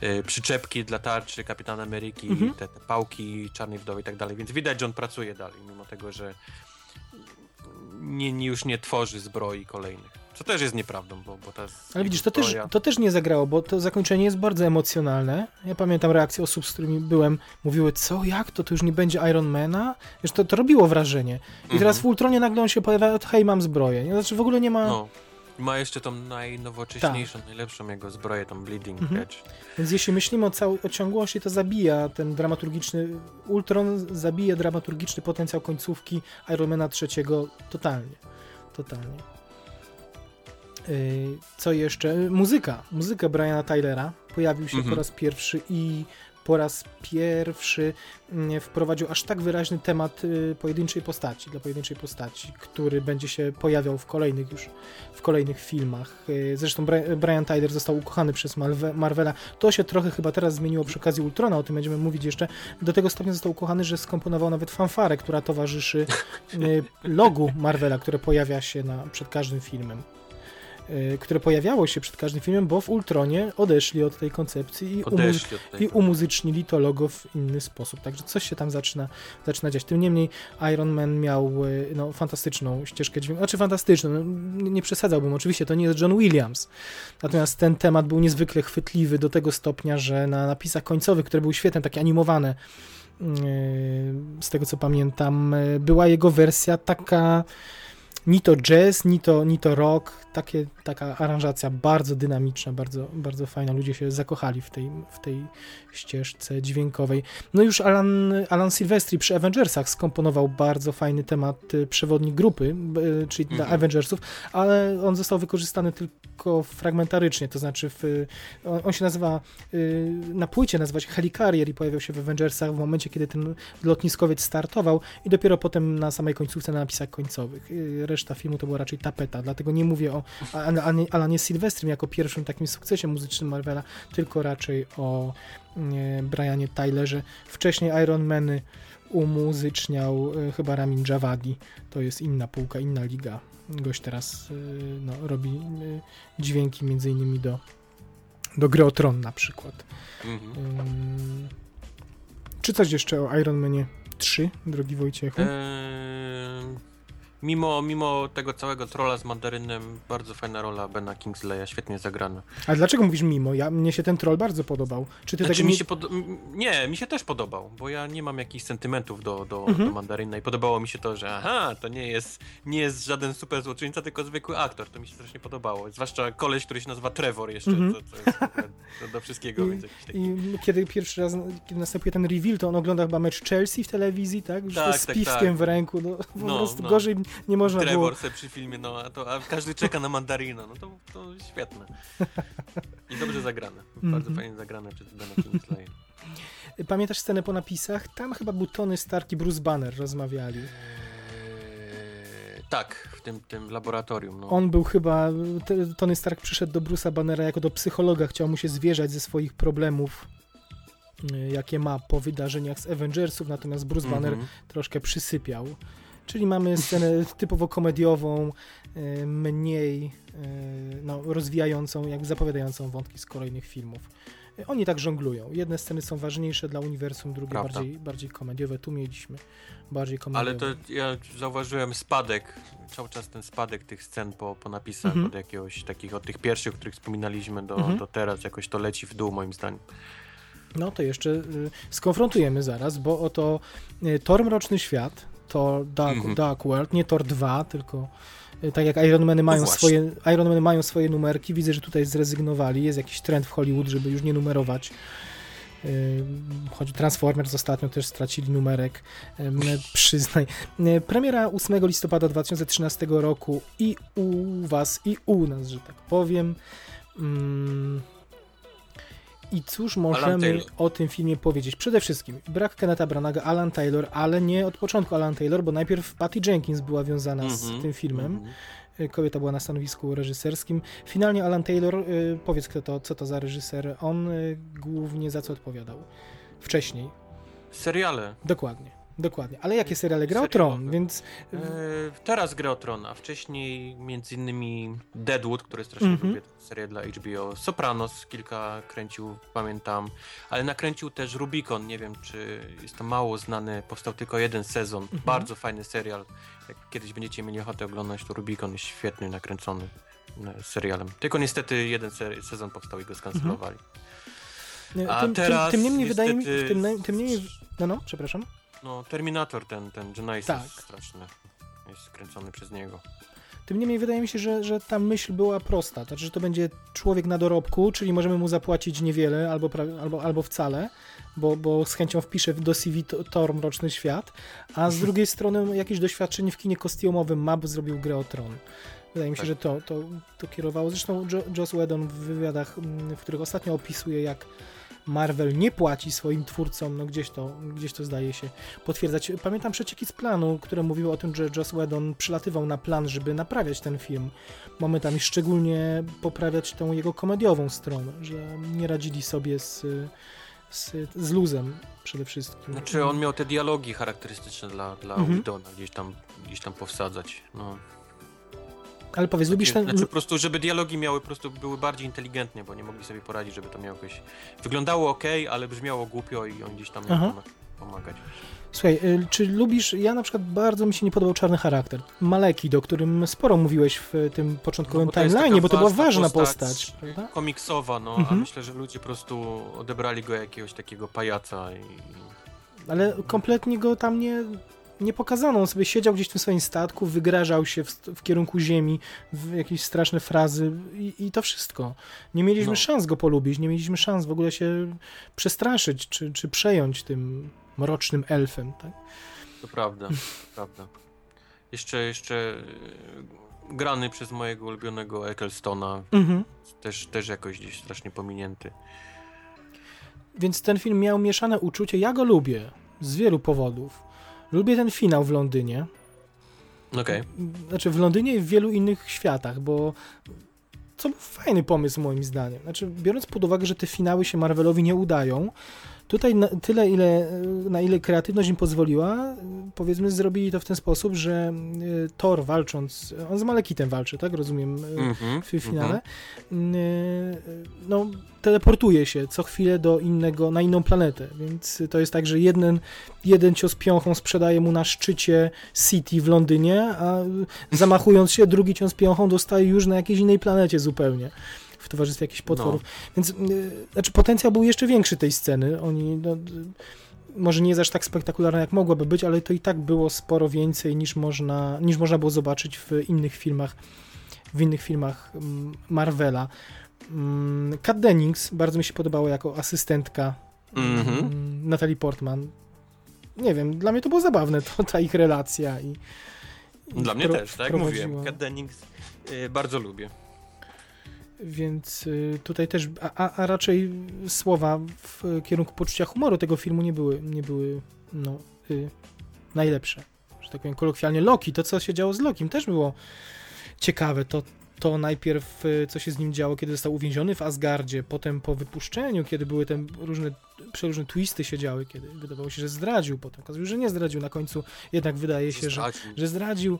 e, przyczepki dla tarczy Kapitana Ameryki, Mhm. te, te pałki Czarnej Wdowy i tak dalej, więc widać, że on pracuje dalej, mimo tego, że nie, już nie tworzy zbroi kolejnych. Co też jest nieprawdą, bo, bo ta Ale widzisz, to też, to też nie zagrało, bo to zakończenie jest bardzo emocjonalne. Ja pamiętam reakcje osób, z którymi byłem, mówiły, co, jak, to to już nie będzie Ironmana? Wiesz, to, to robiło wrażenie. I Mhm. teraz w Ultronie nagle on się pojawia, hej, mam zbroję. Znaczy w ogóle nie ma... No. Ma jeszcze tą najnowocześniejszą, najlepszą jego zbroję, tą Bleeding Tak. Mhm. Edge. Więc jeśli myślimy o, całej, o ciągłości, to zabija ten dramaturgiczny... Ultron zabija dramaturgiczny potencjał końcówki Ironmana trzeciego totalnie. Totalnie. Yy, Co jeszcze? Muzyka. Muzyka Briana Tylera pojawił się Mhm. po raz pierwszy i po raz pierwszy mm, wprowadził aż tak wyraźny temat y, pojedynczej postaci, dla pojedynczej postaci, który będzie się pojawiał w kolejnych już, w kolejnych filmach. Y, Zresztą Bri- Brian Tyler został ukochany przez Marvela. To się trochę chyba teraz zmieniło przy okazji Ultrona, o tym będziemy mówić jeszcze. Do tego stopnia został ukochany, że skomponował nawet fanfarę, która towarzyszy y, logu Marvela, które pojawia się na, przed każdym filmem. Y, Które pojawiało się przed każdym filmem, bo w Ultronie odeszli od tej koncepcji i, umu- Odeszli od tej... i umuzycznili to logo w inny sposób. Także coś się tam zaczyna, zaczyna dziać. Tym niemniej Iron Man miał e, no, fantastyczną ścieżkę dźwiękową. Znaczy fantastyczną, no, nie przesadzałbym. Oczywiście to nie jest John Williams. Natomiast ten temat był niezwykle chwytliwy do tego stopnia, że na napisach końcowych, które były świetne, takie animowane, e, z tego co pamiętam, e, była jego wersja taka ni to jazz, ni to, ni to rock, takie, taka aranżacja bardzo dynamiczna, bardzo, bardzo fajna. Ludzie się zakochali w tej, w tej ścieżce dźwiękowej. No już Alan, Alan Silvestri przy Avengersach skomponował bardzo fajny temat y, przewodnik grupy, y, czyli dla Mhm. Avengersów, ale on został wykorzystany tylko fragmentarycznie, to znaczy w, y, on, on się nazywa, na płycie nazywa się Helicarrier i pojawiał się w Avengersach w momencie, kiedy ten lotniskowiec startował i dopiero potem na samej końcówce na napisach końcowych. Reszta filmu to była raczej tapeta, dlatego nie mówię o Al- Al- Alanie Sylwestrym jako pierwszym takim sukcesie muzycznym Marvela, tylko raczej o Brianie Tylerze. Wcześniej Iron Many umuzyczniał y, chyba Ramin Javadi. To jest inna półka, inna liga. Gość teraz y, no, robi dźwięki między innymi do, do gry o Tron na przykład. Mhm. Czy coś jeszcze o Iron Manie 3, drogi Wojciechu? Eee, mimo, mimo tego całego trolla z mandarynem, bardzo fajna rola Bena Kingsleya, świetnie zagrana. Ale dlaczego mówisz mimo? Ja, mnie się ten troll bardzo podobał. Czy ty Znaczy, tego mi się pod... Nie, mi się też podobał, bo ja nie mam jakichś sentymentów do, do, Mhm. do mandaryna i podobało mi się to, że aha, to nie jest, nie jest żaden super złoczyńca, tylko zwykły aktor. To mi się strasznie podobało. Zwłaszcza koleś, który się nazywa Trevor jeszcze, Mhm. co, co jest do, do wszystkiego, I- więc taki... I kiedy pierwszy raz, kiedy następuje ten reveal, to on ogląda chyba mecz Chelsea w telewizji, tak? Już Tak, z tak, piwskiem tak. w ręku, no, po No, prostu no. gorzej nie można było. Trevor przy filmie, no a, to, a każdy czeka na mandarina, no to, to świetne. I dobrze zagrane. Bardzo Mhm. fajnie zagrane przez Bena Kingsley. Pamiętasz scenę po napisach? Tam chyba był Tony Stark i Bruce Banner rozmawiali. Eee, tak, w tym, tym laboratorium. No. On był chyba, Tony Stark przyszedł do Bruce'a Bannera jako do psychologa, chciał mu się zwierzać ze swoich problemów, y, jakie ma po wydarzeniach z Avengersów, natomiast Bruce Banner Mhm. troszkę przysypiał. Czyli mamy scenę typowo komediową, y, mniej y, no, rozwijającą, jak zapowiadającą wątki z kolejnych filmów. Y, Oni tak żonglują. Jedne sceny są ważniejsze dla uniwersum, drugie Prawda. bardziej, bardziej komediowe. Tu mieliśmy bardziej Ale komediowe. to ja zauważyłem spadek, cały czas ten spadek tych scen po, po napisach Mhm. od jakiegoś takich, od tych pierwszych, o których wspominaliśmy do, Mhm. do teraz, jakoś to leci w dół moim zdaniem. No to jeszcze y, skonfrontujemy zaraz, bo oto y, Thor Mroczny Świat, to Dark, Mhm. Dark World, nie Thor 2, tylko y, tak jak Ironmany mają, właśnie. swoje, Ironmany mają swoje numerki, widzę, że tutaj zrezygnowali, jest jakiś trend w Hollywood, żeby już nie numerować. Choć Transformers ostatnio też stracili numerek, przyznaj. Premiera 8 listopada 2013 roku i u was, i u nas, że tak powiem. Mm. I cóż możemy o tym filmie powiedzieć? Przede wszystkim brak Kenneta Branaga, Alan Taylor, ale nie od początku Alan Taylor, bo najpierw Patty Jenkins była wiązana z Mhm, tym filmem. mhm. Y, Kobieta była na stanowisku reżyserskim. Finalnie Alan Taylor, y, powiedz kto to, co to za reżyser, on y, głównie za co odpowiadał wcześniej. Seriale. Dokładnie, dokładnie. Ale jakie seriale grał? Tron, więc E, teraz gra o Tron, a wcześniej między innymi Deadwood, który strasznie Mhm. lubię, serię dla HBO, Sopranos kilka kręcił, pamiętam, ale nakręcił też Rubicon, nie wiem czy jest to mało znany, powstał tylko jeden sezon, Mhm. bardzo fajny serial, jak kiedyś będziecie mieli ochotę oglądać, to Rubicon jest świetnie nakręcony, e, serialem. Tylko niestety jeden se sezon powstał i go skancelowali. Nie, A tym, teraz tym, tym niemniej wydaje mi niestety- tym, tym niemniej, no no, przepraszam. No, Terminator, ten, ten Genesis Tak. straszny. Jest skręcony przez niego. Tym niemniej wydaje mi się, że, że ta myśl była prosta. To znaczy, że to będzie człowiek na dorobku, czyli możemy mu zapłacić niewiele albo, albo, albo wcale, bo, bo z chęcią wpisze do CV Thor Mroczny Świat, a z drugiej [laughs] strony jakieś doświadczenie w kinie kostiumowym ma, bo zrobił grę o Tron. Wydaje mi się, Tak. że to, to, to kierowało. Zresztą jo, Joss Whedon w wywiadach, mm, w których ostatnio opisuje, jak Marvel nie płaci swoim twórcom, no gdzieś to, gdzieś to zdaje się potwierdzać. Pamiętam przecieki z planu, które mówiły o tym, że Joss Whedon przylatywał na plan, żeby naprawiać ten film momentami, szczególnie poprawiać tą jego komediową stronę, że nie radzili sobie z, z, z luzem przede wszystkim. Znaczy on miał te dialogi charakterystyczne dla, dla Mhm. Whedona gdzieś tam, gdzieś tam powsadzać. No. Ale powiedz, lubisz ten... Znaczy po prostu, żeby dialogi miały po prostu były bardziej inteligentnie, bo nie mogli sobie poradzić, żeby to miało jakoś... Wyglądało ok, ale brzmiało głupio i on gdzieś tam miał pomagać. Słuchaj, y, czy lubisz, ja na przykład bardzo mi się nie podobał czarny charakter. Maleki, do którym sporo mówiłeś w tym początkowym No timeline, bo to była ważna postać. postać, prawda? Komiksowa, no, a Mhm. myślę, że ludzie po prostu odebrali go jakiegoś takiego pajaca i... Ale kompletnie go tam nie, nie pokazano. On sobie siedział gdzieś w tym swoim statku, wygrażał się w, w kierunku ziemi, w jakieś straszne frazy i, i to wszystko. Nie mieliśmy No. szans go polubić, nie mieliśmy szans w ogóle się przestraszyć czy, czy przejąć tym mrocznym elfem. Tak? To prawda, to prawda. Jeszcze, jeszcze e, grany przez mojego ulubionego Ecclestona, Mhm. też, też jakoś gdzieś strasznie pominięty. Więc ten film miał mieszane uczucie. Ja go lubię z wielu powodów. Lubię ten finał w Londynie. Okej. Znaczy w Londynie i w wielu innych światach, bo co był fajny pomysł moim zdaniem. Znaczy, biorąc pod uwagę, że te finały się Marvelowi nie udają, tutaj na, tyle, ile, na ile kreatywność im pozwoliła, powiedzmy, zrobili to w ten sposób, że y, Thor walcząc, on z Malekitem walczy, tak? Rozumiem, y, Mhm, w finale, mhm. y, no, teleportuje się co chwilę do innego, na inną planetę, więc to jest tak, że jeden, jeden cios piąchą sprzedaje mu na szczycie City w Londynie, a zamachując się, drugi cios piąchą dostaje już na jakiejś innej planecie zupełnie. W towarzystwie jakichś potworów. Więc y, znaczy potencjał był jeszcze większy tej sceny. Oni no, y, może nie jest aż tak spektakularna jak mogłaby być, ale to i tak było sporo więcej niż można, niż można było zobaczyć w innych filmach w innych filmach mm, Marvela. Mm, Kat Dennings bardzo mi się podobała jako asystentka Mhm. mm, Natalie Portman. Nie wiem, dla mnie to było zabawne, to, ta ich relacja. I, i Dla mnie też, tak jak mówiłem. Kat Dennings y, bardzo lubię. Więc y, tutaj też, a, a, raczej słowa w kierunku poczucia humoru tego filmu nie były, nie były no, y, najlepsze. Że tak powiem kolokwialnie. Loki, to co się działo z Lokim też było ciekawe. To, to najpierw y, co się z nim działo, kiedy został uwięziony w Asgardzie, potem po wypuszczeniu, kiedy były te różne, przeróżne twisty się działy, kiedy wydawało się, że zdradził, potem się, że nie zdradził. Na końcu jednak wydaje się, że Zdradził. że zdradził.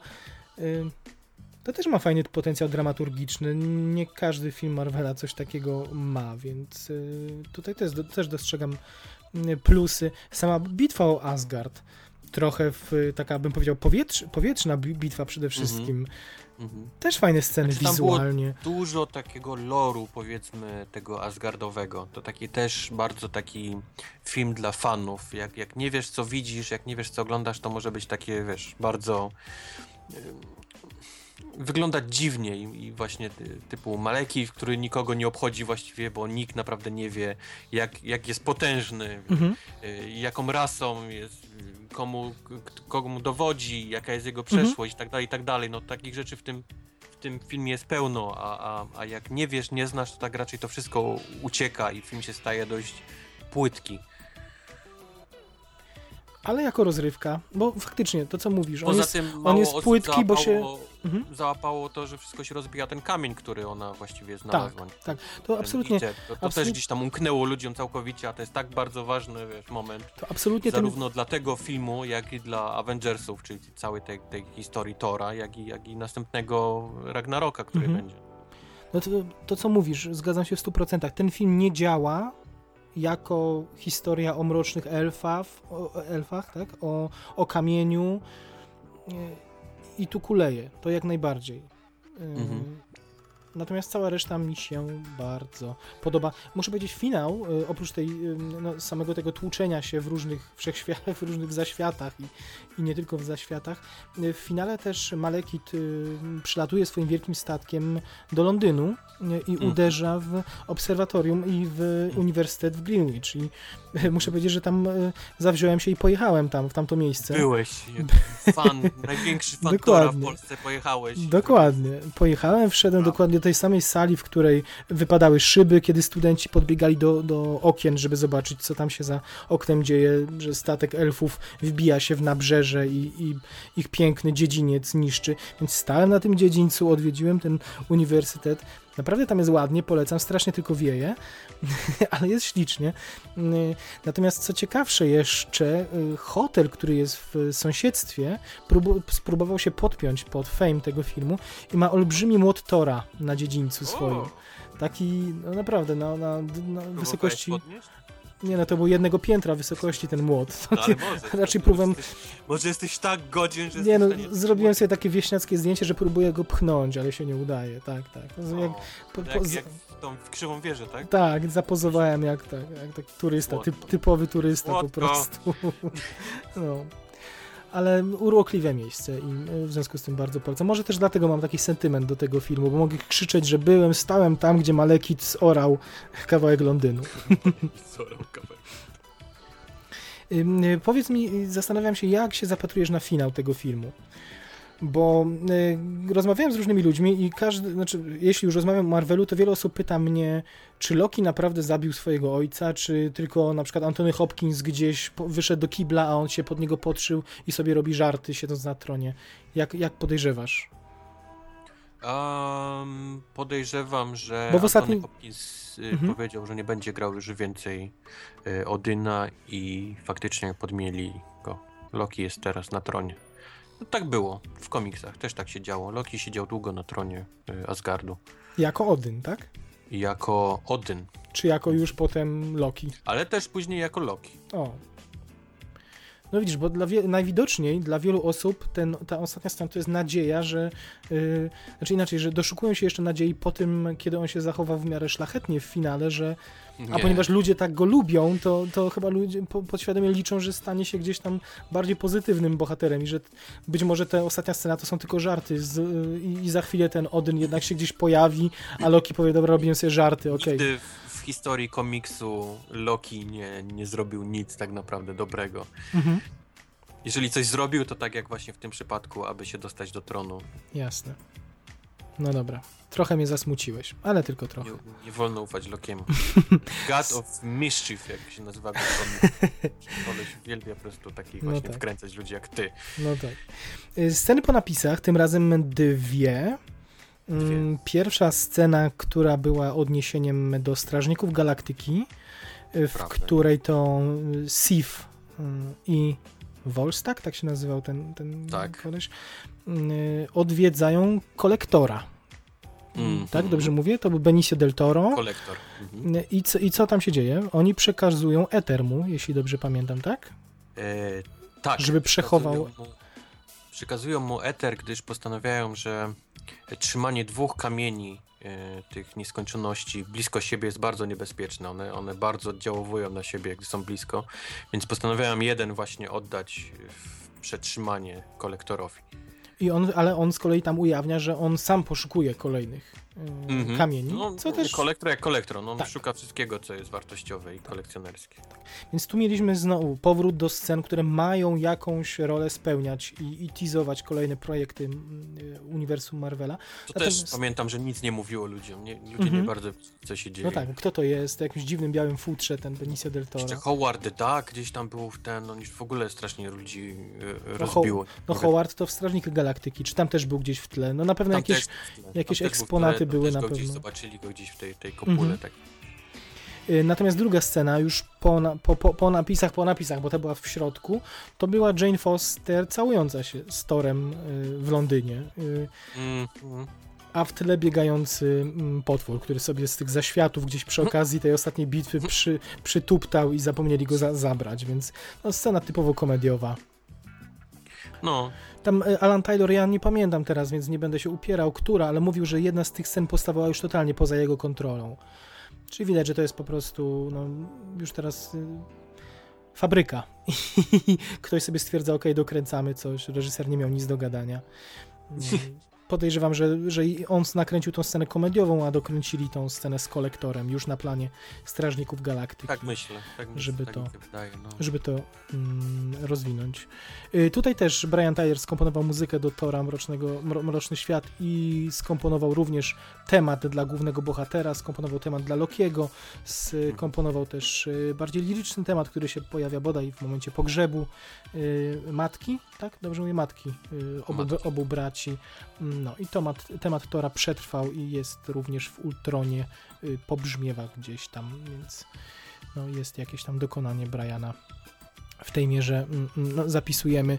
To też ma fajny potencjał dramaturgiczny. Nie każdy film Marvela coś takiego ma, więc y, tutaj też, też dostrzegam y, plusy. Sama bitwa o Asgard, trochę w, taka bym powiedział powietrz, powietrzna bi- bitwa przede wszystkim. Mhm. Też fajne sceny Znaczy, wizualnie. Dużo takiego loru, powiedzmy, tego Asgardowego. To taki też bardzo taki film dla fanów. Jak, jak nie wiesz, co widzisz, jak nie wiesz, co oglądasz, to może być takie, wiesz, bardzo... ym, Wyglądać dziwnie i, i właśnie ty, typu Maleki, który nikogo nie obchodzi właściwie, bo nikt naprawdę nie wie, jak, jak jest potężny, Mhm. y, jaką rasą jest, y, komu, komu dowodzi, jaka jest jego Mhm. przeszłość i tak dalej, i tak dalej. No takich rzeczy w tym, w tym filmie jest pełno, a, a, a jak nie wiesz, nie znasz, to tak raczej to wszystko ucieka i film się staje dość płytki. Ale jako rozrywka, bo faktycznie to co mówisz, on Poza jest, tym mało jest płytki, bo się- załapało- Mhm. Załapało to, że wszystko się rozbija ten kamień, który ona właściwie znalazła. tak, to Ten absolutnie, idzie. To, to absolut- też gdzieś tam umknęło ludziom całkowicie, a to jest tak bardzo ważny wiesz, moment. to absolutnie ten Zarówno dla tego filmu, jak i dla Avengersów, czyli całej tej, tej historii Tora, jak i, jak i następnego Ragnaroka, który Mhm. będzie. No to, to co mówisz, zgadzam się w 100%. Ten film nie działa jako historia o mrocznych elfach, o, elfach tak? o, o kamieniu e, i tu kuleje, to jak najbardziej. E, Mhm. Natomiast cała reszta mi się bardzo podoba. Muszę powiedzieć, finał, y, oprócz tej, no, samego tego tłuczenia się w różnych wszechświatach, [laughs] w różnych zaświatach i, i nie tylko w zaświatach, y, w finale też Malekit y, przylatuje swoim wielkim statkiem do Londynu i Mhm. uderza w obserwatorium i w uniwersytet w Greenwich. I muszę powiedzieć, że tam zawziąłem się i pojechałem tam, w tamto miejsce. Byłeś [laughs] fan, największy fan w. Polsce, pojechałeś. Dokładnie. Pojechałem, wszedłem dokładnie do tej samej sali, w której wypadały szyby, kiedy studenci podbiegali do, do okien, żeby zobaczyć, co tam się za oknem dzieje, że statek elfów wbija się w nabrzeże i, i ich piękny dziedziniec niszczy. Więc stałem na tym dziedzińcu, odwiedziłem ten uniwersytet. Naprawdę tam jest ładnie, polecam, strasznie tylko wieje, [laughs] ale jest ślicznie. Natomiast co ciekawsze jeszcze, hotel, który jest w sąsiedztwie, spróbował się podpiąć pod fame tego filmu i ma olbrzymi młot Tora na dziedzińcu swoim. Taki, no naprawdę, na, na, na próbowałeś wysokości, podnieść? Nie no, to był jednego piętra wysokości ten młot. No, ale [laughs] może. raczej Jesteś, może jesteś tak godzien, że Nie no, zrobiłem sobie takie wieśniackie zdjęcie, że próbuję go pchnąć, ale się nie udaje, tak, tak. O, Jak, po, jak, po, jak w tą w krzywą wieżę, tak? tak, zapozowałem jak, tak, jak taki turysta, typ, typowy turysta po Słodko. prostu. [laughs] No. Ale urokliwe miejsce i y, w związku z tym bardzo polecam. Może też dlatego mam taki sentyment do tego filmu, bo mogę krzyczeć, że byłem, stałem tam, gdzie Malekit zorał kawałek Londynu. [laughs] Sorry, kawałek. Y, Powiedz mi, y, zastanawiam się, jak się zapatrujesz na finał tego filmu. Bo y, rozmawiałem z różnymi ludźmi i każdy, znaczy, jeśli już rozmawiam o Marvelu, to wiele osób pyta mnie, czy Loki naprawdę zabił swojego ojca, czy tylko na przykład Antony Hopkins gdzieś po, wyszedł do kibla, a on się pod niego podszył i sobie robi żarty, siedząc na tronie. Jak, jak podejrzewasz? Um, podejrzewam, że Bo w ostatnim- Anthony Hopkins y, Mhm. powiedział, że nie będzie grał już więcej y, Odyna i faktycznie podmieli go. Loki jest teraz na tronie. No, tak było w komiksach, też tak się działo. Loki siedział długo na tronie y, Asgardu Jako Odyn, tak? jako Odyn, Czy jako już potem Loki? ale też później jako Loki. O. No widzisz, bo dla najwidoczniej dla wielu osób ten, ta ostatnia scena to jest nadzieja, że. Yy, znaczy inaczej, że doszukują się jeszcze nadziei po tym, kiedy on się zachował w miarę szlachetnie w finale, że. A Nie. ponieważ ludzie tak go lubią, to, to chyba ludzie po, podświadomie liczą, że stanie się gdzieś tam bardziej pozytywnym bohaterem i że być może ta ostatnia scena to są tylko żarty z, yy, i, za chwilę ten Odyn jednak się gdzieś pojawi, a Loki powie, dobra, robiłem sobie żarty, okej. W historii komiksu Loki nie, nie zrobił nic tak naprawdę dobrego. Mhm. Jeżeli coś zrobił, to tak jak właśnie w tym przypadku, aby się dostać do tronu. Jasne. No dobra. Trochę mnie zasmuciłeś, ale tylko trochę. Nie, nie wolno ufać Lokiemu. [laughs] God of Mischief, jak się nazywa. Koleś uwielbia po prostu takich No właśnie tak. wkręcać ludzi jak ty. No tak. Y, Sceny po napisach, tym razem dwie. Mm, Pierwsza scena, która była odniesieniem do Strażników Galaktyki, y, w Prawda. której to y, Sif y, i Volstagg, tak się nazywał ten, ten Tak. koleś, y, odwiedzają kolektora. Mhm. Tak, dobrze mówię? To był Benicio del Toro. Kolektor. Mhm. Y, I co, I co tam się dzieje? Oni przekazują Eter mu, jeśli dobrze pamiętam, tak? E, tak. Żeby przechował- Przekazują mu, przekazują mu eter, gdyż postanawiają, że trzymanie dwóch kamieni e, tych nieskończoności blisko siebie jest bardzo niebezpieczne. One, one bardzo oddziałowują na siebie, gdy są blisko, więc postanawiają jeden właśnie oddać w przetrzymanie kolektorowi. I on, ale on z kolei tam ujawnia, że on sam poszukuje kolejnych Mhm. kamieni, No, co też... Kolektor jak kolektor, no, on Tak. szuka wszystkiego, co jest wartościowe i kolekcjonerskie. Więc tu mieliśmy znowu powrót do scen, które mają jakąś rolę spełniać i, i teasować kolejne projekty mm, y, uniwersum Marvela. To Natomiast- też pamiętam, że nic nie mówiło ludziom. Nie, ludzie Mhm. nie bardzo co się dzieje. No tak, kto to jest? Jakimś dziwnym białym futrze, ten Benicio del Jeszcze Toro. Howard the Duck gdzieś tam był w ten, on już w ogóle strasznie ludzi e, No, rozbiło. No Mówię, Howard to w Strażnikach Galaktyki, czy tam też był gdzieś w tle? No na pewno tam jakieś... jakieś eksponaty były na go Gdzieś pewno. zobaczyli go gdzieś w tej, tej kopule. Mhm. Tak. Y, Natomiast druga scena, już po, po, po, po napisach, po napisach, bo ta była w środku, to była Jane Foster całująca się z Torem y, w Londynie. Y, Mm, mm. a w tle biegający mm, potwór, który sobie z tych zaświatów gdzieś przy okazji tej ostatniej bitwy przy, przytuptał i zapomnieli go za, zabrać, więc no, scena typowo komediowa. No, Tam e, Alan Taylor, ja nie pamiętam teraz, więc nie będę się upierał, która, ale mówił, że jedna z tych scen postawała już totalnie poza jego kontrolą. Czyli widać, że to jest po prostu, no, już teraz y, fabryka. [laughs] Ktoś sobie stwierdza, ok, dokręcamy coś, reżyser nie miał nic do gadania. [laughs] Podejrzewam, że, że on nakręcił tą scenę komediową, a dokręcili tą scenę z kolektorem już na planie Strażników Galaktyki tak myślę. Tak myślę, Żeby tak to- wydaje, no. żeby to mm, rozwinąć. Y, tutaj też Brian Tyler skomponował muzykę do Tora Mrocznego, Mro, Mroczny Świat i skomponował również temat dla głównego bohatera, skomponował temat dla Lokiego, skomponował też y, bardziej liryczny temat, który się pojawia bodaj w momencie pogrzebu y, matki, tak? Dobrze mówię? Matki y, obu, Matki. obu braci. No i temat, temat Tora przetrwał i jest również w Ultronie, y, pobrzmiewa gdzieś tam, więc no, jest jakieś tam dokonanie Briana w tej mierze mm, mm, no, zapisujemy.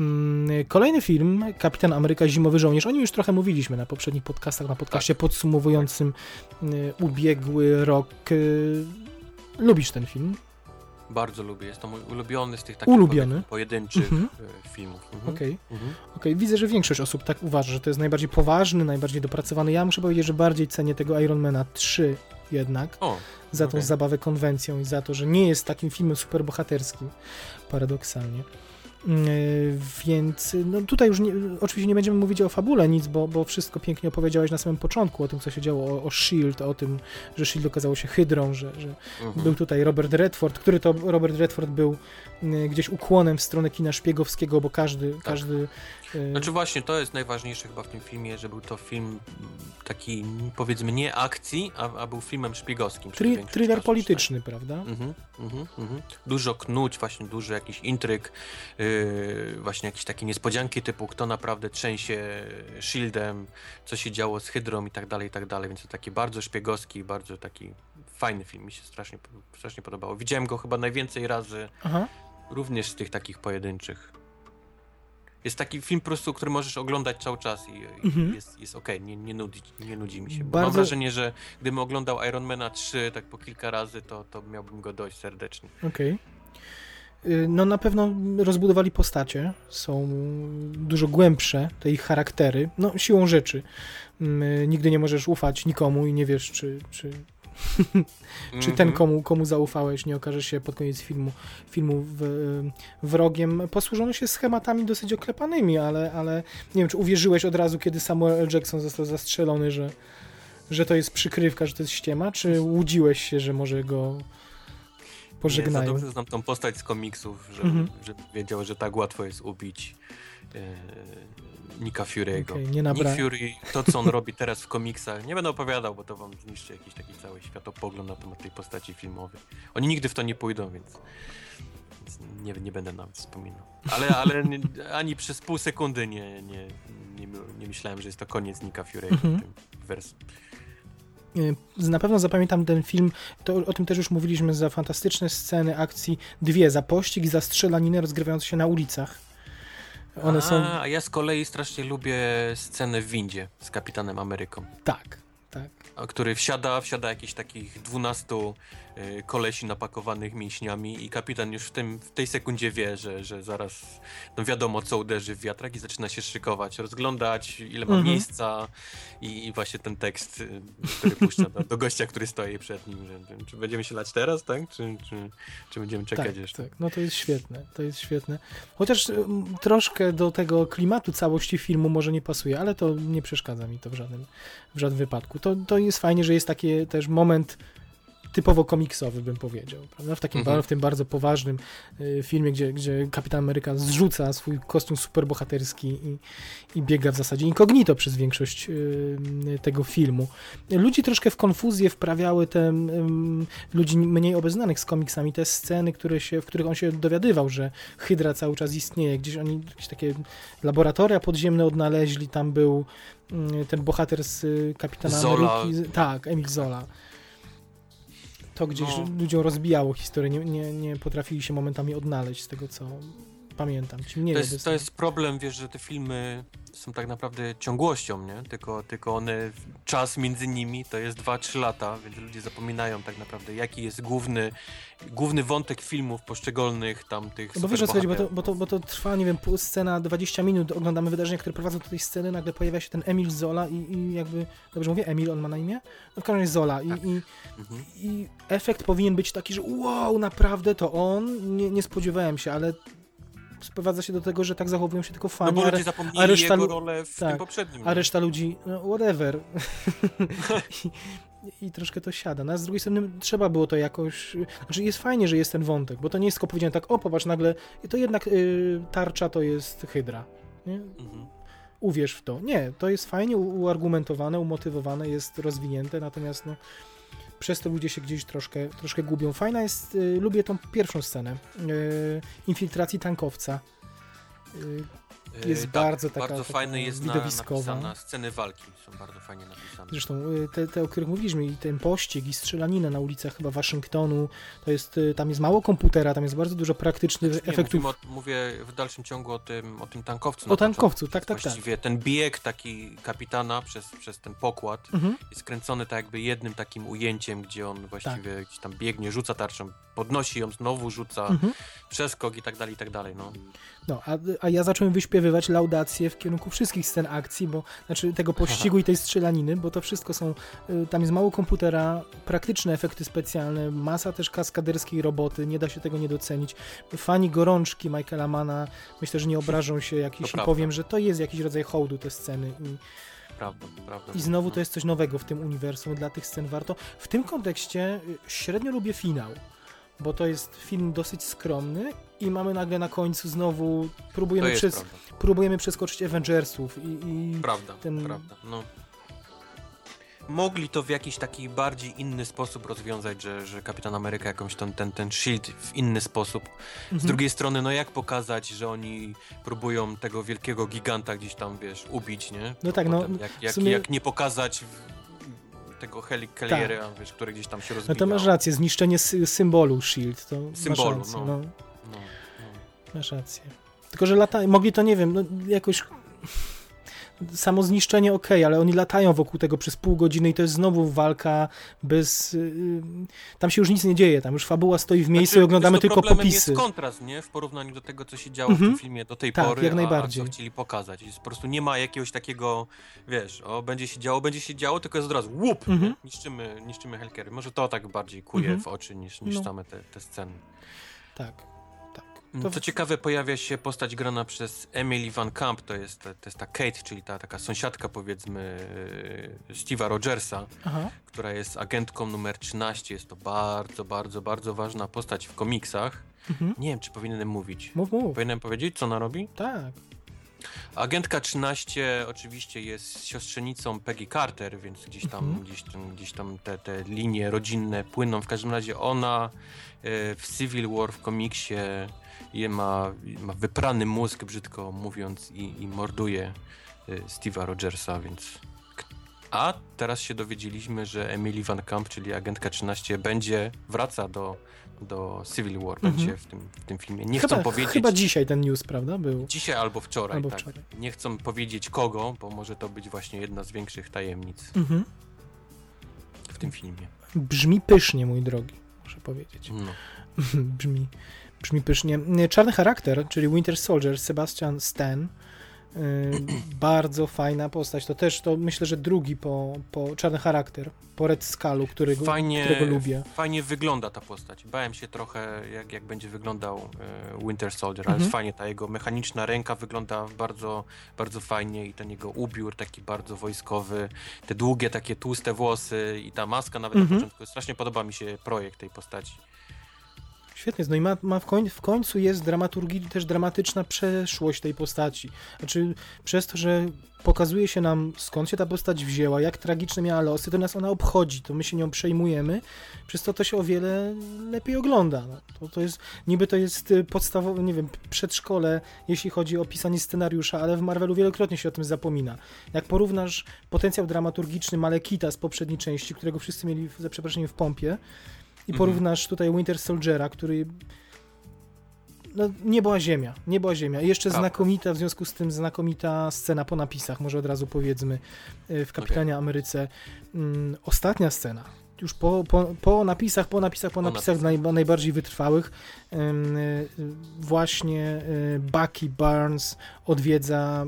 Mm, Kolejny film, Kapitan Ameryka Zimowy Żołnierz. O nim już trochę mówiliśmy na poprzednich podcastach, na podcaście podsumowującym y, ubiegły rok. Lubisz ten film? Bardzo lubię, jest to mój ulubiony z tych takich Ulubiony? pojedynczych Mhm. e, filmów. Mhm. Okej. Mhm. Okej, widzę, że większość osób tak uważa, że to jest najbardziej poważny, najbardziej dopracowany. Ja muszę powiedzieć, że bardziej cenię tego Ironmana 3 jednak, O, za tą zabawę konwencją i za to, że nie jest takim filmem superbohaterskim, paradoksalnie. Yy, Więc no tutaj już nie, oczywiście nie będziemy mówić o fabule nic, bo, bo wszystko pięknie opowiedziałeś na samym początku o tym, co się działo, o, o S.H.I.E.L.D., o tym, że S.H.I.E.L.D. okazało się hydrą, że, że mhm. był tutaj Robert Redford, który to Robert Redford był gdzieś ukłonem w stronę kina szpiegowskiego, bo każdy, każdy yy, Znaczy właśnie, to jest najważniejsze chyba w tym filmie, że był to film taki powiedzmy nie akcji, a, a był filmem szpiegowskim. tri- thriller czasu, polityczny, prawda? Mhm, mhm, mhm. Dużo knuć, właśnie dużo jakichś intryg, yy, właśnie jakieś takie niespodzianki typu kto naprawdę trzęsie shieldem, co się działo z Hydrą i tak dalej, i tak dalej, więc to taki bardzo szpiegowski, bardzo taki fajny film, mi się strasznie, strasznie podobało. Widziałem go chyba najwięcej razy, Aha. Również z tych takich pojedynczych. Jest taki film po prostu, który możesz oglądać cały czas i, i Mhm. jest, jest okej, nie, nie, nudzi, nie nudzi mi się. Bo Bardzo- Mam wrażenie, że gdybym oglądał Ironmana 3 tak po kilka razy, to, to miałbym go dość serdecznie. Okej. Y, No na pewno rozbudowali postacie, są dużo głębsze, te ich charaktery, no siłą rzeczy. Mm, Nigdy nie możesz ufać nikomu i nie wiesz, czy, czy, czy ten, Mhm. komu, komu zaufałeś, nie okaże się pod koniec filmu, filmu w, wrogiem. Posłużono się schematami dosyć oklepanymi, ale, ale nie wiem, czy uwierzyłeś od razu, kiedy Samuel L. Jackson został zastrzelony, że, że to jest przykrywka, że to jest ściema, czy łudziłeś się, że może go Nie, pożegnają? za dobrze znam tą postać z komiksów, żeby, Mhm. żeby wiedział, że tak łatwo jest ubić Nicka Fury'ego. Okej, nie nabra- Nick Fury, to co on robi teraz w komiksach, nie będę opowiadał, bo to wam zniszczy jakiś taki cały światopogląd na temat tej postaci filmowej. Oni nigdy w to nie pójdą, więc, więc nie, nie będę nawet wspominał. Ale, ale ani przez pół sekundy nie, nie, nie, nie myślałem, że jest to koniec Nicka Fury'ego Mhm. w tym wersji. Y, Na pewno zapamiętam ten film, to o tym też już mówiliśmy, za fantastyczne sceny akcji, dwie, za pościg i za strzelaniny rozgrywające się na ulicach. One a, są, a ja z kolei strasznie lubię scenę w windzie z Kapitanem Ameryką. tak, tak. który wsiada, wsiada jakichś takich 12 y, kolesi napakowanych mięśniami i kapitan już w, tym, w tej sekundzie wie, że, że zaraz no wiadomo co uderzy w wiatrak i zaczyna się szykować, rozglądać ile ma Mhm. miejsca i, i właśnie ten tekst, y, który puszcza do, do gościa, który stoi przed nim, że, czy będziemy się lać teraz, tak? Czy, czy, czy będziemy czekać tak, jeszcze? tak, no to jest świetne, to jest świetne. Chociaż mm, troszkę do tego klimatu całości filmu może nie pasuje, ale to nie przeszkadza mi to w żadnym, w żadnym wypadku. To, to jest fajnie, że jest taki też moment typowo komiksowy, bym powiedział, prawda? W takim Mhm. w tym bardzo poważnym y, filmie, gdzie, gdzie Kapitan Ameryka zrzuca swój kostium superbohaterski i, i biega w zasadzie incognito przez większość y, tego filmu. Ludzi troszkę w konfuzję wprawiały te ym, ludzi mniej obeznanych z komiksami, te sceny, które się, w których on się dowiadywał, że Hydra cały czas istnieje. Gdzieś oni jakieś takie laboratoria podziemne odnaleźli, tam był y, ten bohater z y, Kapitana Zola. Ameryki. Tak, Emil Zola. To gdzieś No. ludziom rozbijało historię, nie, nie, nie potrafili się momentami odnaleźć z tego, co, pamiętam. Ci mniej To jest, to jest problem, wiesz, że te filmy są tak naprawdę ciągłością, nie? Tylko, tylko one, czas między nimi to jest 2-3 lata, więc ludzie zapominają tak naprawdę, jaki jest główny, główny wątek filmów poszczególnych tam tych No bo wiesz o co chodzi, bo to, bo, to, bo to trwa, nie wiem, pół scena, 20 minut, oglądamy wydarzenia, które prowadzą do tej sceny, nagle pojawia się ten Emil Zola i, i jakby, dobrze mówię, Emil, on ma na imię? No w każdym razie Zola i, Tak. i, Mhm. i efekt powinien być taki, że wow, naprawdę to on, nie, nie spodziewałem się, ale sprowadza się do tego, że tak zachowują się tylko No fani, bo a, ludzie zapomnieli a reszta jego rolę w tak, tym poprzednim. a nie? reszta ludzi, no whatever. [laughs] I, I troszkę to siada. No, a z drugiej strony trzeba było to jakoś. Znaczy jest fajnie, że jest ten wątek, bo to nie jest tylko powiedziane tak, o popatrz, nagle. To jednak y, tarcza to jest hydra. Nie? Mhm. Uwierz w to. Nie, to jest fajnie uargumentowane, umotywowane, jest rozwinięte, natomiast no, przez to ludzie się gdzieś troszkę, troszkę gubią. Fajna jest, y, lubię tą pierwszą scenę y, infiltracji tankowca. Y, E, Jest bardzo taka- Bardzo taka fajny jest na, widowiskowa. napisana, sceny walki są bardzo fajnie napisane. Zresztą y, te, te, o których mówiliśmy, i ten pościg, i strzelanina na ulicach chyba Waszyngtonu, to jest, y, tam jest mało komputera, tam jest bardzo dużo praktycznych Nie, efektów. mówimy o, mówię w dalszym ciągu o tym, o tym tankowcu. O na tankowcu, tak, tak, tak. Właściwie ten bieg taki kapitana przez, przez ten pokład Mhm. jest kręcony tak jakby jednym takim ujęciem, gdzie on właściwie Tak. gdzieś tam biegnie, rzuca tarczą, podnosi ją, znowu rzuca, Mhm. przeskok i tak dalej, i tak dalej, no. No, a, a ja zacząłem wyśpiewywać laudację w kierunku wszystkich scen akcji, bo znaczy tego pościgu i tej strzelaniny, bo to wszystko są, y, tam jest mało komputera, praktyczne efekty specjalne, masa też kaskaderskiej roboty, nie da się tego nie docenić. Fani gorączki Michaela Mana, myślę, że nie obrażą się, jak jeśli powiem, że to jest jakiś rodzaj hołdu te sceny i, Prawda, prawda. I znowu no. to jest coś nowego w tym uniwersum, dla tych scen warto. W tym kontekście y, średnio lubię finał, bo to jest film dosyć skromny i mamy nagle na końcu znowu, próbujemy, przez, prawda, próbujemy przeskoczyć Avengersów i, i prawda, ten- prawda, no. Mogli to w jakiś taki bardziej inny sposób rozwiązać, że, że Kapitan Ameryka jakąś ten, ten, ten shield w inny sposób Z Mhm. drugiej strony, no jak pokazać, że oni próbują tego wielkiego giganta gdzieś tam, wiesz, ubić, nie? No tak, no, jak, jak, sumie- jak nie pokazać tego Heli Kelliera, wiesz, który gdzieś tam się no rozbija. to masz rację, zniszczenie sy symbolu SHIELD, to Symbolu, masz rację, no. no. No, no. Masz rację. Tylko, że lata... mogli to, nie wiem, no jakoś... Samo zniszczenie ok, ale oni latają wokół tego przez pół godziny i to jest znowu walka bez... Yy... Tam się już nic nie dzieje, tam już fabuła stoi w miejscu Znaczy, i oglądamy tylko popisy. jest kontrast, nie? W porównaniu do tego, co się działo Mhm. w tym filmie do tej Tak, pory, jak a- najbardziej. a co chcieli pokazać. Jest, po prostu nie ma jakiegoś takiego, wiesz, o, będzie się działo, będzie się działo, tylko jest od razu łup, Mhm. niszczymy, niszczymy Helkery. Może to tak bardziej kuje Mhm. w oczy niż, niż No. same te, te sceny. Tak. To... To- ciekawe, pojawia się postać grana przez Emily Van Camp, to jest, to jest ta Kate, czyli ta taka sąsiadka powiedzmy e, Steve'a Rogersa, Aha. która jest agentką numer 13. Jest to bardzo, bardzo, bardzo ważna postać w komiksach. Mhm. Nie wiem, czy powinienem mówić. Mów, mów. Powinienem powiedzieć, co ona robi? Tak. Agentka 13 oczywiście jest siostrzenicą Peggy Carter, więc gdzieś tam, Mhm. gdzieś tam, gdzieś tam te, te linie rodzinne płyną. W każdym razie ona w Civil War w komiksie je ma, ma wyprany mózg, brzydko mówiąc, i, i morduje e, Steve'a Rogersa, więc... A teraz się dowiedzieliśmy, że Emily Van Camp, czyli agentka 13, będzie, wraca do, do Civil War, Mhm. będzie w tym, w tym filmie. Nie chyba, chcą powiedzieć... chyba dzisiaj ten news, prawda, był. Dzisiaj albo wczoraj, Albo tak. wczoraj. Nie chcą powiedzieć kogo, bo może to być właśnie jedna z większych tajemnic Mhm. w tym filmie. Brzmi pysznie, mój drogi, powiedzieć. No. [laughs] brzmi, brzmi pysznie. Czarny charakter, czyli Winter Soldier, Sebastian Stan. Bardzo fajna postać. To też, to myślę, że drugi po, po czarny charakter, po Red Skullu, którego, Fajnie, którego lubię. fajnie wygląda ta postać. Bałem się trochę, jak, jak będzie wyglądał e, Winter Soldier, ale Mhm. fajnie. Ta jego mechaniczna ręka wygląda bardzo, bardzo fajnie i ten jego ubiór taki bardzo wojskowy, te długie, takie tłuste włosy i ta maska nawet Mhm. na początku. Strasznie podoba mi się projekt tej postaci. Świetnie, no i ma, ma w, koń, w końcu jest dramaturgii też dramatyczna przeszłość tej postaci. Znaczy, przez to, że pokazuje się nam skąd się ta postać wzięła, jak tragiczne miała losy, to nas ona obchodzi, to my się nią przejmujemy, przez to to się o wiele lepiej ogląda. No, to, to jest, niby to jest y, podstawowe, nie wiem, przedszkole, jeśli chodzi o pisanie scenariusza, ale w Marvelu wielokrotnie się o tym zapomina. Jak porównasz potencjał dramaturgiczny Malekita z poprzedniej części, którego wszyscy mieli, za przeproszeniem, w pompie, i Mhm. porównasz tutaj Winter Soldiera, który no, nie była ziemia, nie była ziemia. I jeszcze znakomita, w związku z tym znakomita scena po napisach, może od razu powiedzmy, y, w Kapitanie Ameryce. Mm, ostatnia scena, już po, po, po napisach, po napisach, po Po napisach naj, najbardziej wytrwałych, y, właśnie y, Bucky Barnes odwiedza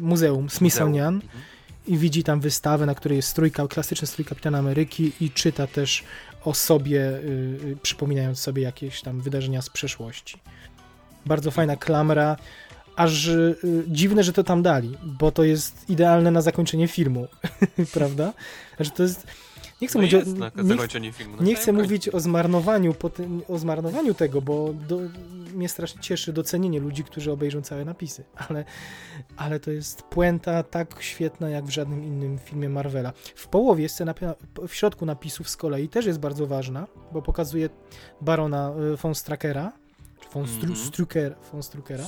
Muzeum Smithsonian Mhm. i widzi tam wystawę, na której jest strój, klasyczny strój Kapitana Ameryki i czyta też o sobie, y, y, przypominając sobie jakieś tam wydarzenia z przeszłości. Bardzo fajna klamra, aż y, dziwne, że to tam dali, bo to jest idealne na zakończenie filmu, [laughs] prawda? Znaczy to jest... Nie chcę No mówić, o, jest na nie, filmu. na nie chcę końcu. mówić o zmarnowaniu, o zmarnowaniu tego, bo do, mnie strasznie cieszy docenienie ludzi, którzy obejrzą całe napisy, ale, ale to jest puenta tak świetna jak w żadnym innym filmie Marvela. W połowie scena, w środku napisów z kolei też jest bardzo ważna, bo pokazuje barona y, von Strakera, czy von Stru, Mhm. Strucker, von Struckera.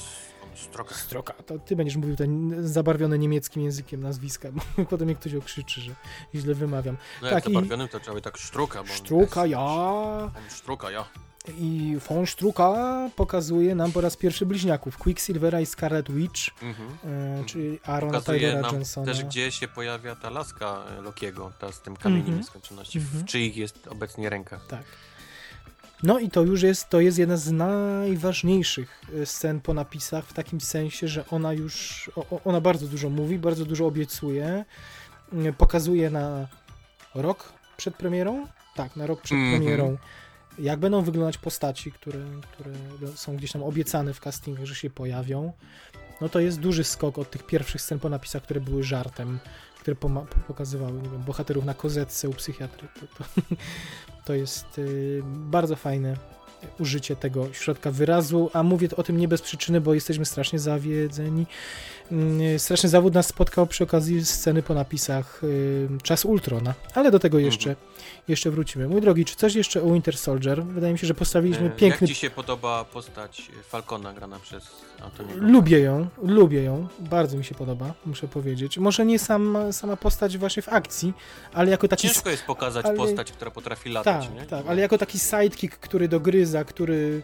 Stroka. Stroka, to ty będziesz mówił ten zabarwiony niemieckim językiem nazwiska, bo [laughs] potem mnie ktoś okrzyczy, że źle wymawiam. No Tak, jak i- zabarwionym to trzeba by tak sztruka, bo... Struka, ja, On Sztruka, ja. I von Struka pokazuje nam po raz pierwszy bliźniaków Quicksilvera i Scarlet Witch, Mhm. e, czyli Aarona Pokazuje Taylora nam Johnsona. też, gdzie się pojawia ta laska e, Lokiego, ta z tym kamieniem Mhm. nieskończoności, Mhm. w czyich jest obecnie rękach. Tak. No i to już jest, to jest jedna z najważniejszych e, scen po napisach, w takim sensie, że ona już, ona bardzo dużo mówi, bardzo dużo obiecuje, mm, pokazuje na rok przed premierą, tak, na rok przed Mhm. premierą, jak będą wyglądać postaci, które, które są gdzieś tam obiecane w castingach, że się pojawią. No to jest duży skok od tych pierwszych scen po napisach, które były żartem, które pokazywały nie wiem, bohaterów na kozetce u psychiatry. To, to, [laughs] to jest y, bardzo fajne użycie tego środka wyrazu, a mówię o tym nie bez przyczyny, bo jesteśmy strasznie zawiedzeni. Mm, Straszny zawód nas spotkał przy okazji sceny po napisach y, Czas Ultrona, ale do tego jeszcze, jeszcze wrócimy. Mój drogi, czy coś jeszcze o Winter Soldier? Wydaje mi się, że postawiliśmy E, piękny... Jak ci się podoba postać Falcona grana przez Antoniego? Lubię ją, lubię ją, bardzo mi się podoba, muszę powiedzieć. Może nie sam, sama postać właśnie w akcji, ale jako taki... Ciężko jest pokazać ale- postać, która potrafi latać, Tak, nie? tak, ale jako taki sidekick, który dogryza, który,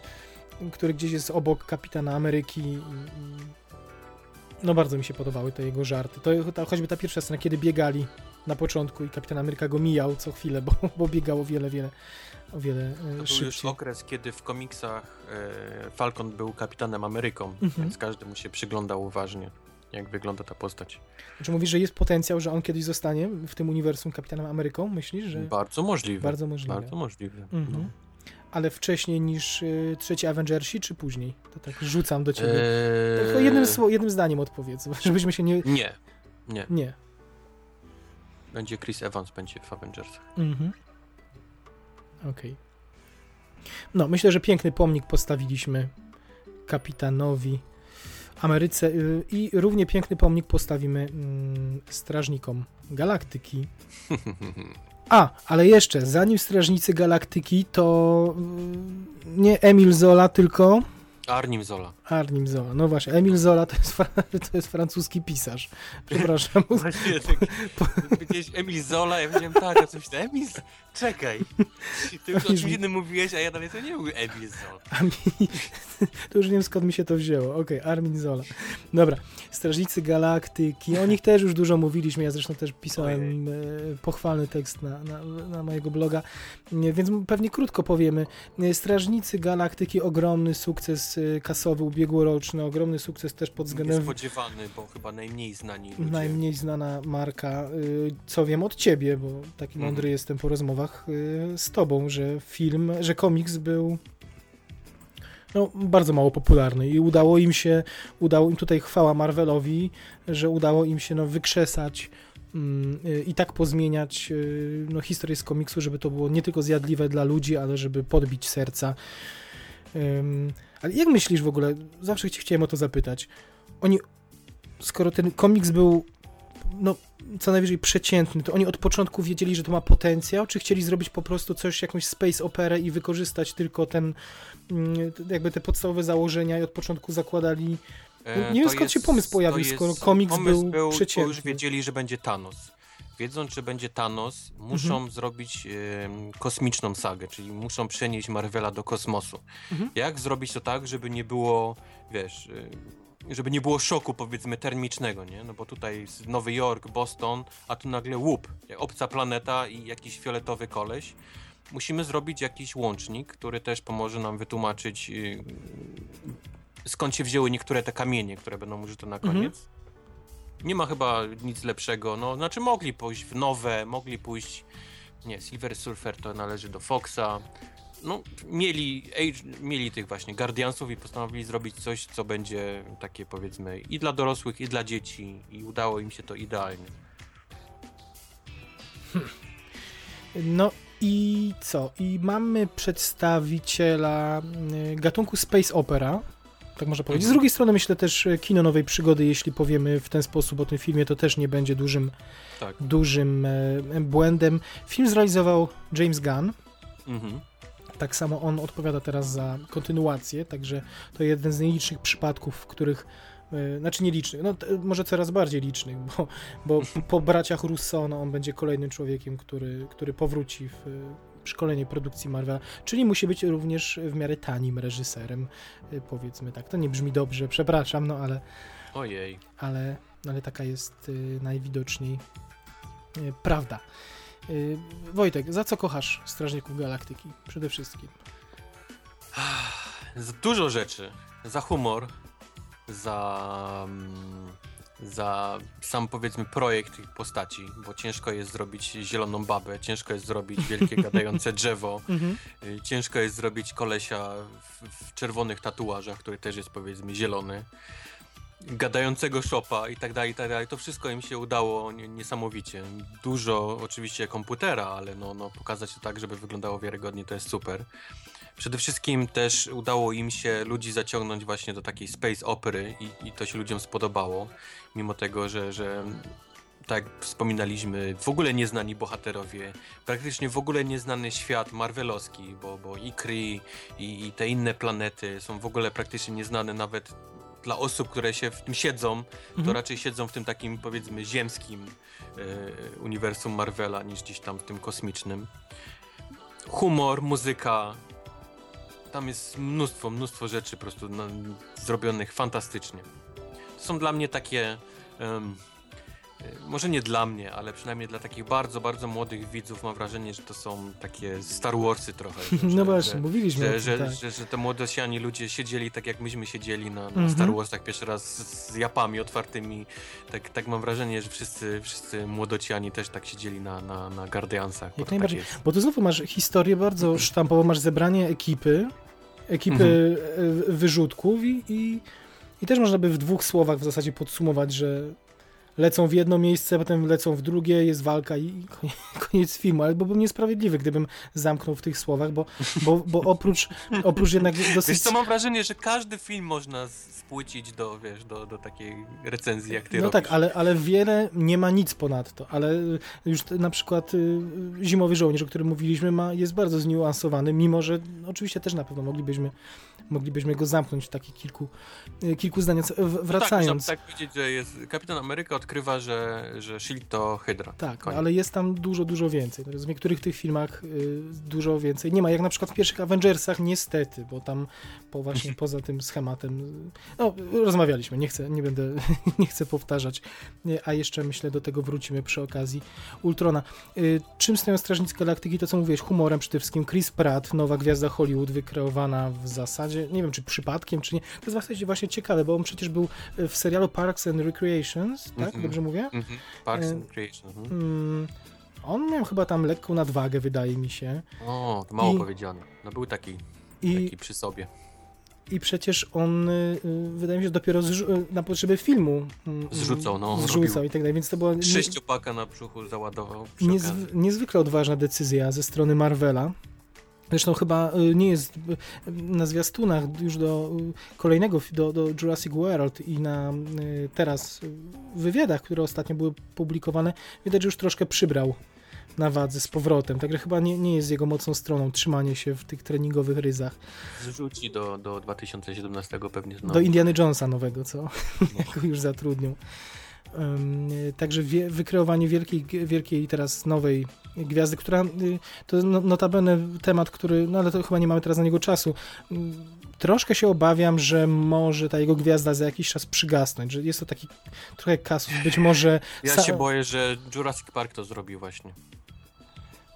który gdzieś jest obok kapitana Ameryki. i- No bardzo mi się podobały te jego żarty. To ta, choćby ta pierwsza scena, kiedy biegali na początku i kapitan Ameryka go mijał co chwilę, bo, [laughs] bo biegało o wiele, wiele, o wiele e, To był już szybciej. okres, kiedy w komiksach e, Falcon był kapitanem Ameryką, Mhm. więc każdy mu się przyglądał uważnie, jak wygląda ta postać. Czy mówisz, że jest potencjał, że on kiedyś zostanie w tym uniwersum kapitanem Ameryką? Myślisz, że Bardzo możliwe. bardzo możliwe? Bardzo możliwe. Mhm. No. Ale wcześniej niż y, trzeci Avengersi, czy później? To tak rzucam do ciebie. Eee, Tylko jednym, jednym zdaniem odpowiedz, [laughs] żebyśmy się nie... Nie, nie. Nie. Będzie Chris Evans, będzie w Avengersach. Mhm. Okej. No, myślę, że piękny pomnik postawiliśmy kapitanowi Ameryce y, i równie piękny pomnik postawimy mm, strażnikom Galaktyki. [laughs] A, ale jeszcze, zanim Strażnicy Galaktyki, to mm, nie Emil Zola, tylko Arnim Zola. Arnim Zola. No właśnie, Emil Zola to jest, [laughs] to jest francuski pisarz. Przepraszam. [laughs] Właśnie tak, powiedziałeś Emil Zola, ja powiedziałem tak, a coś Emil Z- Czekaj. Ty już o czymś innym mówiłeś, a ja dalej to nie mówię Emil Zola. A mi, [laughs] to już nie wiem skąd mi się to wzięło. Okej, Armin Zola. Dobra, Strażnicy Galaktyki, o nich też już dużo mówiliśmy, ja zresztą też pisałem e, pochwalny tekst na, na, na mojego bloga, Nie, więc pewnie krótko powiemy. E, Strażnicy Galaktyki, ogromny sukces e, kasowy, ubiegłoroczny, ogromny sukces też pod względem Niespodziewany, bo chyba najmniej znani ludzie. najmniej znana marka, y, co wiem od ciebie, bo taki Mhm. mądry jestem po rozmowach y, z tobą, że film, że komiks był no, bardzo mało popularny i udało im się, udało im tutaj chwała Marvelowi, że udało im się no, wykrzesać mm, y, i tak pozmieniać no, historię z komiksu, żeby to było nie tylko zjadliwe dla ludzi, ale żeby podbić serca. Ale jak myślisz w ogóle, zawsze cię chciałem o to zapytać, oni, skoro ten komiks był no, co najwyżej przeciętny, to oni od początku wiedzieli, że to ma potencjał, czy chcieli zrobić po prostu coś, jakąś space operę i wykorzystać tylko ten, mm, jakby te podstawowe założenia i od początku zakładali E, nie wiem, skąd się pomysł pojawił, skoro jest- komiks pomysł był był, bo przeciętny. już wiedzieli, że będzie Thanos. Wiedząc, że będzie Thanos, muszą Mhm. zrobić em, kosmiczną sagę, czyli muszą przenieść Marvela do kosmosu. Mhm. Jak zrobić to tak, żeby nie było, wiesz, y, żeby nie było szoku, powiedzmy, termicznego, nie? No bo tutaj jest Nowy Jork, Boston, a tu nagle łup, obca planeta i jakiś fioletowy koleś. Musimy zrobić jakiś łącznik, który też pomoże nam wytłumaczyć, y, skąd się wzięły niektóre te kamienie, które będą użyte na Mhm. Nie ma chyba nic lepszego. No, znaczy mogli pójść w nowe, mogli pójść. Nie, Silver Surfer to należy do Foxa. No, mieli, age, mieli tych właśnie Guardiansów i postanowili zrobić coś, co będzie takie powiedzmy i dla dorosłych, i dla dzieci, i udało im się to idealnie. No i co? I mamy przedstawiciela y, gatunku space opera, tak można powiedzieć. Z Mhm. drugiej strony myślę też y, kino nowej przygody, jeśli powiemy w ten sposób o tym filmie, to też nie będzie dużym, Tak. dużym e, błędem. Film zrealizował James Gunn. Mhm. Tak samo on odpowiada teraz za kontynuację, także to jeden z nielicznych przypadków, w których, e, znaczy nielicznych, no może coraz bardziej licznych, bo, bo po braciach Russo no, on będzie kolejnym człowiekiem, który, który powróci w e, kolejnej produkcji Marvela, czyli musi być również w miarę tanim reżyserem, e, powiedzmy tak. To nie brzmi dobrze, przepraszam, no ale, Ojej. ale, ale taka jest e, najwidoczniej e, prawda. Wojtek, za co kochasz Strażników Galaktyki przede wszystkim? Za dużo rzeczy. Za humor, za, mm, za sam powiedzmy projekt tych postaci, bo ciężko jest zrobić zieloną babę, ciężko jest zrobić wielkie [laughs] gadające drzewo, Mhm. y, ciężko jest zrobić kolesia w, w czerwonych tatuażach, który też jest powiedzmy zielony, gadającego szopa i tak dalej, i tak dalej. To wszystko im się udało nie- niesamowicie. Dużo oczywiście komputera, ale no, no pokazać to tak, żeby wyglądało wiarygodnie, to jest super. Przede wszystkim też udało im się ludzi zaciągnąć właśnie do takiej space opery i, i to się ludziom spodobało, mimo tego, że, że tak jak wspominaliśmy, w ogóle nieznani bohaterowie, praktycznie w ogóle nieznany świat marvelowski, bo, bo i Kree i, i te inne planety są w ogóle praktycznie nieznane nawet dla osób, które się w tym siedzą, to Mhm. raczej siedzą w tym takim powiedzmy ziemskim e, uniwersum Marvela niż gdzieś tam w tym kosmicznym. Humor, muzyka, tam jest mnóstwo, mnóstwo rzeczy po prostu no, zrobionych fantastycznie. To są dla mnie takie, e, może nie dla mnie, ale przynajmniej dla takich bardzo, bardzo młodych widzów mam wrażenie, że to są takie Star Warsy trochę. że- [laughs] No właśnie, że- mówiliśmy że, że, tak. że, że te młodosiani ludzie siedzieli tak jak myśmy siedzieli na, na Mhm. Star Warsach pierwszy raz z, z japami otwartymi. Tak, tak mam wrażenie, że wszyscy, wszyscy młodociani też tak siedzieli na, na, na Guardiansach. Jak to najbardziej. Tak. Bo tu znowu masz historię bardzo [clears throat] sztampową, masz zebranie ekipy, ekipy e, wyrzutków i, i, i też można by w dwóch słowach w zasadzie podsumować, że lecą w jedno miejsce, potem lecą w drugie, jest walka i [laughs] koniec, filmu, ale byłbym niesprawiedliwy, gdybym zamknął w tych słowach, bo, bo, bo oprócz, oprócz jednak dosyć... Wiesz co, mam wrażenie, że każdy film można spłycić do, wiesz, do, do takiej recenzji, jak ty No robisz. tak, ale, ale wiele nie ma nic ponadto, ale już te- na przykład y, Zimowy Żołnierz, o którym mówiliśmy, ma, jest bardzo zniuansowany, mimo że no, oczywiście też na pewno moglibyśmy, moglibyśmy go zamknąć w takich kilku, y, kilku zdaniach. W- No tak, Wracając, można tak powiedzieć, że jest, Kapitan Ameryka odkrywa, że, że S.H.I.E.L.D. to Hydra. tak, Koniec. ale jest tam dużo, dużo więcej. Natomiast W niektórych tych filmach y, dużo więcej nie ma, jak na przykład w pierwszych Avengersach niestety, bo tam po właśnie [laughs] poza tym schematem, y, no rozmawialiśmy, nie chcę, nie będę, [laughs] nie chcę powtarzać, Nie, a jeszcze myślę do tego wrócimy przy okazji Ultrona. Y, Czym stoją Strażnicy Galaktyki, to co mówiłeś, humorem przede wszystkim, Chris Pratt, nowa gwiazda Hollywood, wykreowana w zasadzie, nie wiem czy przypadkiem, czy nie, to jest w zasadzie właśnie ciekawe, bo on przecież był w serialu Parks and Recreations, tak, Mhm. dobrze mówię? Mhm. Parks and Recreation. Mhm. Mm, on miał chyba tam lekką nadwagę, wydaje mi się. O, to mało I- powiedziane. No był taki, I, taki przy sobie. I przecież on, y, y, wydaje mi się, dopiero zrzu- y, na potrzeby filmu mm, Zrzucał, no, zrzucał i tak dalej, więc to była Sześciopaka na brzuchu załadował. przy niezw- okazji. niezwykle odważna decyzja ze strony Marvela. Zresztą chyba y, nie jest y, na zwiastunach już do y, kolejnego, do, do Jurassic World i na teraz wywiadach, które ostatnio były publikowane, widać, że już troszkę przybrał na wadze z powrotem. Także chyba nie, nie jest jego mocną stroną trzymanie się w tych treningowych ryzach. Zrzuci do, do 2017 pewnie znowu. Do Indiana Jonesa nowego, co? Jak [laughs] [laughs] już zatrudnią. Ym, Także wie, wykreowanie wielkiej, wielkiej teraz nowej gwiazdy, która y, to no- notabene temat, który, no ale to chyba nie mamy teraz na niego czasu. Ym, Troszkę się obawiam, że może ta jego gwiazda za jakiś czas przygasnąć, że jest to taki trochę kasus, być może... Ja się boję, że Jurassic Park to zrobił właśnie.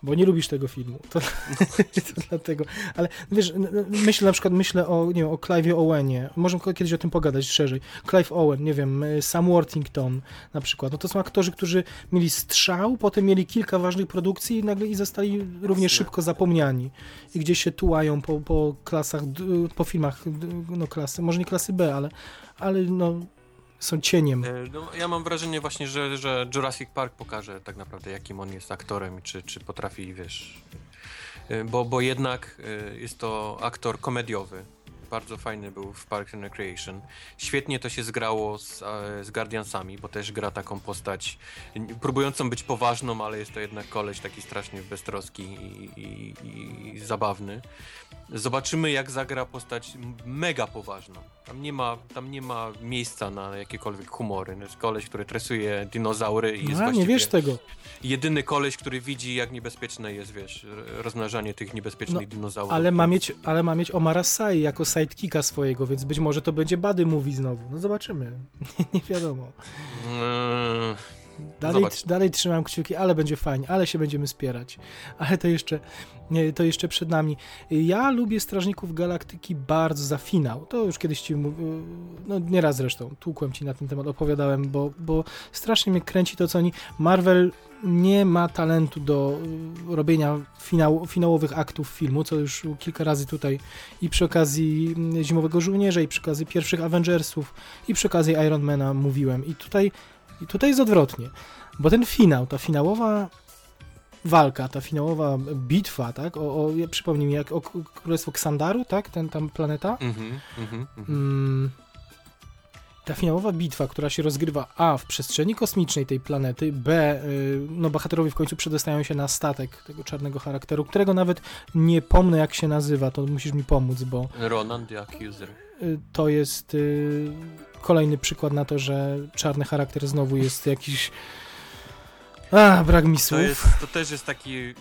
Bo nie lubisz tego filmu. To, [laughs] to dlatego. Ale wiesz, myślę na przykład myślę o, nie wiem, o Clive'ie Owenie. Możemy kiedyś o tym pogadać szerzej. Clive Owen, nie wiem, y, Sam Worthington na przykład. No to są aktorzy, którzy mieli strzał, potem mieli kilka ważnych produkcji i nagle i zostali równie szybko zapomniani. I gdzieś się tułają po, po klasach, po filmach, no klasy, może nie klasy B, ale, ale no są cieniem. E, No, ja mam wrażenie właśnie, że, że Jurassic Park pokaże tak naprawdę, jakim on jest aktorem i czy, czy potrafi, wiesz... e, Bo, bo jednak e, jest to aktor komediowy. Bardzo fajny był w Parks and Recreation. Świetnie to się zgrało z, z Guardiansami, bo też gra taką postać próbującą być poważną, ale jest to jednak koleś taki strasznie beztroski i, i, i zabawny. Zobaczymy, jak zagra postać mega poważną. Tam nie ma, tam nie ma miejsca na jakiekolwiek humory. To jest koleś, który tresuje dinozaury i jest No, a nie wiesz tego. jedyny koleś, który widzi, jak niebezpieczne jest, wiesz, rozmnażanie tych niebezpiecznych No, dinozaurów. Ale ma mieć, ale ma mieć Omara Sy jako sidekicka swojego, więc być może to będzie Buddy Movie znowu. No zobaczymy. [laughs] nie wiadomo. Mm, Dalej, dalej trzymam kciuki, ale będzie fajnie, ale się będziemy spierać. Ale to jeszcze, to jeszcze przed nami. Ja lubię Strażników Galaktyki bardzo za finał. To już kiedyś ci mówiłem, no nieraz zresztą, tłukłem ci na ten temat, opowiadałem, bo, bo strasznie mnie kręci to, co oni... Marvel nie ma talentu do y, robienia finał, finałowych aktów filmu, co już kilka razy tutaj i przy okazji mm, Zimowego Żołnierza, i przy okazji pierwszych Avengersów, i przy okazji Ironmana mówiłem. I tutaj, i tutaj jest odwrotnie, bo ten finał, ta finałowa walka, ta finałowa bitwa, tak, o, o ja- przypomnij mi, jak o Królestwo Ksandaru, tak, ten tam planeta, mhm, mhm, mhm. Mm, ta finałowa bitwa, która się rozgrywa A w przestrzeni kosmicznej tej planety, B y, no bohaterowie w końcu przedostają się na statek tego czarnego charakteru, którego nawet nie pomnę jak się nazywa, to musisz mi pomóc, bo Ronan the Accuser. y, to jest y, kolejny przykład na to, że czarny charakter znowu jest jakiś a, brak mi To, słów. jest, to też jest taki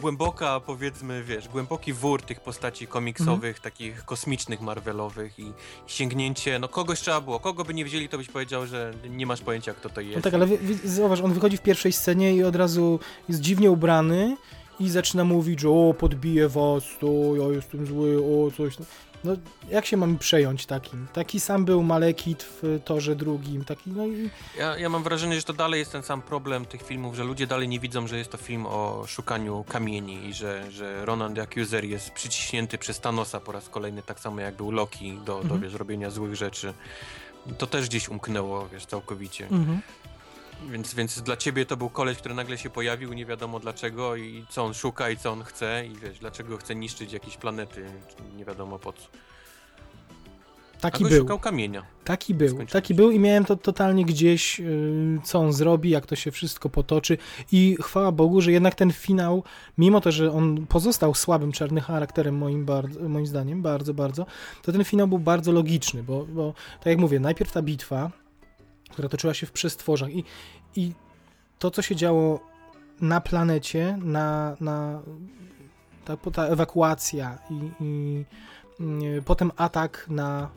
głęboka, powiedzmy, wiesz, głęboki wór tych postaci komiksowych, Mhm. takich kosmicznych, Marvelowych i sięgnięcie, no kogoś trzeba było, kogo by nie wzięli, to byś powiedział, że nie masz pojęcia, kto to jest. No tak, ale zauważ, on wychodzi w pierwszej scenie i od razu jest dziwnie ubrany i zaczyna mówić, że o, podbiję was, to ja jestem zły, o, coś. No, jak się mamy przejąć takim? Taki sam był Malekit w torze drugim, taki, no i... Ja, ja mam wrażenie, że to dalej jest ten sam problem tych filmów, że ludzie dalej nie widzą, że jest to film o szukaniu kamieni i że, że Ronan the Accuser jest przyciśnięty przez Thanosa po raz kolejny, tak samo jak był Loki do, do Mhm. wiesz, robienia złych rzeczy. To też gdzieś umknęło, wiesz, całkowicie. Mhm. Więc, więc dla ciebie to był koleś, który nagle się pojawił, nie wiadomo dlaczego i co on szuka i co on chce i wiesz, dlaczego chce niszczyć jakieś planety, nie wiadomo po co. Taki był. szukał kamienia. Taki był, taki był i miałem to totalnie gdzieś, yy, co on zrobi, jak to się wszystko potoczy i chwała Bogu, że jednak ten finał, mimo to, że on pozostał słabym, czarnym charakterem moim, bardzo, moim zdaniem, bardzo, bardzo, to ten finał był bardzo logiczny, bo, bo tak jak mówię, najpierw ta bitwa, która toczyła się w przestworzach. I, i to, co się działo na planecie, na, na ta, ta ewakuacja i, i y, potem atak na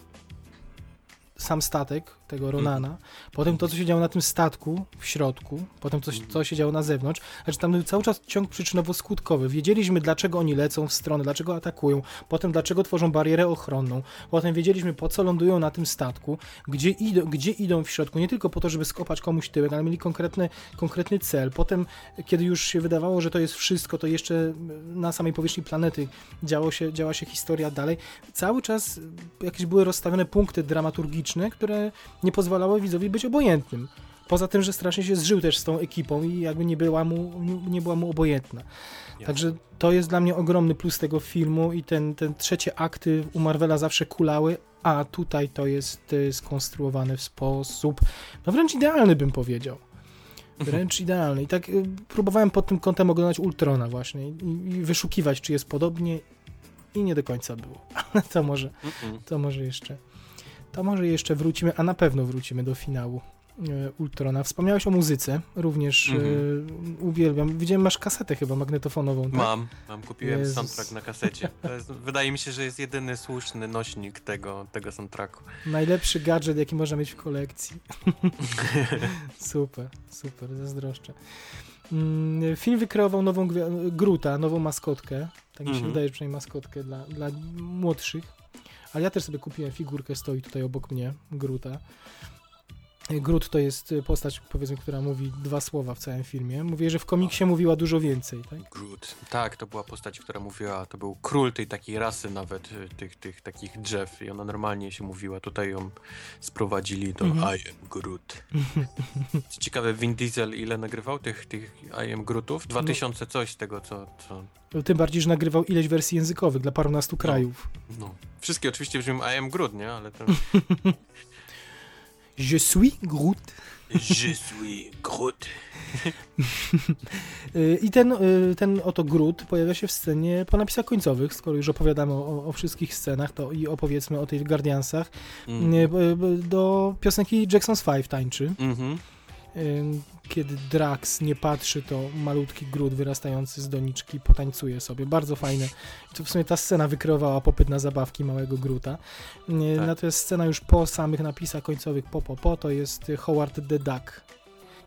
sam statek tego Ronana, potem to, co się działo na tym statku w środku, potem coś, co się działo na zewnątrz, znaczy tam był cały czas ciąg przyczynowo-skutkowy. Wiedzieliśmy, dlaczego oni lecą w stronę, dlaczego atakują, potem dlaczego tworzą barierę ochronną, potem wiedzieliśmy, po co lądują na tym statku, gdzie idą, gdzie idą w środku, nie tylko po to, żeby skopać komuś tyłek, ale mieli konkretny, konkretny cel. Potem, kiedy już się wydawało, że to jest wszystko, to jeszcze na samej powierzchni planety działo się, działa się historia dalej. Cały czas jakieś były rozstawione punkty dramaturgiczne, które nie pozwalały widzowi być obojętnym. Poza tym, że strasznie się zżył też z tą ekipą i jakby nie była mu, nie była mu obojętna. Także to jest dla mnie ogromny plus tego filmu i ten, ten trzecie akty u Marvela zawsze kulały, a tutaj to jest y, skonstruowane w sposób no wręcz idealny bym powiedział. [laughs] Wręcz idealny. I tak y, próbowałem pod tym kątem oglądać Ultrona właśnie i, i wyszukiwać, czy jest podobnie i nie do końca było. [laughs] Ale to może, to może jeszcze to może jeszcze wrócimy, a na pewno wrócimy do finału e, Ultrona. Wspomniałeś o muzyce, również Mhm. e, uwielbiam. Widziałem, masz kasetę chyba magnetofonową, tak? Mam, mam, kupiłem Jezus. soundtrack na kasecie. Jest, wydaje mi się, że jest jedyny słuszny nośnik tego, tego soundtracku. Najlepszy gadżet, jaki można mieć w kolekcji. [laughs] super, super, zazdroszczę. Mm, Film wykreował nową Gruta, nową maskotkę. Tak mi się Mhm. wydaje, że przynajmniej maskotkę dla, dla młodszych. Ale ja też sobie kupiłem figurkę, stoi tutaj obok mnie, Gruta. Grut to jest postać, powiedzmy, która mówi dwa słowa w całym filmie. Mówię, że w komiksie mówiła dużo więcej, tak? Groot. Tak, to była postać, która mówiła, to był król tej takiej rasy nawet, y, tych, tych takich drzew i ona normalnie się mówiła, tutaj ją sprowadzili do Mhm. I am Groot. [laughs] Ciekawe, Vin Diesel ile nagrywał tych, tych I am Grootów? 2000 coś z tego, co, co Tym bardziej, że nagrywał ileś wersji językowych dla parunastu krajów. no. Wszystkie oczywiście brzmią I am Groot, nie? Ale to [laughs] Je suis Groot. Je suis Groot. [laughs] Y, I ten, y, ten oto Groot pojawia się w scenie po napisach końcowych, skoro już opowiadamy o, o wszystkich scenach, to i opowiedzmy o tych Guardiansach. B- Do piosenki Jackson's Five tańczy. Mhm. Y, Kiedy Drax nie patrzy, to malutki Groot wyrastający z doniczki potańcuje sobie. Bardzo fajne. I to w sumie ta scena wykreowała popyt na zabawki małego Groota. Y, Tak. Natomiast scena już po samych napisach końcowych po, po, to jest Howard the Duck.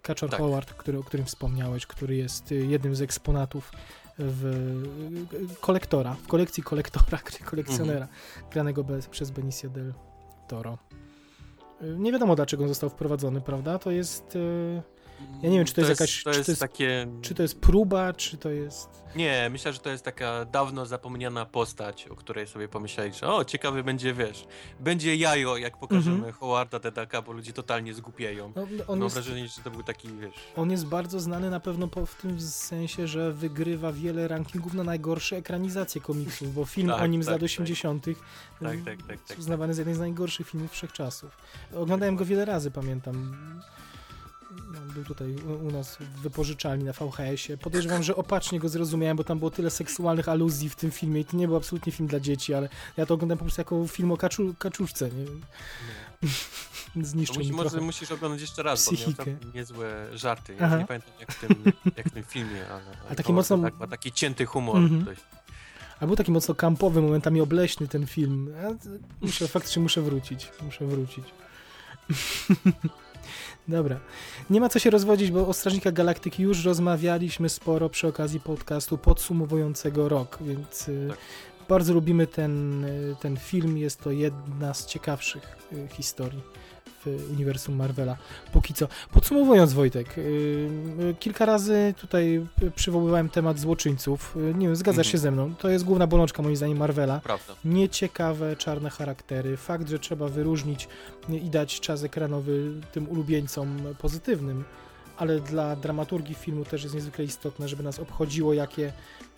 Kaczor Tak. Howard, który, o którym wspomniałeś, który jest y, jednym z eksponatów w y, kolektora, w kolekcji kolektora, [laughs] kolekcjonera, Mhm. granego bez, przez Benicio del Toro. Nie wiadomo dlaczego on został wprowadzony, prawda? To jest. Ja nie wiem, czy to jest jakaś- To czy jest, to jest- takie... Czy to jest próba, czy to jest. Nie, myślę, że to jest taka dawno zapomniana postać, o której sobie pomyśleli, że o, ciekawy będzie, wiesz, będzie jajo, jak pokażemy Mhm. Howarda Dedaka, bo ludzie totalnie zgupieją. No, on, Mam jest, wrażenie, że to był taki, wiesz... on jest bardzo znany na pewno po, w tym sensie, że wygrywa wiele rankingów na najgorsze ekranizacje komiksów, bo film Tak, o nim z tak, lat tak. 80. Tak, tak, tak, tak. jest uznawany za jeden z najgorszych filmów wszechczasów. Oglądałem go wiele razy, pamiętam. No, był tutaj u, u nas w wypożyczalni na VHS-ie. Podejrzewam, że opacznie go zrozumiałem, bo tam było tyle seksualnych aluzji w tym filmie i to nie był absolutnie film dla dzieci, ale ja to oglądam po prostu jako film o kaczu, kaczuszce, nie wiem. [laughs] Zniszczył mi może musisz oglądać jeszcze raz, bo miał psychikę. tam niezłe żarty. Ja Aha. nie pamiętam jak w tym, jak w tym filmie, ale... ale taki mocno- Dedak ma taki cięty humor. Mhm. dość. A był taki mocno kampowy, momentami obleśny ten film. Ja, muszę, faktycznie muszę wrócić. Muszę wrócić. [laughs] Dobra. Nie ma co się rozwodzić, bo o Strażnikach Galaktyki już rozmawialiśmy sporo przy okazji podcastu podsumowującego rok, więc y, Tak. bardzo lubimy ten, y, ten film. Jest to jedna z ciekawszych y, historii w uniwersum Marvela. Póki co. Podsumowując, Wojtek, y, y, kilka razy tutaj przywoływałem temat złoczyńców. Y, Nie wiem, zgadzasz Mhm. się ze mną. To jest główna bolączka moim zdaniem Marvela. Prawda. Nieciekawe, czarne charaktery. Fakt, że trzeba wyróżnić i dać czas ekranowy tym ulubieńcom pozytywnym, ale dla dramaturgii filmu też jest niezwykle istotne, żeby nas obchodziło, jakie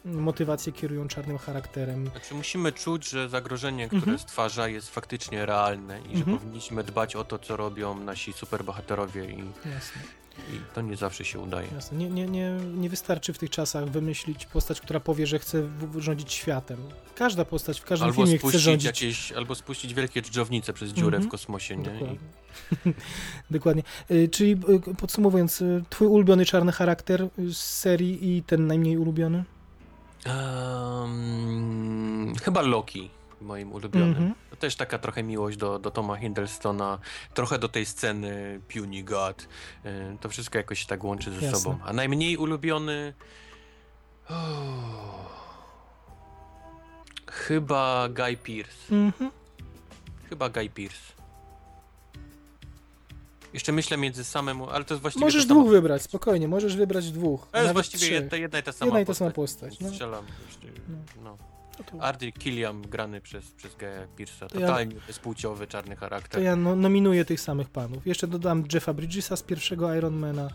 motywacje kierują czarnym charakterem. Znaczy musimy czuć, że zagrożenie, które Mhm. stwarza jest faktycznie realne i że Mhm. powinniśmy dbać o to, co robią nasi superbohaterowie i, i to nie zawsze się udaje. Jasne. Nie, nie, nie, nie wystarczy w tych czasach wymyślić postać, która powie, że chce rządzić światem. Każda postać w każdym Albo filmie chce rządzić. jakieś, albo spuścić wielkie dżdżownice przez dziurę Mhm. w kosmosie, nie? I, Dokładnie. [laughs] Dokładnie. Y, Czyli y, podsumowując, y, twój ulubiony czarny charakter z serii i ten najmniej ulubiony? Em, chyba Loki, moim ulubionym. Mhm. To też taka trochę miłość do, do Toma Hiddlestona, trochę do tej sceny Puny God. To wszystko jakoś się tak łączy ze Jasne. sobą. A najmniej ulubiony... Oh. Chyba Guy Pearce. Mhm. Chyba Guy Pearce. Jeszcze myślę między samemu, ale to jest właściwie Możesz dwóch wybrać, spokojnie, możesz wybrać dwóch. To jest właściwie trzech. jedna, jedna i ta sama Jedna i ta postać. sama postać. No. Strzelam. jeszcze, No. No to, Arthur Killiam grany przez, przez Gaya Pearce'a. To ja- Totalnie bezpłciowy, czarny to charakter. ja no, nominuję tych samych panów. Jeszcze dodam Jeffa Bridgesa z pierwszego Ironmana,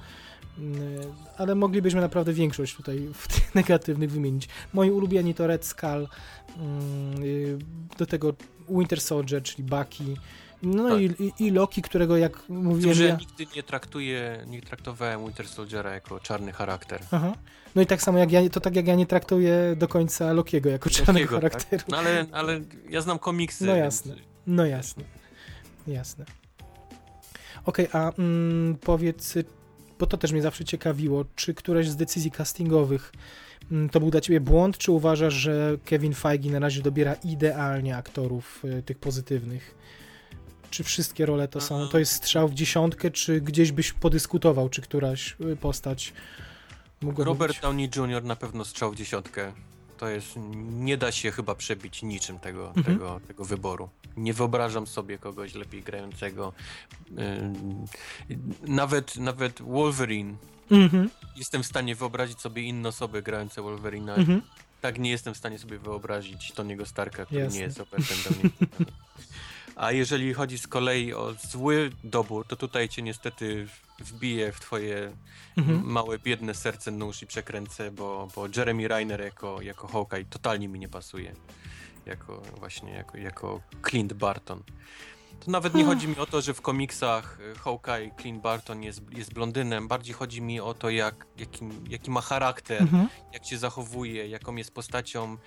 mm, ale moglibyśmy naprawdę większość tutaj w tych [laughs] negatywnych wymienić. Moi ulubieni to Red Skull, mm, y, do tego Winter Soldier, czyli Bucky, no Tak. i, i, Loki, którego jak Tym, mówiłem że ja... nigdy nie traktuję, nie traktowałem Winter Soldiera jako czarny charakter. Aha. No i tak samo jak ja, to tak jak ja nie traktuję do końca Lokiego jako czarnego tak? charakteru. No ale, ale ja znam komiksy. No więc- jasne. No jasne, jasne. Okej, a mm, powiedz, bo to też mnie zawsze ciekawiło, czy któraś z decyzji castingowych mm, to był dla ciebie błąd, czy uważasz, że Kevin Feige na razie dobiera idealnie aktorów y, tych pozytywnych? Czy wszystkie role to są, to jest strzał w dziesiątkę, czy gdzieś byś podyskutował, czy któraś y, postać mogła Robert być? Downey Jr. na pewno strzał w dziesiątkę. To jest, nie da się chyba przebić niczym tego, Mhm. tego, tego wyboru. Nie wyobrażam sobie kogoś lepiej grającego. Ym, Nawet, nawet Wolverine. Mhm, Jestem w stanie wyobrazić sobie inne osoby grające Wolverina. mhm. Tak nie jestem w stanie sobie wyobrazić Tony'ego Starka, który Jasne. nie jest Robertem Downey Jr. [laughs] A jeżeli chodzi z kolei o zły dobór, to tutaj cię niestety wbiję w twoje Mhm. małe, biedne serce nóż i przekręcę, bo, bo Jeremy Reiner jako, jako Hawkeye totalnie mi nie pasuje. Jako właśnie, jako, jako Clint Barton. To nawet nie chodzi mi o to, że w komiksach y, Hawkeye, Clint Barton jest, jest blondynem. Bardziej chodzi mi o to, jak, jaki, jaki ma charakter, Mhm. jak się zachowuje, jaką jest postacią.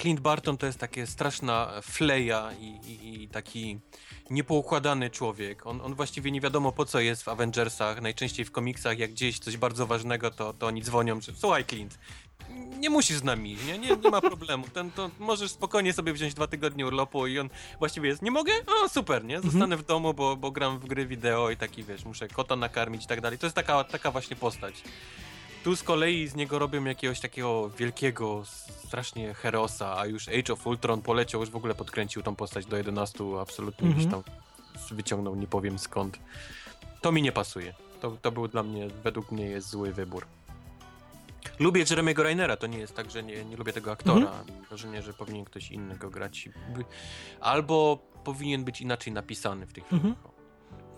Clint Barton to jest takie straszna fleja i, i, i taki niepoukładany człowiek. On, on właściwie nie wiadomo po co jest w Avengersach. Najczęściej w komiksach, jak gdzieś coś bardzo ważnego, to, to oni dzwonią, że słuchaj Clint, nie musisz z nami, nie, nie, nie ma problemu. Ten, to możesz spokojnie sobie wziąć dwa tygodnie urlopu i on właściwie jest, nie mogę? O, super, nie? Zostanę w domu, bo, bo gram w gry wideo i taki, wiesz, muszę kota nakarmić i tak dalej. To jest taka, taka właśnie postać. Tu z kolei z niego robią jakiegoś takiego wielkiego, strasznie herosa, a już Age of Ultron poleciał, już w ogóle podkręcił tą postać do 11, absolutnie gdzieś tam wyciągnął, nie powiem skąd. To mi nie pasuje. To, to był dla mnie, według mnie jest zły wybór. Lubię Jeremy'ego Rainera, to nie jest tak, że nie, nie lubię tego aktora. Mam wrażenie, że powinien ktoś inny go grać. Albo powinien być inaczej napisany w tych Mhm. filmach.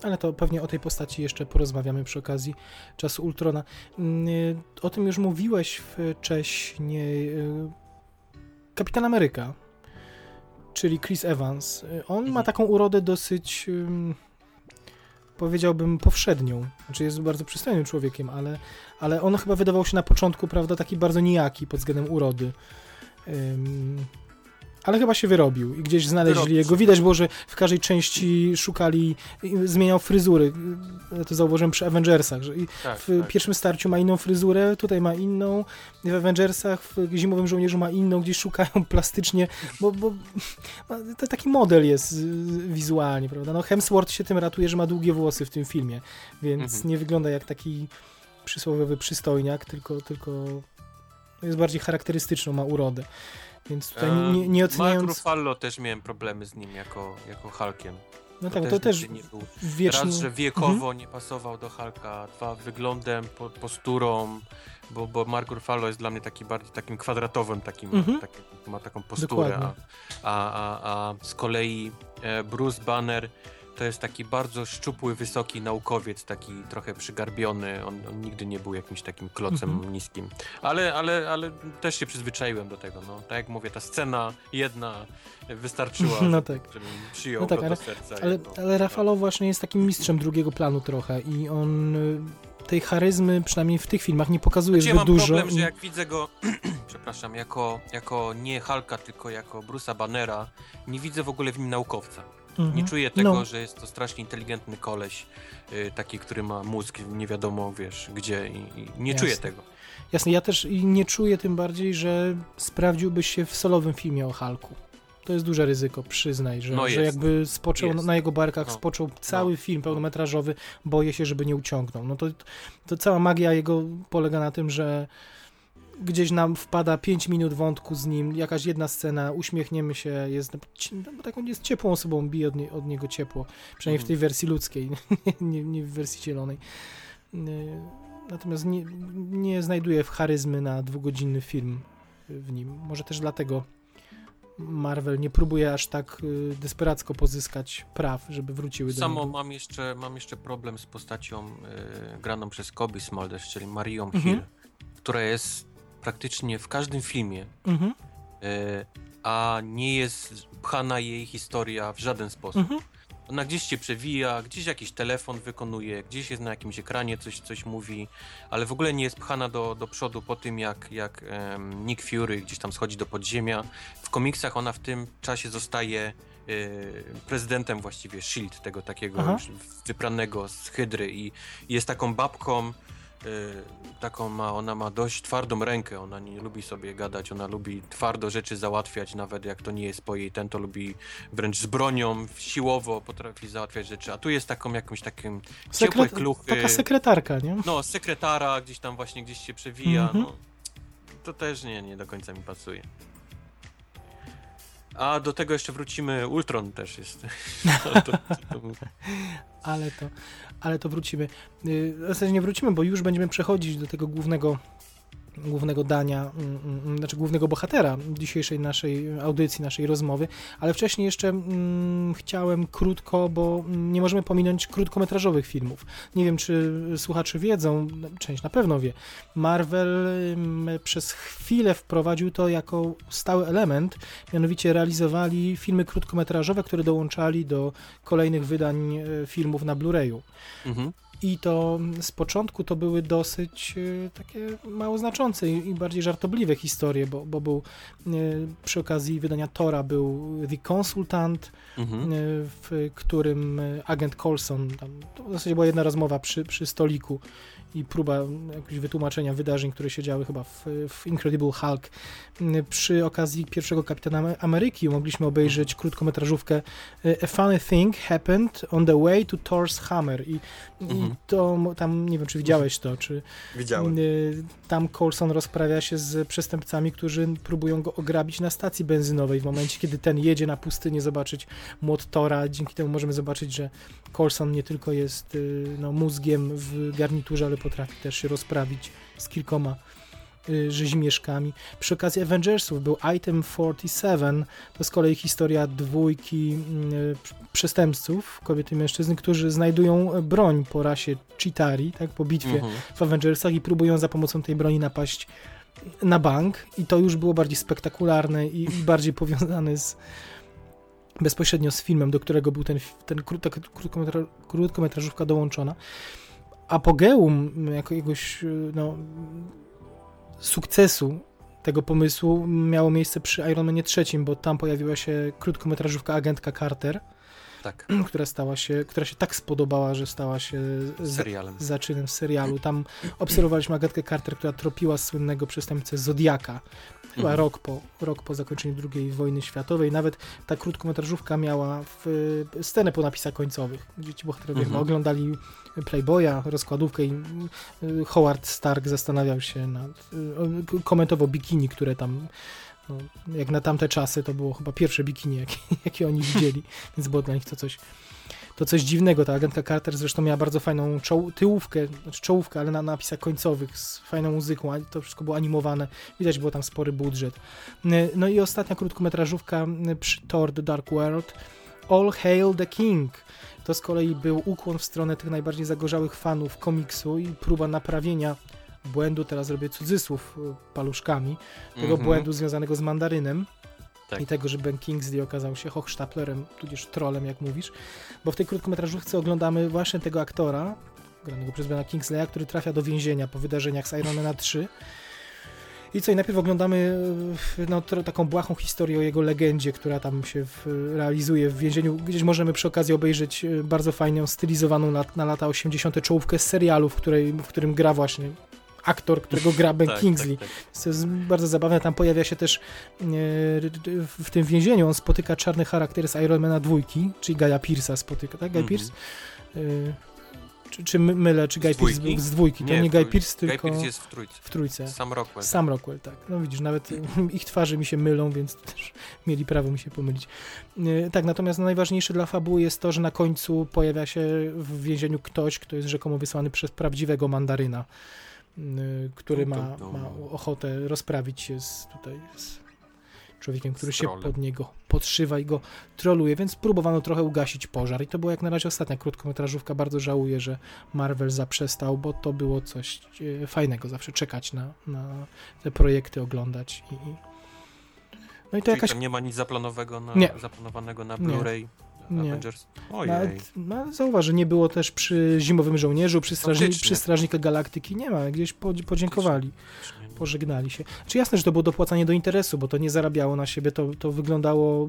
Ale to pewnie o tej postaci jeszcze porozmawiamy przy okazji czasu Ultrona. Mm, y, O tym już mówiłeś wcześniej. y, Kapitan Ameryka, czyli Chris Evans. y, On ma Mhm. taką urodę dosyć, powiedziałbym, powszednią. Znaczy jest bardzo przystojnym człowiekiem, ale, ale on chyba wydawał się na początku, prawda, taki bardzo nijaki pod względem urody. Ym, ale chyba się wyrobił i gdzieś znaleźli jego. Widać było, że w każdej części szukali, zmieniał fryzury. Ja to zauważyłem przy Avengersach, że Tak, w tak. pierwszym starciu ma inną fryzurę, tutaj ma inną, w Avengersach, w Zimowym Żołnierzu ma inną, gdzieś szukają [laughs] plastycznie, bo, bo to taki model jest y, wizualnie, prawda? No Hemsworth się tym ratuje, że ma długie włosy w tym filmie, więc Mhm. nie wygląda jak taki przysłowiowy przystojniak, tylko, tylko jest bardziej charakterystyczną, ma urodę. Więc tutaj nie, nie, nie oceniając... Ruffalo też miałem problemy z nim jako, jako Hulkiem. No tak, to też nie był. wiecznie... Raz, że wiekowo nie pasował do Hulka, dwa, wyglądem, po, posturą, bo, bo Mark Ruffalo jest dla mnie taki bardziej takim kwadratowym, takim, Mhm. taki, ma taką posturę, a, a, a, a z kolei e, Bruce Banner to jest taki bardzo szczupły, wysoki naukowiec, taki trochę przygarbiony, on, on nigdy nie był jakimś takim klocem Mhm. niskim, ale, ale, ale też się przyzwyczaiłem do tego, no, tak jak mówię, ta scena jedna wystarczyła, [laughs] No tak. żebym przyjął No tak, ale- do serca. Ale, no. ale Rafalo właśnie jest takim mistrzem drugiego planu trochę i on y, tej charyzmy, przynajmniej w tych filmach, nie pokazuje Znaczy, ja zbyt mam dużo. problem, że jak widzę go, [clears throat] przepraszam, jako, jako nie Hulka, tylko jako Bruce'a Bannera, nie widzę w ogóle w nim naukowca. Mhm. Nie czuję tego, No. że jest to strasznie inteligentny koleś, y, taki, który ma mózg nie wiadomo, wiesz, gdzie i, i nie Jasne. czuję tego. Jasne, ja też nie czuję tym bardziej, że sprawdziłbyś się w solowym filmie o Hulku. To jest duże ryzyko, przyznaj, że, No że jest. jakby spoczął Jest. na jego barkach, No. spoczął cały No. film pełnometrażowy, boję się, żeby nie uciągnął. No to, to cała magia jego polega na tym, że gdzieś nam wpada 5 minut wątku z nim, jakaś jedna scena, uśmiechniemy się, jest no, taką jest ciepłą osobą, bije od, nie, od niego ciepło, przynajmniej w Mhm. tej wersji ludzkiej, [laughs] nie, nie w wersji zielonej. Yy, Natomiast nie, nie znajduję charyzmy na dwugodzinny film w nim. Może też dlatego Marvel nie próbuje aż tak y, desperacko pozyskać praw, żeby wróciły do Samo mam jeszcze, mam jeszcze problem z postacią y, graną przez Kobe Smulders, czyli Marią Mhm. Hill, która jest praktycznie w każdym filmie Mhm, E, a nie jest pchana jej historia w żaden sposób. mhm. Ona gdzieś się przewija, gdzieś jakiś telefon wykonuje, gdzieś jest na jakimś ekranie, coś, coś mówi, ale w ogóle nie jest pchana do, do przodu po tym, jak, jak em, Nick Fury gdzieś tam schodzi do podziemia. W komiksach ona w tym czasie zostaje prezydentem właściwie S.H.I.E.L.D., tego takiego Aha. wypranego z Hydry i jest taką babką, taką ma, ona ma dość twardą rękę, ona nie lubi sobie gadać, ona lubi twardo rzeczy załatwiać, nawet jak to nie jest po jej ten, to lubi wręcz z bronią, siłowo potrafi załatwiać rzeczy, a tu jest taką jakimś takim ciepłe kluchy. Taka sekretarka, nie? No, sekretara gdzieś tam właśnie gdzieś się przewija, Mhm. no. To też nie, nie do końca mi pasuje. A do tego jeszcze wrócimy, Ultron też jest. [laughs] to, to, to, [laughs] ale to, ale to wrócimy. Yy, W zasadzie nie wrócimy, bo już będziemy przechodzić do tego głównego, głównego dania, mm, mm, znaczy głównego bohatera dzisiejszej naszej audycji, naszej rozmowy, ale wcześniej jeszcze mm, chciałem krótko, bo mm, nie możemy pominąć krótkometrażowych filmów. Nie wiem, czy słuchacze wiedzą, część na pewno wie, Marvel mm, przez chwilę wprowadził to jako stały element, mianowicie realizowali filmy krótkometrażowe, które dołączali do kolejnych wydań e, filmów na Blu-rayu. mhm. I to z początku to były dosyć e, takie mało znaczące i bardziej żartobliwe historie, bo, bo był e, przy okazji wydania Tora był The Consultant, Mhm. e, w którym agent Coulson, tam, to w zasadzie była jedna rozmowa przy, przy stoliku i próba jakiegoś wytłumaczenia wydarzeń, które się działy chyba w, w Incredible Hulk. Przy okazji pierwszego Kapitana Ame- Ameryki mogliśmy obejrzeć krótkometrażówkę e, A Funny Thing Happened on the Way to Thor's Hammer i, i Mhm. to mo- tam, nie wiem czy widziałeś to, czy Widziałem. Y, Tam Coulson rozprawia się z przestępcami, którzy próbują go ograbić na stacji benzynowej w momencie, kiedy ten jedzie na pustynię zobaczyć młot Tora. Dzięki temu możemy zobaczyć, że Coulson nie tylko jest y, no, mózgiem w garniturze, ale potrafi też się rozprawić z kilkoma y, rzezimieszkami. Przy okazji Avengersów był Item 47, to z kolei historia dwójki y, przestępców, kobiety i mężczyzn, którzy znajdują broń po rasie Chitari, tak, po bitwie Mhm. w Avengersach i próbują za pomocą tej broni napaść na bank i to już było bardziej spektakularne i, bardziej powiązane z bezpośrednio z filmem, do którego był ten, ten kró- ta krótkometra, krótkometrażówka dołączona. Apogeum jakiegoś no, sukcesu tego pomysłu miało miejsce przy Iron Manie trzecim, bo tam pojawiła się krótkometrażówka Agentka Carter, Tak, [clears throat] która stała się, która się tak spodobała, że stała się za, serialem. zaczynem serialu. Tam obserwowaliśmy Agatkę Carter, która tropiła słynnego przestępcę Zodiaka. Chyba Mhm. rok, po, rok po zakończeniu II wojny światowej. Nawet ta krótkometrażówka miała w, scenę po napisach końcowych, gdzie ci bohaterowie Mhm. oglądali Playboya, rozkładówkę i y, Howard Stark zastanawiał się nad, y, komentował bikini, które tam no, jak na tamte czasy to było chyba pierwsze bikini, jakie, [laughs] jakie oni widzieli, [laughs] więc było dla nich to coś to coś dziwnego. Ta agentka Carter zresztą miała bardzo fajną czoł, tyłówkę, znaczy czołówkę, ale na napisach końcowych z fajną muzyką, to wszystko było animowane. Widać było tam spory budżet. No i ostatnia krótkometrażówka przy Thor The Dark World All Hail the King. To z kolei był ukłon w stronę tych najbardziej zagorzałych fanów komiksu i próba naprawienia błędu, teraz robię cudzysłów y, paluszkami, tego Mhm. błędu związanego z mandarynem Tak. i tego, że Ben Kingsley okazał się Hochstaplerem, tudzież trolem, jak mówisz, bo w tej krótkometrażówce oglądamy właśnie tego aktora, granego przez Bena Kingsleya, który trafia do więzienia po wydarzeniach z Iron Mana 3. I co, i najpierw oglądamy e, no, taką błahą historię o jego legendzie, która tam się w, realizuje w więzieniu. Gdzieś możemy przy okazji obejrzeć e, bardzo fajną, stylizowaną na, na lata 80. czołówkę z serialu, w, której, w którym gra właśnie aktor, którego gra Ben Tak, Kingsley. tak, tak. To jest bardzo zabawne. Tam pojawia się też e, w tym więzieniu, on spotyka czarny charakter z Ironmana dwójki, czyli Gaja Pierce'a spotyka, tak? Guy Mhm. Pierce? E, czy, czy my- mylę, czy Guy Pierce był z dwójki? To Nie, nie, Guy Pierce, Guy tylko Pearce jest w trójce. w trójce. Sam Rockwell. Sam Rockwell, tak. No widzisz, nawet [laughs] ich twarze mi się mylą, więc [laughs] też mieli prawo mi się pomylić. E, Tak, natomiast najważniejsze dla fabuły jest to, że na końcu pojawia się w więzieniu ktoś, kto jest rzekomo wysłany przez prawdziwego mandaryna, który Tum, ma, ma ochotę rozprawić się z tutaj z człowiekiem, który się pod niego podszywa i go troluje, więc próbowano trochę ugasić pożar i to była jak na razie ostatnia krótkometrażówka. Bardzo żałuję, że Marvel zaprzestał, bo to było coś e, fajnego, zawsze czekać na, na te projekty, oglądać i. No i to Czyli jakaś nie ma nic zaplanowego na, Nie. zaplanowanego na. Blu-ray. Nie. Avengers? Ojej. Nawet, no, zauważ, że nie było też przy Zimowym Żołnierzu, przy, strażni, przy Strażnika Galaktyki, nie ma, gdzieś po, podziękowali, pożegnali się. Czy jasne, że to było dopłacanie do interesu, bo to nie zarabiało na siebie, to, to wyglądało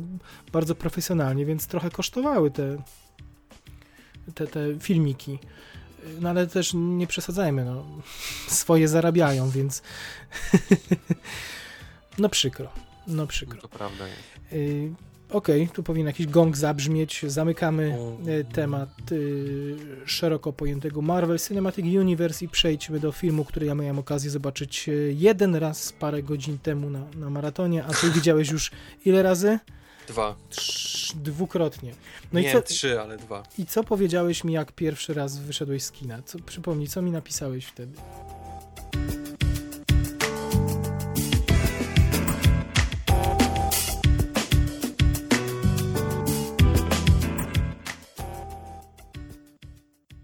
bardzo profesjonalnie, więc trochę kosztowały te, te, te filmiki. No ale też nie przesadzajmy, no. [laughs] Swoje zarabiają, więc [laughs] no przykro, no No przykro. to prawda jest. Okej, tu powinien jakiś gong zabrzmieć. Zamykamy O. y, temat y, szeroko pojętego Marvel Cinematic Universe i przejdźmy do filmu, który ja miałem okazję zobaczyć y, jeden raz parę godzin temu na, na maratonie, a ty widziałeś już ile razy? Dwa. Trz, dwukrotnie. No nie, i co, trzy, ale dwa. i co powiedziałeś mi, jak pierwszy raz wyszedłeś z kina? Co, przypomnij, co mi napisałeś wtedy?